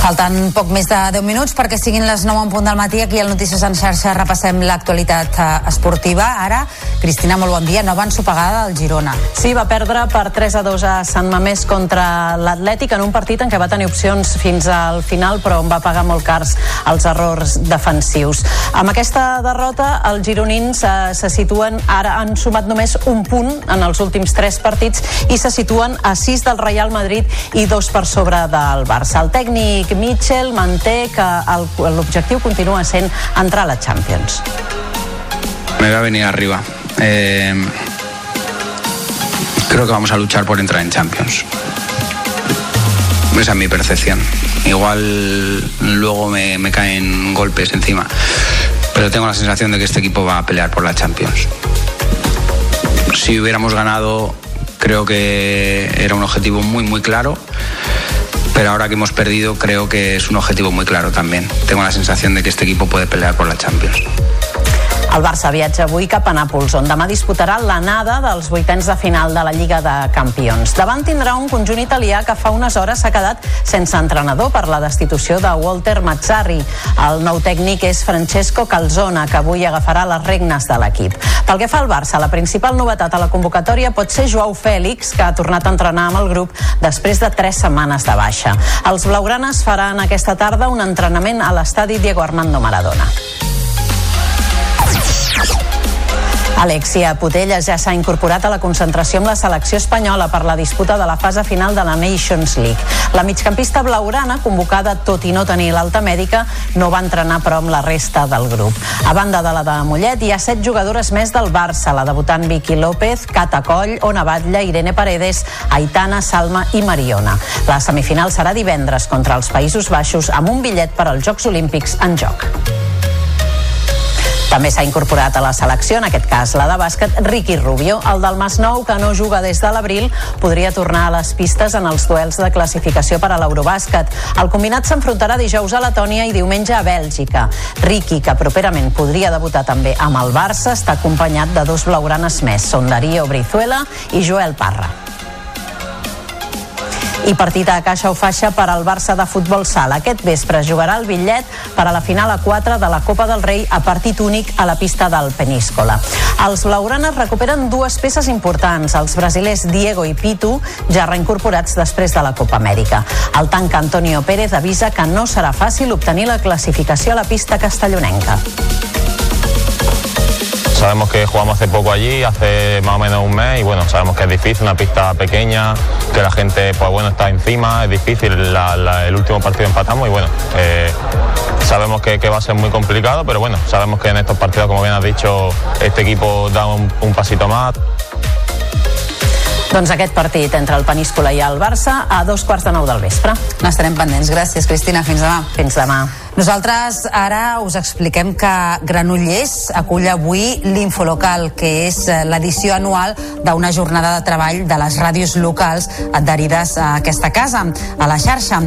Falten poc més de 10 minuts perquè siguin les 9 en punt del matí. Aquí al Notícies en xarxa repassem l'actualitat eh, esportiva. Ara, Cristina, molt bon dia. Nova ensopegada del Girona. Sí, va perdre per 3 a 2 a Sant Mamés contra l'Atlètic en un partit en què va tenir opcions fins al final, però on va pagar molt cars els errors defensius. Amb aquesta derrota, els gironins eh, se situen, ara han sumat només un punt en els últims 3 partits i se situen a 6 del Real Madrid i dos per sobre del Barça. El tècnic Mitchell manté que l'objectiu continua sent entrar a la Champions. Me voy a venir arriba. Eh, creo que vamos a luchar por entrar en Champions. Esa es mi percepción. Igual luego me caen golpes encima. Pero tengo la sensación de que este equipo va a pelear por la Champions. Si hubiéramos ganado, creo que era un objetivo muy, muy claro pero ahora que hemos perdido creo que es un objetivo muy claro también. Tengo la sensación de que este equipo puede pelear por la Champions. El Barça viatja avui cap a Nàpols, on demà disputarà l'anada dels vuitens de final de la Lliga de Campions. Davant tindrà un conjunt italià que fa unes hores s'ha quedat sense entrenador per la destitució de Walter Mazzarri. El nou tècnic és Francesco Calzona, que avui agafarà les regnes de l'equip. Pel que fa al Barça, la principal novetat a la convocatòria pot ser Joao Fèlix, que ha tornat a entrenar amb el grup després de tres setmanes de baixa. Els blaugranes faran aquesta tarda un entrenament a l'estadi Diego Armando Maradona. Alexia Putelles ja s'ha incorporat a la concentració amb la selecció espanyola per la disputa de la fase final de la Nations League. La migcampista blaurana, convocada tot i no tenir l'alta mèdica, no va entrenar però amb la resta del grup. A banda de la de Mollet, hi ha set jugadores més del Barça, la debutant Vicky López, Cata Coll, Ona Batlle, Irene Paredes, Aitana, Salma i Mariona. La semifinal serà divendres contra els Països Baixos amb un bitllet per als Jocs Olímpics en joc. També s'ha incorporat a la selecció, en aquest cas la de bàsquet, Ricky Rubio. El del Masnou, que no juga des de l'abril, podria tornar a les pistes en els duels de classificació per a l'Eurobàsquet. El combinat s'enfrontarà dijous a Letònia i diumenge a Bèlgica. Ricky, que properament podria debutar també amb el Barça, està acompanyat de dos blaugranes més, són Darío Brizuela i Joel Parra i partit a caixa o faixa per al Barça de futbol sala. Aquest vespre jugarà el bitllet per a la final a 4 de la Copa del Rei a partit únic a la pista del Peníscola. Els blaugranes recuperen dues peces importants, els brasilers Diego i Pitu, ja reincorporats després de la Copa Amèrica. El tanc Antonio Pérez avisa que no serà fàcil obtenir la classificació a la pista castellonenca. Sabemos que jugamos hace poco allí, hace más o menos un mes, y bueno, sabemos que es difícil, una pista pequeña, que la gente, pues bueno, está encima, es difícil, la, la, el último partido empatamos y bueno, eh, sabemos que, que, va a ser muy complicado, pero bueno, sabemos que en estos partidos, como bien has dicho, este equipo da un, un pasito más. Doncs aquest partit entre el Peníscola i el Barça a dos quarts de nou del vespre. N'estarem pendents. Gràcies, Cristina. Fins demà. Fins demà. Nosaltres ara us expliquem que Granollers acull avui l'Infolocal, que és eh, l'edició anual d'una jornada de treball de les ràdios locals adherides a aquesta casa, a la xarxa.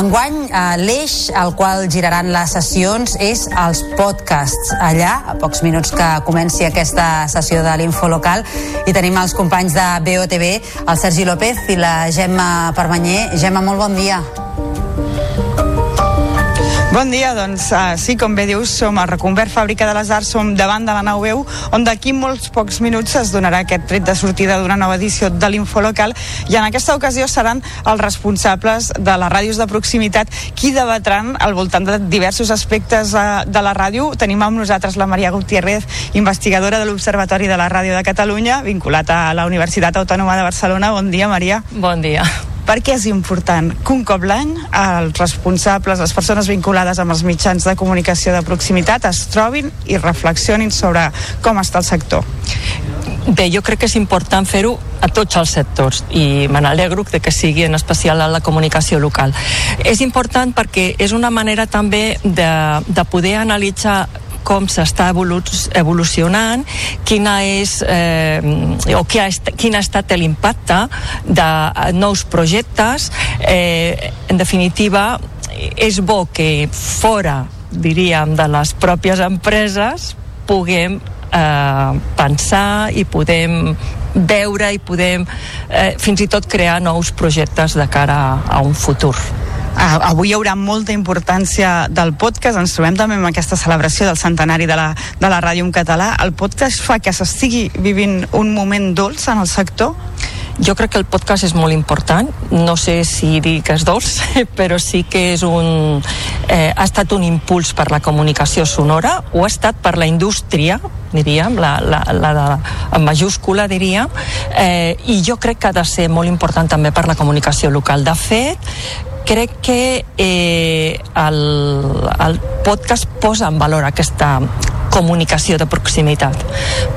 Enguany, eh, l'eix al qual giraran les sessions és els podcasts. Allà, a pocs minuts que comenci aquesta sessió de l'Infolocal, i tenim els companys de BOTV, el Sergi López i la Gemma Permanyer. Gemma, molt bon dia. Bon dia, doncs uh, sí, com bé dius, som a Reconvert Fàbrica de les Arts, som davant de la nau veu, on d'aquí molts pocs minuts es donarà aquest tret de sortida d'una nova edició de l'Infolocal i en aquesta ocasió seran els responsables de les ràdios de proximitat qui debatran al voltant de diversos aspectes uh, de la ràdio. Tenim amb nosaltres la Maria Gutiérrez, investigadora de l'Observatori de la Ràdio de Catalunya, vinculat a la Universitat Autònoma de Barcelona. Bon dia, Maria. Bon dia. Per què és important que un cop l'any els responsables, les persones vinculades amb els mitjans de comunicació de proximitat es trobin i reflexionin sobre com està el sector? Bé, jo crec que és important fer-ho a tots els sectors i me n'alegro que sigui en especial a la comunicació local. És important perquè és una manera també de, de poder analitzar com s'està evolucionant, quina és, eh, o quin ha, estat, quin ha estat l'impacte de nous projectes. Eh, en definitiva, és bo que fora, diríem, de les pròpies empreses puguem eh, pensar i podem veure i podem eh, fins i tot crear nous projectes de cara a un futur. Avui hi haurà molta importància del podcast, ens trobem també amb aquesta celebració del centenari de la, de la ràdio en català. El podcast fa que s'estigui vivint un moment dolç en el sector? Jo crec que el podcast és molt important, no sé si dir que és dolç, però sí que és un, eh, ha estat un impuls per la comunicació sonora, o ha estat per la indústria, diríem, la, la, la de, en majúscula diríem, eh, i jo crec que ha de ser molt important també per la comunicació local. De fet, crec que eh, el, el podcast posa en valor aquesta comunicació de proximitat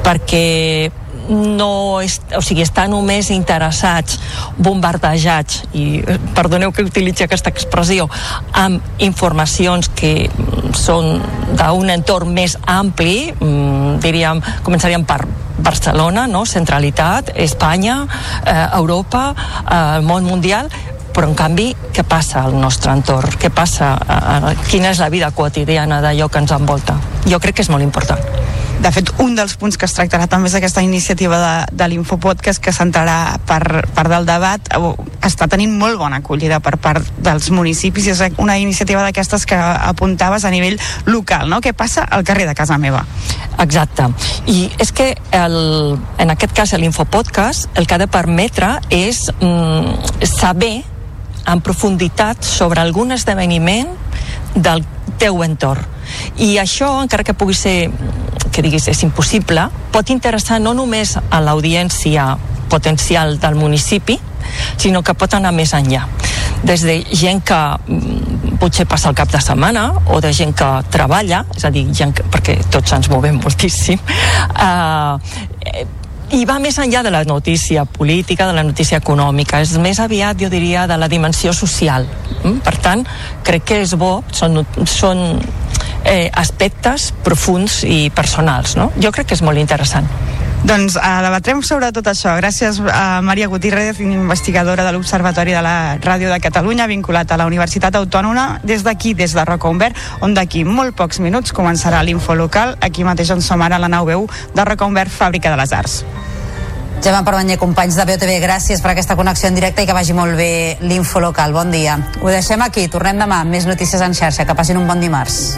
perquè no és, o sigui, estan només interessats, bombardejats, i eh, perdoneu que utilitzi aquesta expressió, amb informacions que són d'un entorn més ampli, mm, diríem, començaríem per Barcelona, no? centralitat, Espanya, eh, Europa, eh, el món mundial, però en canvi què passa al nostre entorn què passa, a, quina és la vida quotidiana d'allò que ens envolta jo crec que és molt important de fet, un dels punts que es tractarà també és aquesta iniciativa de, de l'Infopodcast que s'entrarà per part del debat està tenint molt bona acollida per part dels municipis i és una iniciativa d'aquestes que apuntaves a nivell local, no? Què passa al carrer de casa meva? Exacte. I és que el, en aquest cas l'Infopodcast el que ha de permetre és mm, saber en profunditat sobre algun esdeveniment del teu entorn. I això, encara que pugui ser que diguis és impossible, pot interessar no només a l'audiència potencial del municipi, sinó que pot anar més enllà. Des de gent que mm, potser passa el cap de setmana o de gent que treballa, és a dir, gent que, perquè tots ens movem moltíssim, eh, i va més enllà de la notícia política, de la notícia econòmica, és més aviat, jo diria, de la dimensió social. Mm? Per tant, crec que és bo, són, són eh, aspectes profuns i personals, no? Jo crec que és molt interessant. Doncs uh, debatrem sobre tot això. Gràcies a Maria Gutiérrez, investigadora de l'Observatori de la Ràdio de Catalunya, vinculat a la Universitat Autònoma, des d'aquí, des de Rocaunvert, on d'aquí molt pocs minuts començarà l'info local, aquí mateix on som ara a la nau veu de Rocaunvert, Fàbrica de les Arts. Gemma Permanyer, companys de BOTV, gràcies per aquesta connexió en directe i que vagi molt bé l'info local. Bon dia. Ho deixem aquí, tornem demà amb més notícies en xarxa. Que passin un bon dimarts.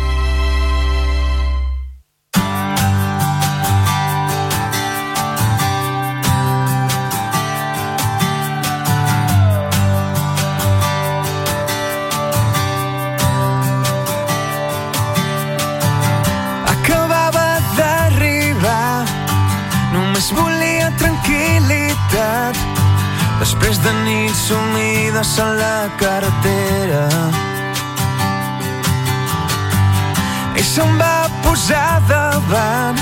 Després de nits sumides a la carretera. I se'm va posar davant,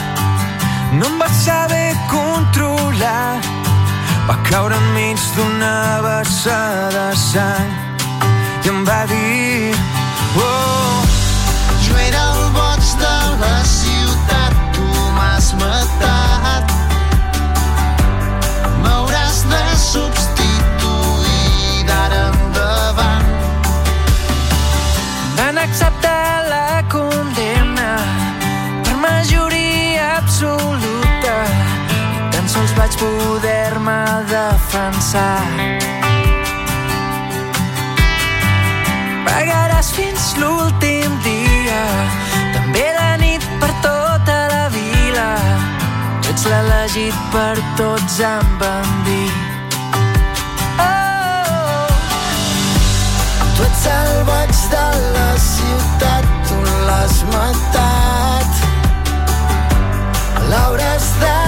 no em va saber controlar. Va caure enmig d'una vessada de sang i em va dir... Oh, Jo era el boig de la ciutat, poder-me defensar. Pagaràs fins l'últim dia, també de nit per tota la vila. Ets l'elegit per tots, em van dir. Oh, Tu ets el boig de la ciutat, tu l'has matat. L'hauràs de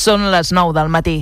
Són les 9 del matí.